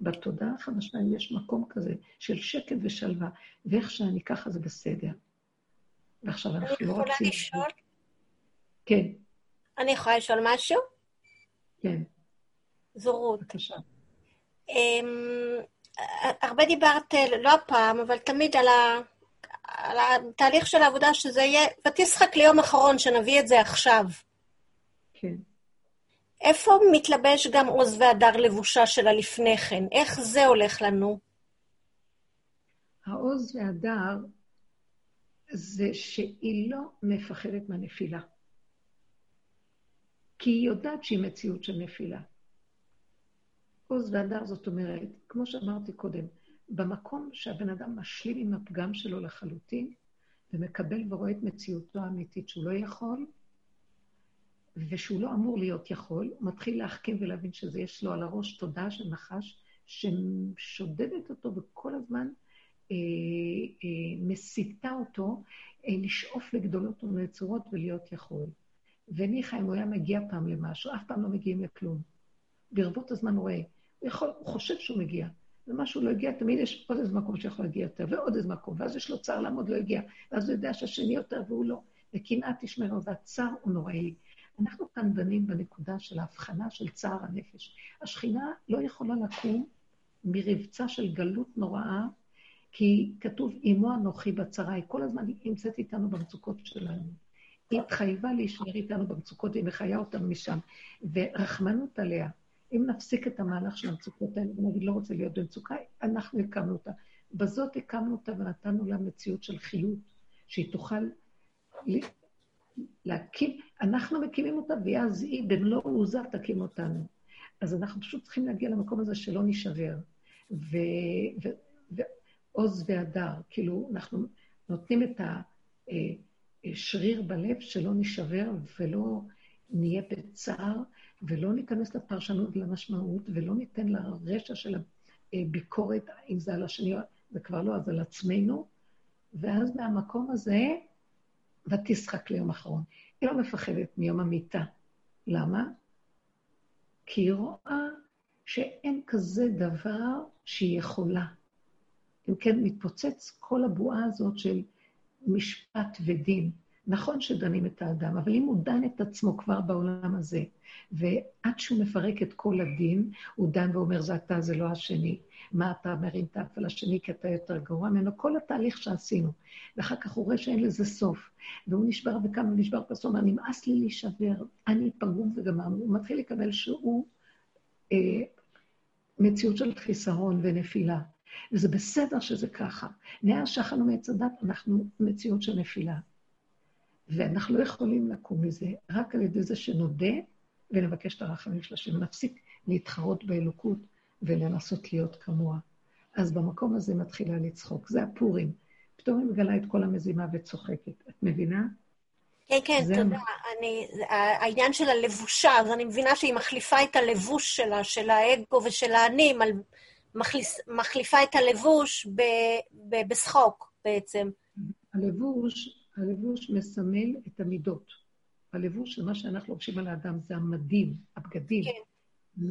בתודעה החדשה יש מקום כזה של שקט ושלווה, ואיך שאני ככה זה בסדר. ועכשיו אנחנו לא רוצים... אני יכולה לשאול? כן. אני יכולה לשאול משהו? כן. זו רות. בבקשה. אמ, הרבה דיברת, לא הפעם, אבל תמיד על ה... על התהליך של העבודה, שזה יהיה, ותשחק ליום אחרון, שנביא את זה עכשיו. כן. איפה מתלבש גם עוז והדר לבושה של הלפני כן? איך זה הולך לנו? העוז והדר זה שהיא לא מפחדת מהנפילה. כי היא יודעת שהיא מציאות של נפילה. עוז והדר זאת אומרת, כמו שאמרתי קודם, במקום שהבן אדם משלים עם הפגם שלו לחלוטין, ומקבל ורואה את מציאותו האמיתית שהוא לא יכול, ושהוא לא אמור להיות יכול, הוא מתחיל להחכים ולהבין שזה יש לו על הראש תודעה של נחש, ששודדת אותו וכל הזמן אה, אה, מסיתה אותו אה, לשאוף לגדולות ולנצורות ולהיות יכול. וניחא, אם הוא היה מגיע פעם למשהו, אף פעם לא מגיעים לכלום. ברבות הזמן הוא רואה, הוא, יכול, הוא חושב שהוא מגיע, ומשהו לא הגיע, תמיד יש עוד איזה מקום שיכול להגיע יותר, ועוד איזה מקום, ואז יש לו צער למה עוד לא הגיע, ואז הוא יודע שהשני יותר והוא לא. וקנאה תשמרו, והצער הוא נוראי. אנחנו כאן דנים בנקודה של ההבחנה של צער הנפש. השכינה לא יכולה לקום מרבצה של גלות נוראה, כי כתוב, אמו אנוכי בצרה, היא כל הזמן נמצאת איתנו במצוקות שלנו. היא התחייבה להישאר איתנו במצוקות, היא מחיה אותנו משם, ורחמנות עליה. אם נפסיק את המהלך של המצוקות האלה ונגיד, לא רוצה להיות במצוקה, אנחנו הקמנו אותה. בזאת הקמנו אותה ונתנו לה מציאות של חיות, שהיא תוכל להקים, אנחנו מקימים אותה, ואז היא במלוא עוזה תקים אותנו. אז אנחנו פשוט צריכים להגיע למקום הזה שלא נישבר. ועוז והדר, כאילו, אנחנו נותנים את השריר בלב שלא נישבר ולא נהיה בצער, ולא ניכנס לפרשנות ולמשמעות, ולא ניתן לרשע של הביקורת, אם זה על השני, זה כבר לא, אז על עצמנו, ואז מהמקום הזה, ותשחק ליום אחרון. היא לא מפחדת מיום המיטה. למה? כי היא רואה שאין כזה דבר שהיא יכולה. אם כן, מתפוצץ כל הבועה הזאת של משפט ודין. נכון שדנים את האדם, אבל אם הוא דן את עצמו כבר בעולם הזה, ועד שהוא מפרק את כל הדין, הוא דן ואומר, זה אתה, זה לא השני. מה אתה מרים את האף על השני כי אתה יותר גרוע ממנו? כל התהליך שעשינו. ואחר כך הוא רואה שאין לזה סוף. והוא נשבר וקם ונשבר בסוף, אומר, נמאס לי להישבר, אני פגום וגמרנו. הוא מתחיל לקבל שהוא אה, מציאות של חיסרון ונפילה. וזה בסדר שזה ככה. מאז שאכלנו מעץ הדת, אנחנו מציאות של נפילה. ואנחנו לא יכולים לקום מזה רק על ידי זה שנודה ונבקש את הרחמים של השם. נפסיק להתחרות באלוקות ולנסות להיות כמוה. אז במקום הזה מתחילה לצחוק. זה הפורים. פתאום היא מגלה את כל המזימה וצוחקת. את מבינה? כן, כן, תודה. אני, העניין של הלבושה, אז אני מבינה שהיא מחליפה את הלבוש שלה, של האגו ושל האני, מחליס, מחליפה את הלבוש ב, ב, בשחוק בעצם. הלבוש, הלבוש מסמל את המידות. הלבוש של מה שאנחנו לובשים על האדם זה המדים, הבגדים. כן.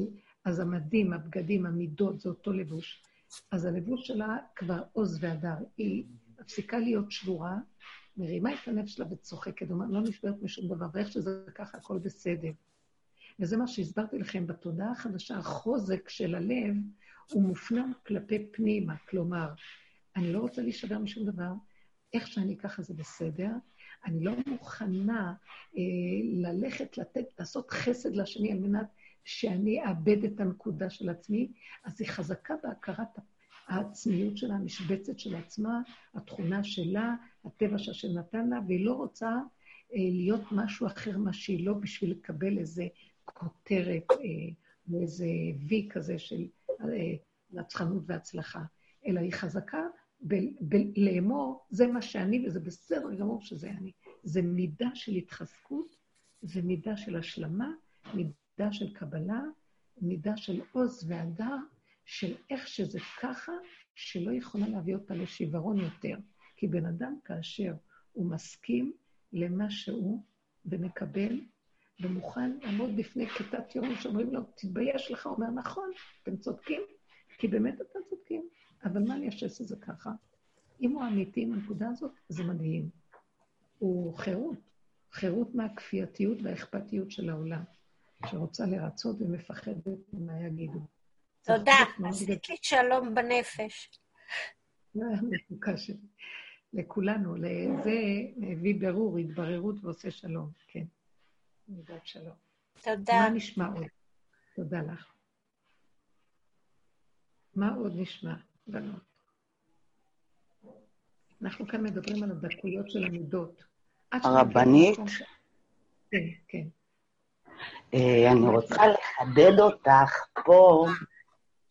אז המדים, הבגדים, המידות, זה אותו לבוש. אז הלבוש שלה כבר עוז והדר. היא מפסיקה להיות שבורה, מרימה את הלב שלה וצוחקת, אומרת, לא נשברת משום דבר, ואיך שזה ככה, הכל בסדר. וזה מה שהסברתי לכם, בתודעה החדשה, החוזק של הלב הוא מופנם כלפי פנימה. כלומר, אני לא רוצה להישבר משום דבר, איך שאני ככה זה בסדר, אני לא מוכנה אה, ללכת, לתת, לעשות חסד לשני על מנת שאני אאבד את הנקודה של עצמי, אז היא חזקה בהכרת העצמיות שלה, המשבצת של עצמה, התכונה שלה, הטבע שהשם נתן לה, והיא לא רוצה אה, להיות משהו אחר מה שהיא לא בשביל לקבל איזה כותרת אה, איזה וי כזה של אה, נצחנות והצלחה, אלא היא חזקה בלאמור, זה מה שאני וזה בסדר גמור שזה אני. זה מידה של התחזקות, זה מידה של השלמה, מידה של קבלה, מידה של עוז והדר, של איך שזה ככה, שלא יכולה להביא אותה לשיוורון יותר. כי בן אדם, כאשר הוא מסכים למה שהוא ומקבל, ומוכן לעמוד בפני כיתת יום שאומרים לו, תתבייש לך, הוא אומר, נכון, אתם צודקים, כי באמת אתם צודקים, אבל מה אני אעשה שזה ככה? אם הוא אמיתי עם הנקודה הזאת, זה מדהים. הוא חירות, חירות מהכפייתיות והאכפתיות של העולם, שרוצה לרצות ומפחדת ממה יגידו. תודה, עשית לי שלום בנפש. מתוקה שלי. לכולנו, לזה מביא ברור, התבררות ועושה שלום, כן. מידת שלום. תודה. מה נשמע עוד? תודה לך. מה עוד נשמע, בנות? אנחנו כאן מדברים על הדקויות של המידות. הרבנית? כן, כן. אה, אני רוצה לחדד אותך פה,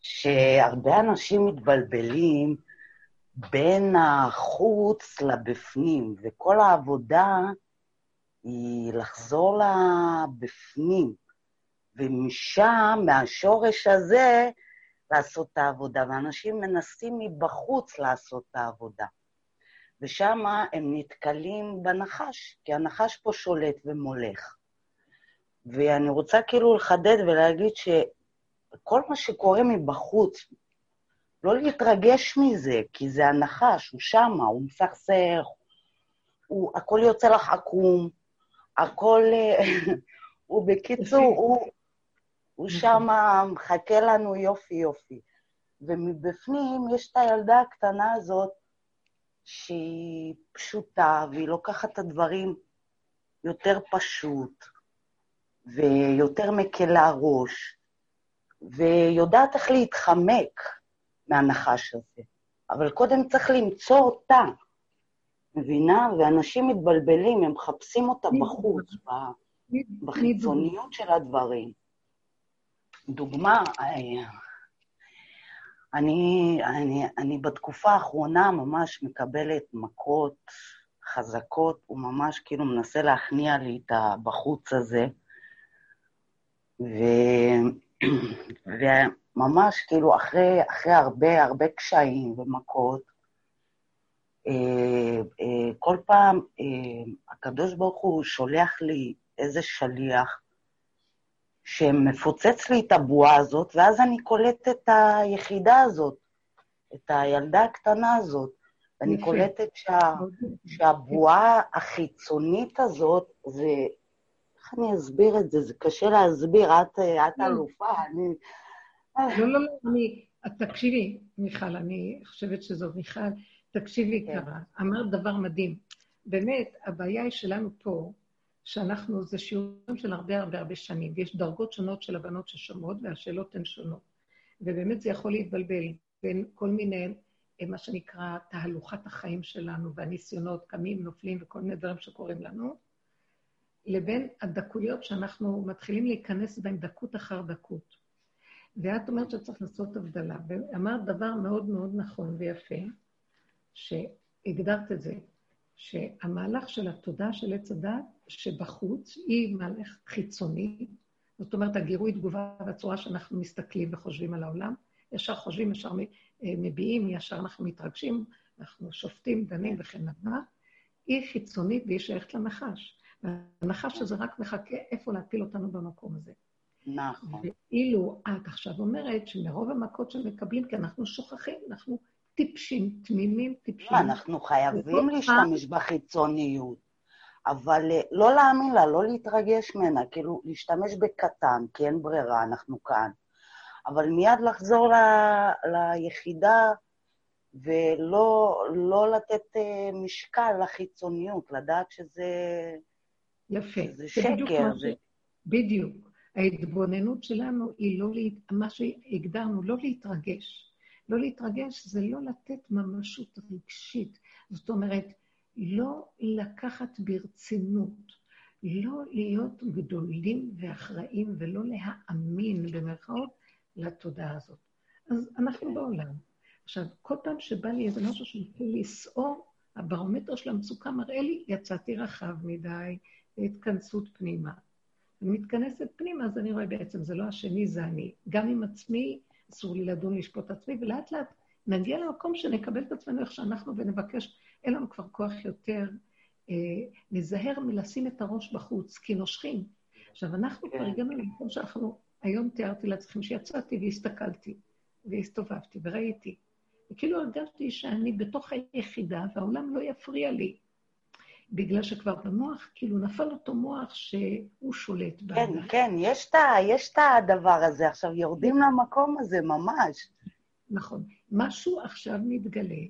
שהרבה אנשים מתבלבלים בין החוץ לבפנים, וכל העבודה היא לחזור לבפנים, ומשם, מהשורש הזה, לעשות את העבודה, ואנשים מנסים מבחוץ לעשות את העבודה. ושם הם נתקלים בנחש, כי הנחש פה שולט ומולך. ואני רוצה כאילו לחדד ולהגיד שכל מה שקורה מבחוץ, לא להתרגש מזה, כי זה הנחש, הוא שמה, הוא מסכסך, הוא, הכל יוצא לך עקום, הכל... הוא בקיצור, הוא, הוא שמה מחכה לנו יופי יופי. ומבפנים יש את הילדה הקטנה הזאת, שהיא פשוטה, והיא לוקחת את הדברים יותר פשוט, ויותר מקלה ראש, ויודעת איך להתחמק מהנחש הזה. אבל קודם צריך למצוא אותה, מבינה? ואנשים מתבלבלים, הם מחפשים אותה בחוץ, בחיצוניות של הדברים. דוגמה, אה, אני, אני, אני בתקופה האחרונה ממש מקבלת מכות חזקות, הוא ממש כאילו מנסה להכניע לי את הבחוץ הזה, ו, וממש כאילו אחרי, אחרי הרבה הרבה קשיים ומכות, אה, אה, כל פעם הקדוש ברוך הוא שולח לי איזה שליח, שמפוצץ לי את הבועה הזאת, ואז אני קולטת את היחידה הזאת, את הילדה הקטנה הזאת. ואני קולטת שה, שהבועה החיצונית הזאת, זה... איך אני אסביר את זה? זה קשה להסביר, את, את לא. אלופה, אני... לא, לא, לא, אני... תקשיבי, מיכל, אני חושבת שזאת מיכל. תקשיבי, כן. קרה. אמרת דבר מדהים. באמת, הבעיה היא שלנו פה, שאנחנו, זה שיעורים של הרבה הרבה הרבה שנים, ויש דרגות שונות של הבנות ששומעות, והשאלות הן שונות. ובאמת זה יכול להתבלבל בין כל מיני, אה, מה שנקרא, תהלוכת החיים שלנו והניסיונות, קמים, נופלים וכל מיני דברים שקורים לנו, לבין הדקויות שאנחנו מתחילים להיכנס בהן דקות אחר דקות. ואת אומרת שצריך לעשות הבדלה. ואמרת דבר מאוד מאוד נכון ויפה, שהגדרת את זה, שהמהלך של התודעה של עץ הדת שבחוץ היא מהלך חיצוני, זאת אומרת, הגירוי תגובה והצורה שאנחנו מסתכלים וחושבים על העולם, ישר חושבים, ישר מביעים, ישר אנחנו מתרגשים, אנחנו שופטים, דנים וכן הלאה, היא חיצונית והיא שייכת לנחש. והנחש הזה רק מחכה איפה להפיל אותנו במקום הזה. נכון. ואילו את עכשיו אומרת שמרוב המכות שמקבלים, כי אנחנו שוכחים, אנחנו טיפשים, תמימים, טיפשים. לא, אנחנו חייבים להשתמש בחיצוניות, אבל אה, לא להאמין לה, לא להתרגש ממנה, כאילו, להשתמש בקטן, כי אין ברירה, אנחנו כאן. אבל מיד לחזור ל, ליחידה ולא לא לתת uh, משקל לחיצוניות, לדעת שזה... יפה. זה שקר. זה... בדיוק. ההתבוננות שלנו היא לא, מה שהגדרנו, לא להתרגש. לא להתרגש זה לא לתת ממשות רגשית. זאת אומרת, לא לקחת ברצינות, לא להיות גדולים ואחראים ולא להאמין, במרכאות, לתודעה הזאת. אז אנחנו בעולם. עכשיו, כל פעם שבא לי איזה משהו שמתחיל לסעור, הברומטר של המצוקה מראה לי, יצאתי רחב מדי, התכנסות פנימה. אני מתכנסת פנימה, אז אני רואה בעצם, זה לא השני, זה אני. גם עם עצמי, אסור לי לדון, לשפוט עצמי, ולאט לאט נגיע למקום שנקבל את עצמנו איך שאנחנו ונבקש, אין לנו כבר כוח יותר. אה, נזהר מלשים את הראש בחוץ, כי נושכים. עכשיו, אנחנו כבר כן. הגענו למקום שאנחנו, היום תיארתי לעצמכם שיצאתי והסתכלתי, והסתובבתי וראיתי. וכאילו הרגשתי שאני בתוך היחידה והעולם לא יפריע לי. בגלל שכבר במוח, כאילו נפל אותו מוח שהוא שולט בה. כן, כן, יש את הדבר הזה. עכשיו, יורדים למקום הזה ממש. נכון. משהו עכשיו מתגלה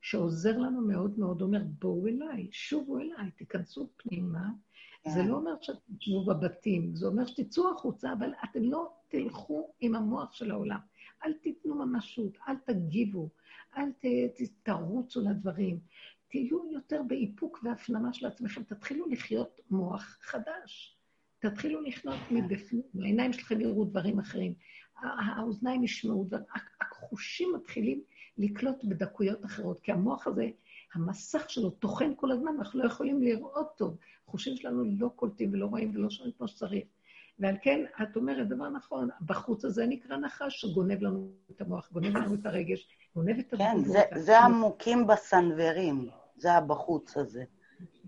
שעוזר לנו מאוד מאוד, אומר, בואו אליי, שובו אליי, תיכנסו פנימה. כן. זה לא אומר שתשבו בבתים, זה אומר שתצאו החוצה, אבל אתם לא תלכו עם המוח של העולם. אל תיתנו ממשות, אל תגיבו, אל ת, תרוצו לדברים. תהיו יותר באיפוק והפנמה של עצמכם, תתחילו לחיות מוח חדש. תתחילו לחיות כן. מבפנים, העיניים שלכם יראו דברים אחרים, האוזניים ישמעו דברים, החושים מתחילים לקלוט בדקויות אחרות, כי המוח הזה, המסך שלו טוחן כל הזמן, אנחנו לא יכולים לראות טוב. החושים שלנו לא קולטים ולא רואים ולא שומעים כמו שצריך. ועל כן, את אומרת דבר נכון, בחוץ הזה נקרא נחש שגונב לנו את המוח, גונב לנו את הרגש, גונב את כן, זה, זה המוכים בסנוורים. זה הבחוץ הזה.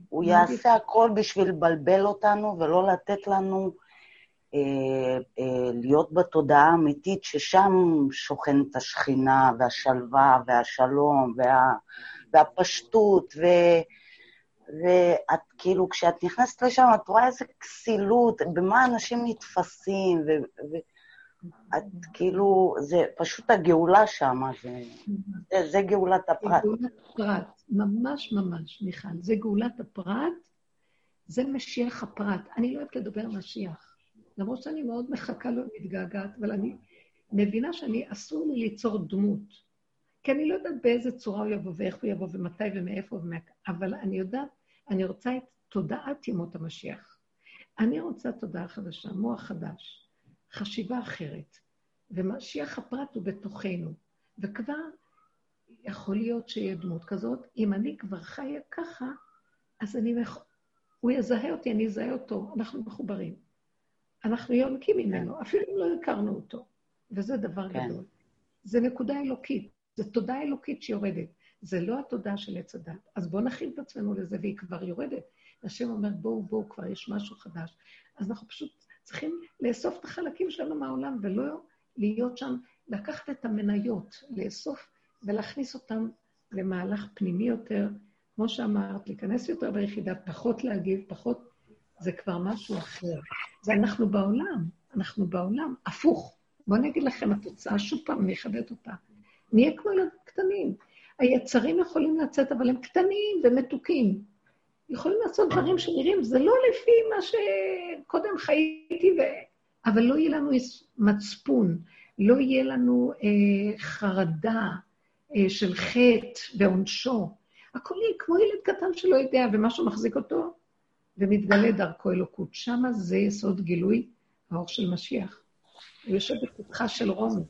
הוא יעשה הכל בשביל לבלבל אותנו ולא לתת לנו אה, אה, להיות בתודעה האמיתית, ששם שוכנת השכינה והשלווה והשלום וה, והפשטות, ו, ואת כאילו, כשאת נכנסת לשם, את רואה איזה כסילות, במה אנשים נתפסים, ו, ו, את כאילו, זה פשוט הגאולה שם, זה, זה, זה גאולת הפרט. גאולת הפרט, ממש ממש, מיכל. זה גאולת הפרט, זה משיח הפרט. אני לא אוהבת לדבר משיח, למרות שאני מאוד מחכה לו ומתגעגעת, אבל אני מבינה שאני, אסור לי ליצור דמות. כי אני לא יודעת באיזה צורה הוא יבוא ואיך הוא יבוא ומתי ומאיפה ומה... אבל אני יודעת, אני רוצה את תודעת ימות המשיח. אני רוצה תודעה חדשה, מוח חדש. חשיבה אחרת. ומשיח הפרט הוא בתוכנו. וכבר יכול להיות שיהיה דמות כזאת. אם אני כבר חיה ככה, אז אני... מח... הוא יזהה אותי, אני אזהה אותו, אנחנו מחוברים. אנחנו יונקים ממנו, כן. אפילו אם לא הכרנו אותו. וזה דבר כן. גדול. זה נקודה אלוקית, זו תודה אלוקית שיורדת. זה לא התודה של עץ הדת. אז בואו נכין את עצמנו לזה, והיא כבר יורדת. השם אומר, בואו, בואו, כבר יש משהו חדש. אז אנחנו פשוט צריכים לאסוף את החלקים שלנו מהעולם, ולא להיות שם, לקחת את המניות, לאסוף ולהכניס אותם למהלך פנימי יותר, כמו שאמרת, להיכנס יותר ביחידה, פחות להגיב, פחות... זה כבר משהו אחר. זה אנחנו בעולם, אנחנו בעולם, הפוך. בואו אני אגיד לכם, התוצאה, שוב פעם, אני אחדד אותה. נהיה כמו ילדים קטנים. היצרים יכולים לצאת, אבל הם קטנים ומתוקים. יכולים לעשות דברים שנראים, זה לא לפי מה שקודם חייתי, ו... אבל לא יהיה לנו מצפון, לא יהיה לנו אה, חרדה אה, של חטא ועונשו. הכל יהיה כמו ילד קטן שלא יודע, ומשהו מחזיק אותו, ומתגלה דרכו אלוקות. שמה זה יסוד גילוי האור של משיח. הוא יושב בפתחה של רומי.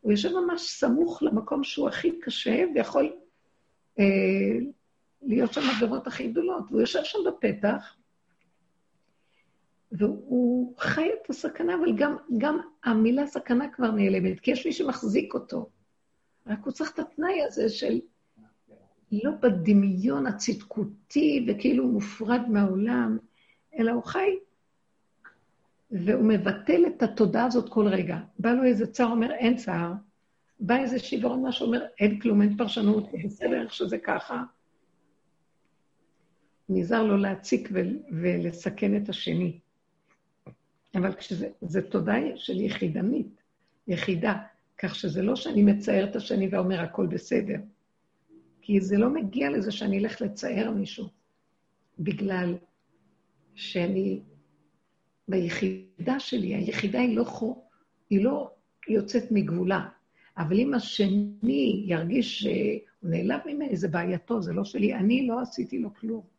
הוא יושב ממש סמוך למקום שהוא הכי קשה, ויכול אה, להיות שם עבירות הכי גדולות. והוא יושב שם בפתח, והוא חי את הסכנה, אבל גם, גם המילה סכנה כבר נעלמת, כי יש מי שמחזיק אותו. רק הוא צריך את התנאי הזה של לא בדמיון הצדקותי וכאילו מופרד מהעולם, אלא הוא חי, והוא מבטל את התודעה הזאת כל רגע. בא לו איזה צער, אומר, אין צער. בא איזה שיוורון, מה שאומר, אין כלום, אין פרשנות, בסדר איך שזה ככה. נזהר לא להציק ולסכן את השני. אבל כשזה תודעה של יחידנית, יחידה, כך שזה לא שאני מצייר את השני ואומר הכל בסדר. כי זה לא מגיע לזה שאני אלך לצייר מישהו, בגלל שאני ביחידה שלי, היחידה היא לא, חו, היא לא יוצאת מגבולה, אבל אם השני ירגיש שהוא נעלב ממני, זה בעייתו, זה לא שלי, אני לא עשיתי לו כלום.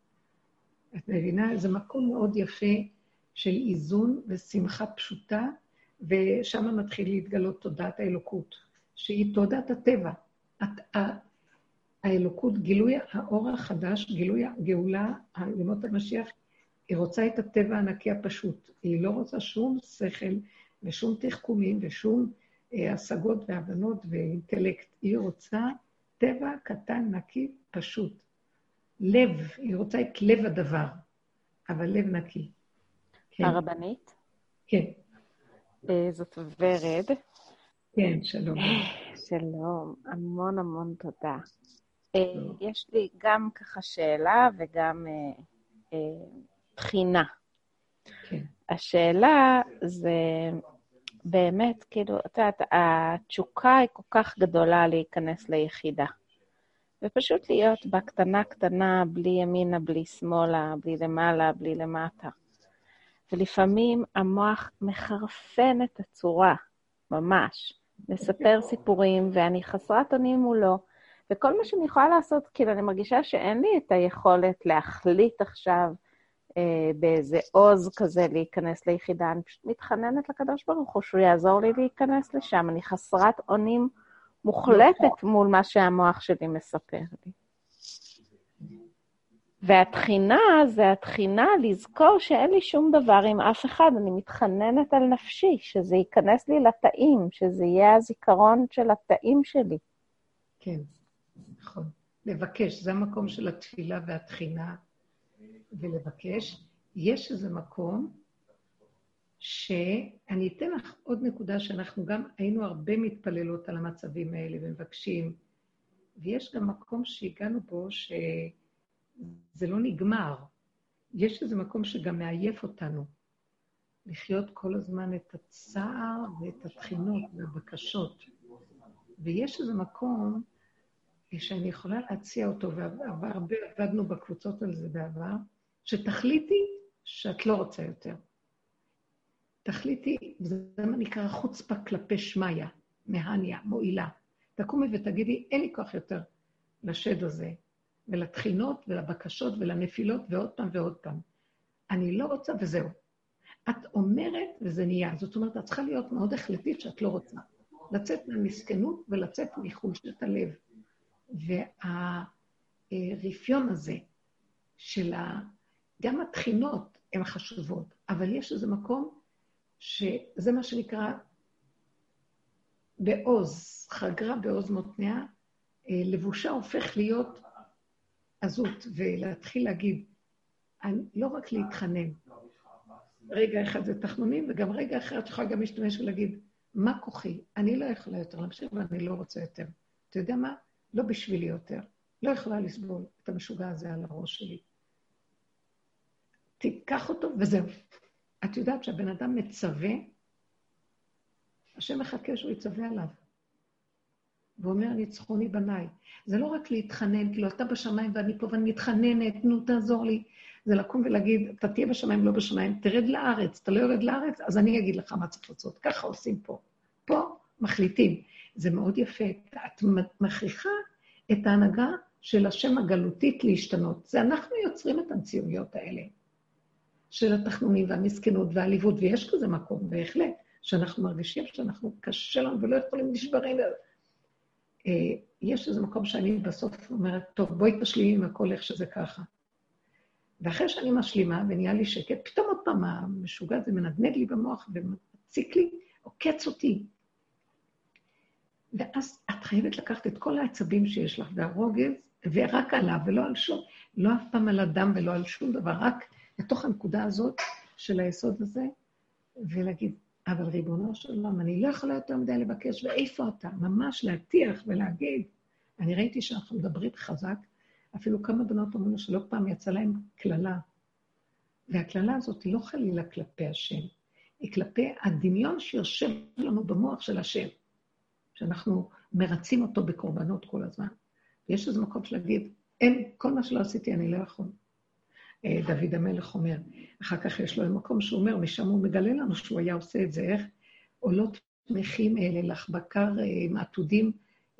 את מבינה? זה מקום מאוד יפה של איזון ושמחה פשוטה, ושם מתחיל להתגלות תודעת האלוקות, שהיא תודעת הטבע. האלוקות, גילוי האור החדש, גילוי הגאולה, ימות המשיח, היא רוצה את הטבע הנקי הפשוט. היא לא רוצה שום שכל ושום תחכומים ושום אה, השגות והבנות ואינטלקט. היא רוצה טבע קטן, נקי, פשוט. לב, היא רוצה את לב הדבר, אבל לב נקי. כן. הרבנית? כן. אה, זאת ורד. כן, שלום. שלום, המון המון תודה. אה, יש לי גם ככה שאלה וגם בחינה. כן. השאלה זה באמת, כאילו, את יודעת, התשוקה היא כל כך גדולה להיכנס ליחידה. ופשוט להיות בה קטנה קטנה, בלי ימינה, בלי שמאלה, בלי למעלה, בלי למטה. ולפעמים המוח מחרפן את הצורה, ממש. מספר סיפורים, ואני חסרת אונים מולו, וכל מה שאני יכולה לעשות, כאילו, אני מרגישה שאין לי את היכולת להחליט עכשיו אה, באיזה עוז כזה להיכנס ליחידה, אני פשוט מתחננת לקדוש ברוך הוא שהוא יעזור לי להיכנס לשם. אני חסרת אונים מוחלטת מול מה שהמוח שלי מספר לי. והתחינה זה התחינה לזכור שאין לי שום דבר עם אף אחד, אני מתחננת על נפשי, שזה ייכנס לי לתאים, שזה יהיה הזיכרון של התאים שלי. כן, נכון. לבקש, זה המקום של התפילה והתחינה, ולבקש. יש איזה מקום שאני אתן לך עוד נקודה שאנחנו גם היינו הרבה מתפללות על המצבים האלה ומבקשים, ויש גם מקום שהגענו בו שזה לא נגמר. יש איזה מקום שגם מעייף אותנו, לחיות כל הזמן את הצער ואת התחינות והבקשות. ויש איזה מקום שאני יכולה להציע אותו, והרבה עבדנו בקבוצות על זה בעבר, שתחליטי שאת לא רוצה יותר. תחליטי, זה מה נקרא חוצפה כלפי שמיא, מהניה, מועילה. תקומי ותגידי, אין לי כוח יותר לשד הזה, ולתחינות, ולבקשות, ולנפילות, ועוד פעם ועוד פעם. אני לא רוצה וזהו. את אומרת וזה נהיה. זאת אומרת, את צריכה להיות מאוד החלטית שאת לא רוצה. לצאת מהמסכנות ולצאת מחולשת הלב. והרפיון הזה של ה... גם התחינות הן חשובות, אבל יש איזה מקום שזה מה שנקרא בעוז, חגרה בעוז מותניה, אה, לבושה הופך להיות עזות, ולהתחיל להגיד, לא רק להתחנן, רגע אחד זה תחנונים, וגם רגע אחר את יכולה גם להשתמש ולהגיד, מה כוחי? אני לא יכולה יותר להמשיך ואני לא רוצה יותר. אתה יודע מה? לא בשבילי יותר. לא יכולה לסבול את המשוגע הזה על הראש שלי. תיקח אותו וזהו. את יודעת שהבן אדם מצווה, השם מחכה שהוא יצווה עליו. ואומר, ניצחוני בניי. זה לא רק להתחנן, כאילו, אתה בשמיים ואני פה ואני מתחננת, נו, תעזור לי. זה לקום ולהגיד, אתה תהיה בשמיים, לא בשמיים, תרד לארץ, אתה לא יורד לארץ, אז אני אגיד לך מה צריך לעשות. ככה עושים פה. פה מחליטים. זה מאוד יפה. את מכריחה את ההנהגה של השם הגלותית להשתנות. זה אנחנו יוצרים את המציאויות האלה, של התחנונים והמסכנות והעליבות, ויש כזה מקום, בהחלט, שאנחנו מרגישים שאנחנו, קשה לנו ולא יכולים נשברים. אה, יש איזה מקום שאני בסוף אומרת, טוב, בואי תשלימי עם הכל איך שזה ככה. ואחרי שאני משלימה ונהיה לי שקט, פתאום עוד פעם המשוגע הזה מנדנד לי במוח ומציק לי, עוקץ אותי. ואז את חייבת לקחת את כל העצבים שיש לך והרוגז, ורק עליו, ולא על שום, לא אף פעם על אדם ולא על שום דבר, רק לתוך הנקודה הזאת של היסוד הזה, ולהגיד, אבל ריבונו של עולם, אני לא יכולה יותר מדי לבקש, ואיפה אתה? ממש להטיח ולהגיד. אני ראיתי שאנחנו מדברים חזק, אפילו כמה בנות אמרו שלא פעם יצא להם קללה. והקללה הזאת היא לא חלילה כלפי השם, היא כלפי הדמיון שיושב לנו במוח של השם, שאנחנו מרצים אותו בקורבנות כל הזמן. ויש איזה מקום של להגיד, אין, כל מה שלא עשיתי אני לא יכול. אה, דוד המלך אומר, אחר כך יש לו מקום שהוא אומר, משם הוא מגלה לנו שהוא היה עושה את זה, איך עולות תמיכים אלה לך בקר עם עתודים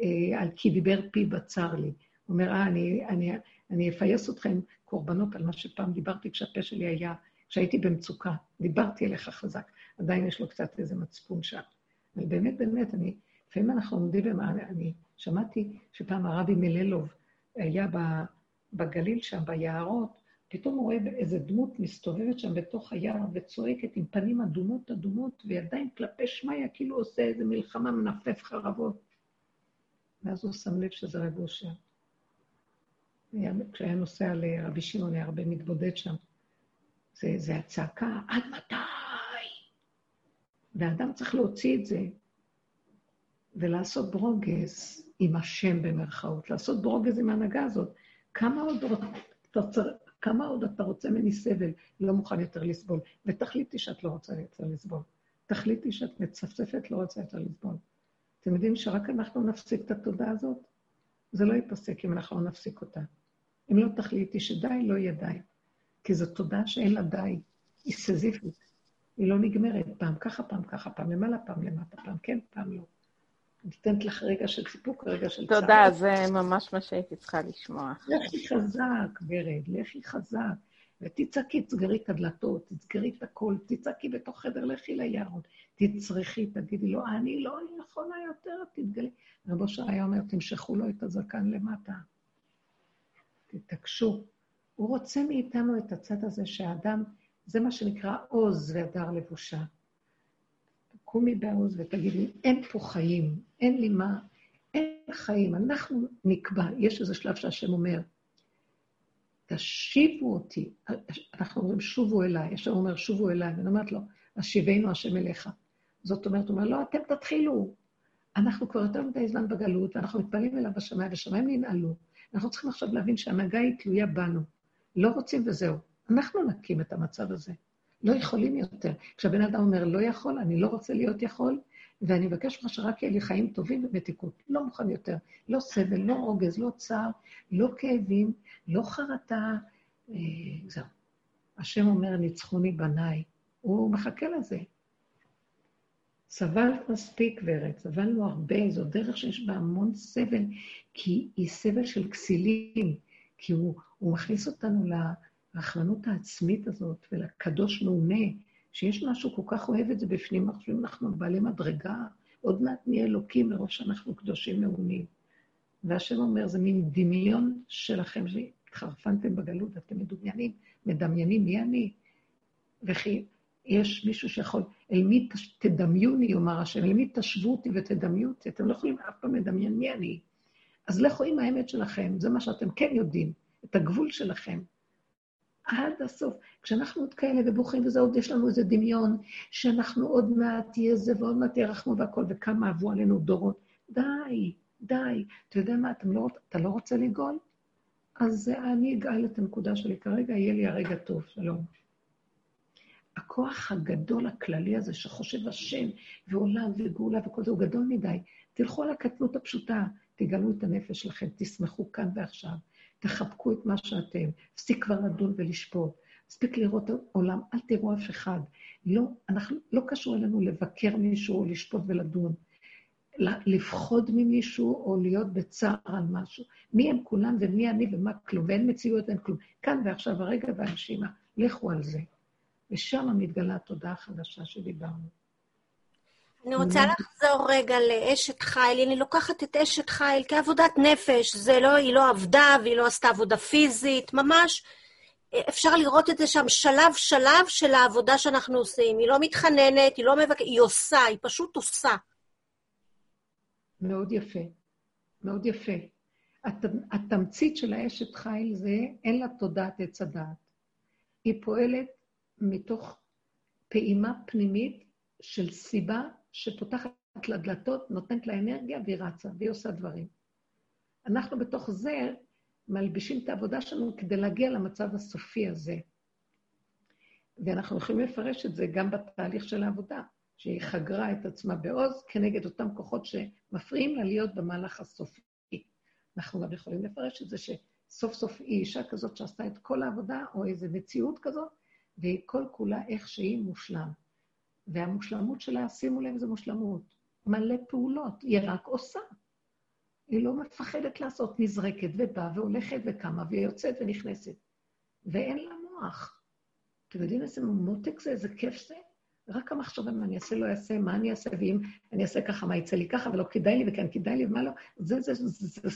אה, על כי דיבר פי בצר לי. הוא אומר, אה, אני, אני, אני אפייס אתכם קורבנות על מה שפעם דיברתי כשהפה שלי היה, כשהייתי במצוקה. דיברתי אליך חזק, עדיין יש לו קצת איזה מצפון שם. אבל באמת, באמת, אני, לפעמים אנחנו עומדים ומה, אני שמעתי שפעם הרבי מללוב היה בגליל שם, ביערות, פתאום הוא רואה איזה דמות מסתובבת שם בתוך היער וצועקת עם פנים אדומות אדומות וידיים כלפי שמיא, כאילו עושה איזה מלחמה, מנפף חרבות. ואז הוא שם לב שזה רב אושר. כשהיה נוסע לרבי שמעון, היה הרבה מתבודד שם. זה, זה הצעקה, עד מתי? והאדם צריך להוציא את זה ולעשות ברוגז עם השם במרכאות, לעשות ברוגז עם ההנהגה הזאת. כמה עוד, כמה עוד אתה רוצה ממני סבל, לא מוכן יותר לסבול, ותחליטי שאת לא רוצה יותר לסבול. תחליטי שאת מצפצפת, לא רוצה יותר לסבול. אתם יודעים שרק אנחנו נפסיק את התודעה הזאת? זה לא ייפסק אם אנחנו לא נפסיק אותה. אם לא תחליטי שדי, לא יהיה די. כי זו תודעה שאין לה די, היא סזיפית. היא לא נגמרת, פעם ככה, פעם ככה, פעם למעלה, פעם למטה, פעם כן, פעם לא. נותנת לך רגע של סיפוק, רגע של צער. תודה, זה ממש מה שהייתי צריכה לשמוע. לכי חזק, ורד, לכי חזק. ותצעקי, תסגרי את הדלתות, תסגרי את הכל, תצעקי בתוך חדר, לכי ליערות, תצרכי, תגידי לו, אני לא יכולה יותר, תתגלי. רבו שר היה אומר, תמשכו לו את הזקן למטה. תתעקשו. הוא רוצה מאיתנו את הצד הזה שהאדם, זה מה שנקרא עוז והדר לבושה. קומי בעוז ותגידי, אין פה חיים, אין לי מה, אין חיים, אנחנו נקבע. יש איזה שלב שהשם אומר, תשיבו אותי. אנחנו אומרים, שובו אליי. השם אומר, שובו אליי. ואני אומרת לו, השיבנו השם אליך. זאת אומרת, הוא אומר, לא, אתם תתחילו. אנחנו כבר יותר מדי זמן בגלות, ואנחנו מתפללים אליו בשמיים, ושמיים ננעלו. אנחנו צריכים עכשיו להבין שההנהגה היא תלויה בנו. לא רוצים וזהו. אנחנו נקים את המצב הזה. לא יכולים יותר. כשהבן אדם אומר, לא יכול, אני לא רוצה להיות יכול, ואני מבקש ממך שרק יהיה לי חיים טובים ומתיקות. לא מוכן יותר. לא סבל, לא רוגז, לא צער, לא כאבים, לא חרטה. אה, זהו. השם אומר, ניצחוני בניי. הוא מחכה לזה. סבלת מספיק, ורד, סבלנו הרבה, זו דרך שיש בה המון סבל, כי היא סבל של כסילים, כי הוא, הוא מכניס אותנו לרחמנות העצמית הזאת ולקדוש מעונה, שיש משהו כל כך אוהב את זה בפנים, אנחנו אנחנו בעלי מדרגה, עוד מעט נהיה אלוקים מרוב שאנחנו קדושים מעונים. והשם אומר, זה מין דמיון שלכם, שהתחרפנתם בגלות, אתם מדומיינים, מדמיינים מי אני. וכי יש מישהו שיכול, אל מי תדמיוני, יאמר השם, אל מי תשוו אותי ותדמיו אותי, אתם לא יכולים אף פעם לדמיין מי אני. אז לכו עם האמת שלכם, זה מה שאתם כן יודעים, את הגבול שלכם. עד הסוף. כשאנחנו עוד כאלה ובוכים וזה עוד, יש לנו איזה דמיון, שאנחנו עוד מעט תהיה זה ועוד מעט ירחמו והכול, וכמה עברו עלינו דורות. די, די. אתה יודע מה, אתה לא, אתה לא רוצה לגאול? אז אני אגאל את הנקודה שלי כרגע, יהיה לי הרגע טוב, שלום. הכוח הגדול הכללי הזה שחושב השם ועולם וגאולה וכל זה, הוא גדול מדי. תלכו על הקטנות הפשוטה, תגלו את הנפש שלכם, תשמחו כאן ועכשיו, תחבקו את מה שאתם, תפסיק כבר לדון ולשפוט, תספיק לראות עולם, אל תראו אף אחד. לא, אנחנו, לא קשור אלינו לבקר מישהו או לשפוט ולדון. לפחוד ממישהו או להיות בצער על משהו. מי הם כולם ומי אני ומה כלום, ואין מציאות ואין כלום. כאן ועכשיו הרגע והנשימה, לכו על זה. ושם מתגלה התודעה החדשה שדיברנו. אני רוצה לחזור רגע לאשת חיל. אני לוקחת את אשת חיל כעבודת נפש. זה לא, היא לא עבדה והיא לא עשתה עבודה פיזית, ממש אפשר לראות את זה שם שלב-שלב של העבודה שאנחנו עושים. היא לא מתחננת, היא לא מבקשת, היא עושה, היא פשוט עושה. מאוד יפה, מאוד יפה. הת, התמצית של האשת חיל זה, אין לה תודעת עץ הדעת. היא פועלת מתוך פעימה פנימית של סיבה שפותחת לדלתות, נותנת לה אנרגיה והיא רצה, והיא עושה דברים. אנחנו בתוך זה מלבישים את העבודה שלנו כדי להגיע למצב הסופי הזה. ואנחנו יכולים לפרש את זה גם בתהליך של העבודה, שהיא חגרה את עצמה בעוז כנגד אותם כוחות שמפריעים לה להיות במהלך הסופי. אנחנו גם יכולים לפרש את זה שסוף סוף היא אישה כזאת שעשתה את כל העבודה, או איזו מציאות כזאת, והיא כל כולה איך שהיא מושלם. והמושלמות שלה, שימו לב, זו מושלמות. מלא פעולות, היא רק עושה. היא לא מפחדת לעשות, נזרקת ובאה והולכת וקמה ויוצאת ונכנסת. ואין לה מוח. אתם יודעים איזה מותק זה, איזה כיף זה? רק המחשבה מה אני אעשה, לא אעשה, מה אני אעשה, ואם אני אעשה ככה, מה יצא לי ככה, ולא כדאי לי, וכן כדאי לי, ומה לא, זה, זה, זה, זה,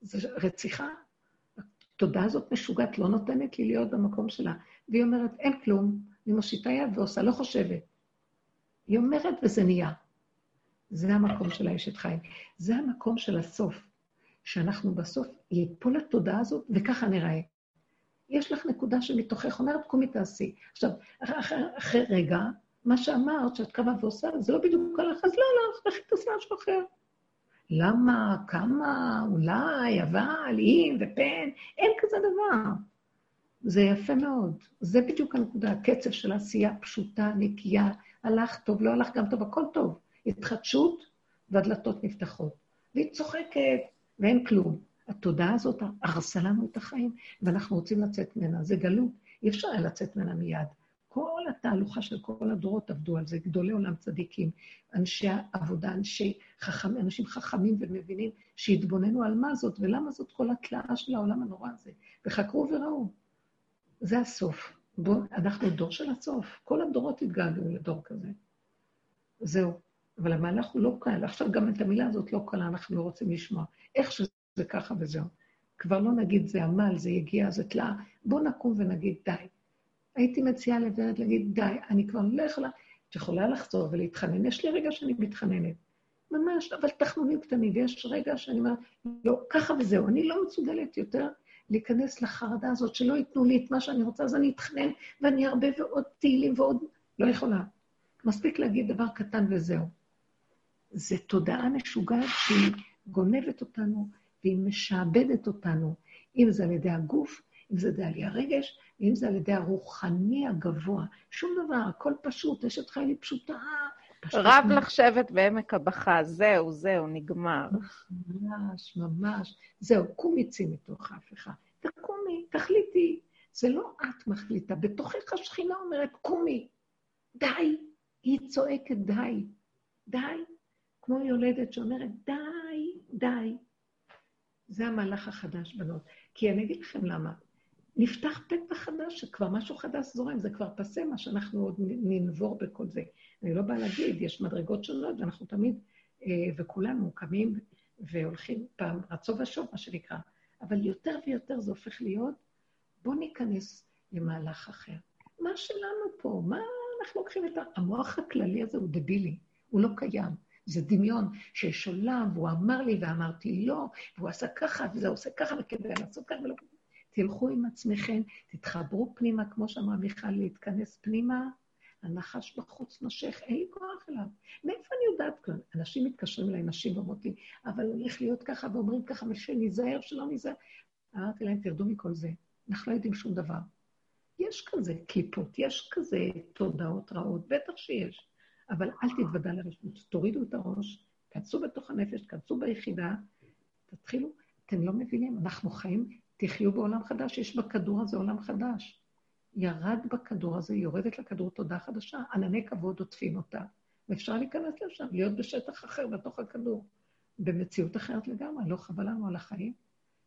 זה, זה רציחה. התודעה הזאת משוגעת, לא נותנת לי להיות במקום שלה. והיא אומרת, אין כלום, אני מושיטה יד ועושה, לא חושבת. היא אומרת וזה נהיה. זה המקום של האשת חיים. זה המקום של הסוף, שאנחנו בסוף ייפול לתודעה הזאת, וככה נראה. יש לך נקודה שמתוכך אומרת, קומי תעשי. עכשיו, אחרי, אחרי רגע, מה שאמרת, שאת קמה ועושה, זה לא בדיוק הלך, אז לא, לא, לכי תעשי משהו אחר. למה, כמה, אולי, אבל, אם ופן, אין כזה דבר. זה יפה מאוד. זה בדיוק הנקודה, הקצב של העשייה פשוטה, נקייה, הלך טוב, לא הלך גם טוב, הכל טוב. התחדשות והדלתות נפתחות. והיא צוחקת, ואין כלום. התודעה הזאת הרסה לנו את החיים, ואנחנו רוצים לצאת ממנה. זה גלות, אי אפשר היה לצאת ממנה מיד. כל התהלוכה של כל הדורות עבדו על זה, גדולי עולם צדיקים, אנשי עבודה, אנשי חכם, אנשים חכמים ומבינים שהתבוננו על מה זאת ולמה זאת כל התלאה של העולם הנורא הזה, וחקרו וראו. זה הסוף. בוא, אנחנו דור של הסוף. כל הדורות התגעגעו לדור כזה. זהו. אבל המהלך הוא לא קל. עכשיו גם את המילה הזאת לא קלה, אנחנו לא רוצים לשמוע. איך שזה ככה וזהו. כבר לא נגיד זה עמל, זה יגיע, זה תלאה. בואו נקום ונגיד די. הייתי מציעה לוורד להגיד, די, אני כבר לא יכולה, את יכולה לחזור ולהתחנן. יש לי רגע שאני מתחננת. ממש, אבל תחנונים קטנים, ויש רגע שאני אומרת, לא, ככה וזהו, אני לא מסוגלת יותר להיכנס לחרדה הזאת, שלא ייתנו לי את מה שאני רוצה, אז אני אתחנן, ואני ארבה ועוד תהילים ועוד... לא יכולה. מספיק להגיד דבר קטן וזהו. זו תודעה משוגעת שהיא גונבת אותנו, והיא משעבדת אותנו, אם זה על ידי הגוף, אם זה על ידי הרגש, ואם זה על ידי הרוחני הגבוה. שום דבר, הכל פשוט, אשת חיילי פשוטה. רב לך שבט בעמק הבכה, זהו, זהו, נגמר. ממש, ממש. זהו, קומי צי מתוך אחד. תקומי, תחליטי. זה לא את מחליטה, בתוכך השכינה אומרת, קומי. די. היא צועקת די. די. כמו יולדת שאומרת, די, די. זה המהלך החדש, בנות. כי אני אגיד לכם למה. נפתח פתח חדש, שכבר משהו חדש זורם, זה כבר פסה מה שאנחנו עוד ננבור בכל זה. אני לא באה להגיד, יש מדרגות שונות, ואנחנו תמיד, אה, וכולנו קמים והולכים פעם רצו ושוב, מה שנקרא. אבל יותר ויותר זה הופך להיות, בואו ניכנס למהלך אחר. מה שלנו פה? מה אנחנו לוקחים את ה... המוח הכללי הזה הוא דבילי, הוא לא קיים. זה דמיון שיש עולם, והוא אמר לי ואמרתי לא, והוא עשה ככה, וזה עושה ככה, וכדי לעשות ככה ולא... תלכו עם עצמכם, תתחברו פנימה, כמו שאמרה מיכל, להתכנס פנימה, הנחש בחוץ נושך, אין לי כוח אליו. מאיפה אני יודעת כאן? אנשים מתקשרים אליי, נשים ואומרות לי, אבל הולך להיות ככה, ואומרים ככה, ושניזהר, שלא ניזהר. אמרתי להם, תרדו מכל זה, אנחנו לא יודעים שום דבר. יש כזה קליפות, יש כזה תודעות רעות, בטח שיש. אבל אל תתוודע לרשות, תורידו את הראש, כנסו בתוך הנפש, כנסו ביחידה, תתחילו, אתם לא מבינים, אנחנו חיים, תחיו בעולם חדש, יש בכדור הזה עולם חדש. ירד בכדור הזה, יורדת לכדור תודה חדשה, ענני כבוד עוטפים אותה, ואפשר להיכנס לשם, להיות בשטח אחר, בתוך הכדור, במציאות אחרת לגמרי, לא חבל לנו על החיים?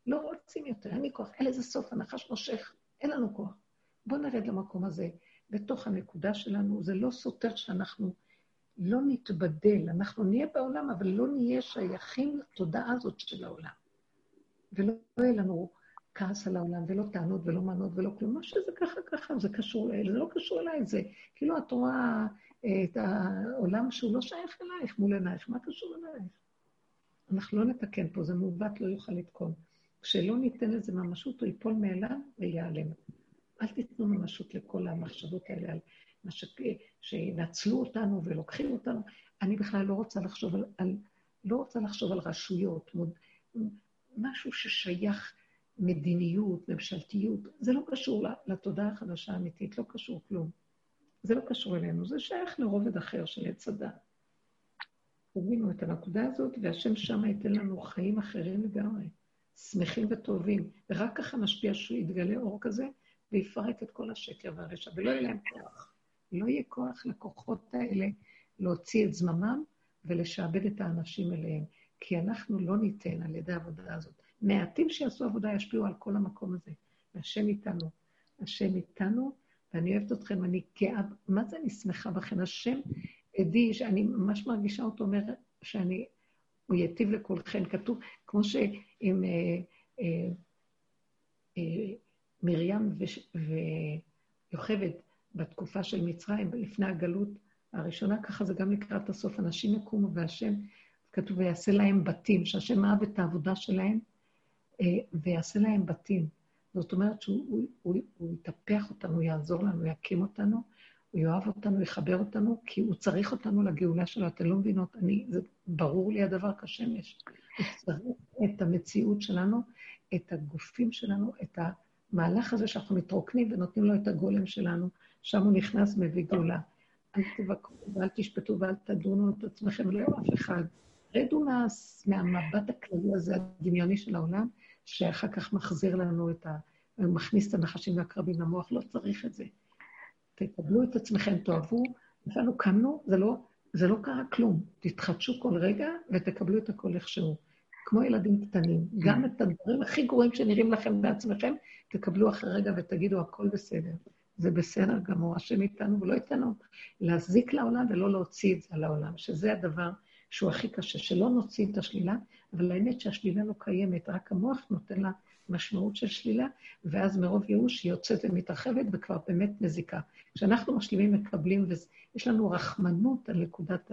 לא רוצים יותר, אין לי כוח, אין לזה סוף, הנחש מושך, אין לנו כוח. בואו נרד למקום הזה, בתוך הנקודה שלנו, זה לא סותר שאנחנו לא נתבדל, אנחנו נהיה בעולם, אבל לא נהיה שייכים לתודעה הזאת של העולם. ולא יהיה לנו כעס על העולם, ולא טענות, ולא מנות, ולא כלום. מה שזה ככה, ככה, זה קשור, זה לא קשור אליי, זה כאילו את רואה אה, את העולם שהוא לא שייך אלייך מול עינייך, מה קשור אלייך? אנחנו לא נתקן פה, זה מעוות, לא יוכל לתקון. כשלא ניתן לזה ממשות, הוא ייפול מאליו וייעלם. אל תיתנו ממשות לכל המחשבות האלה על מה ש... שינצלו אותנו ולוקחים אותנו. אני בכלל לא רוצה לחשוב על, על, לא רוצה לחשוב על רשויות, מוד, משהו ששייך מדיניות, ממשלתיות, זה לא קשור לתודעה החדשה האמיתית, לא קשור כלום. זה לא קשור אלינו, זה שייך לרובד אחר של עץ הדת. הבינו את הנקודה הזאת, והשם שמה ייתן לנו חיים אחרים לגמרי, שמחים וטובים, ורק ככה משפיע שהוא יתגלה אור כזה, ויפרק את כל השקר והרשע, ולא יהיה להם כוח. לא יהיה כוח לכוחות האלה להוציא את זממם ולשעבד את האנשים אליהם, כי אנחנו לא ניתן על ידי העבודה הזאת. מעטים שיעשו עבודה ישפיעו על כל המקום הזה, והשם איתנו. השם איתנו, ואני אוהבת אתכם, אני גאה, מה זה אני שמחה בכם? השם עדי, שאני ממש מרגישה אותו אומר שאני, הוא ייטיב לכולכם. כתוב, כמו שעם אה, אה, אה, מרים ויוכבד בתקופה של מצרים, לפני הגלות הראשונה, ככה זה גם לקראת הסוף. אנשים יקומו והשם, כתוב, ויעשה להם בתים, שהשם אהב את העבודה שלהם, ויעשה להם בתים. זאת אומרת שהוא הוא, הוא, יטפח אותנו, הוא יעזור לנו, הוא יקים אותנו, הוא יאהב אותנו, יחבר אותנו, כי הוא צריך אותנו לגאולה שלו. אתן לא מבינות, אני, זה ברור לי הדבר כשמש. הוא צריך את המציאות שלנו, את הגופים שלנו, את המהלך הזה שאנחנו מתרוקנים ונותנים לו את הגולם שלנו, שם הוא נכנס, מביא גאולה. אל תבקרו ואל תשפטו ואל תדונו את עצמכם, לא אף אחד. רדו מה, מהמבט הכללי הזה, הדמיוני של העולם, שאחר כך מחזיר לנו את ה... מכניס את הנחשים והקרבים למוח, לא צריך את זה. תקבלו את עצמכם, תאהבו, אפילו קמנו, זה לא, זה לא קרה כלום. תתחדשו כל רגע ותקבלו את הכל איכשהו. כמו ילדים קטנים. גם את הדברים הכי גרועים שנראים לכם בעצמכם, תקבלו אחרי רגע ותגידו, הכל בסדר. זה בסדר גמור, השם איתנו, ולא איתנו להזיק לעולם ולא להוציא את זה על העולם, שזה הדבר שהוא הכי קשה, שלא נוציא את השלילה, אבל האמת שהשלילה לא קיימת, רק המוח נותן לה משמעות של שלילה, ואז מרוב ייאוש היא יוצאת ומתרחבת וכבר באמת מזיקה. כשאנחנו משלימים, מקבלים, ויש לנו רחמנות על נקודת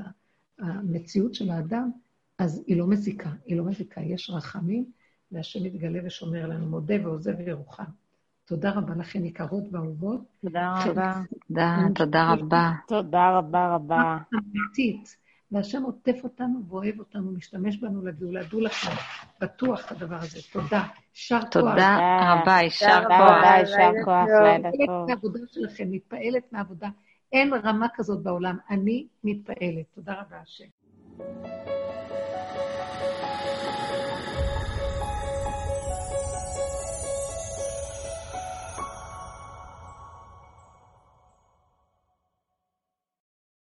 המציאות של האדם, אז היא לא מזיקה, היא לא מזיקה, יש רחמים, והשם מתגלה ושומר לנו, מודה ועוזב ירוחם. תודה רבה לכן, יקרות ואהובות. תודה רבה. תודה, תודה רבה. תודה רבה רבה. אמיתית. והשם עוטף אותנו ואוהב אותנו, משתמש בנו לגאולה. דעו לכם, בטוח הדבר הזה. תודה. יישר כוח. תודה רבה, יישר כוח. יישר כוח, לילה טוב. מהעבודה שלכם, מתפעלת מהעבודה. אין רמה כזאת בעולם. אני מתפעלת. תודה רבה, השם.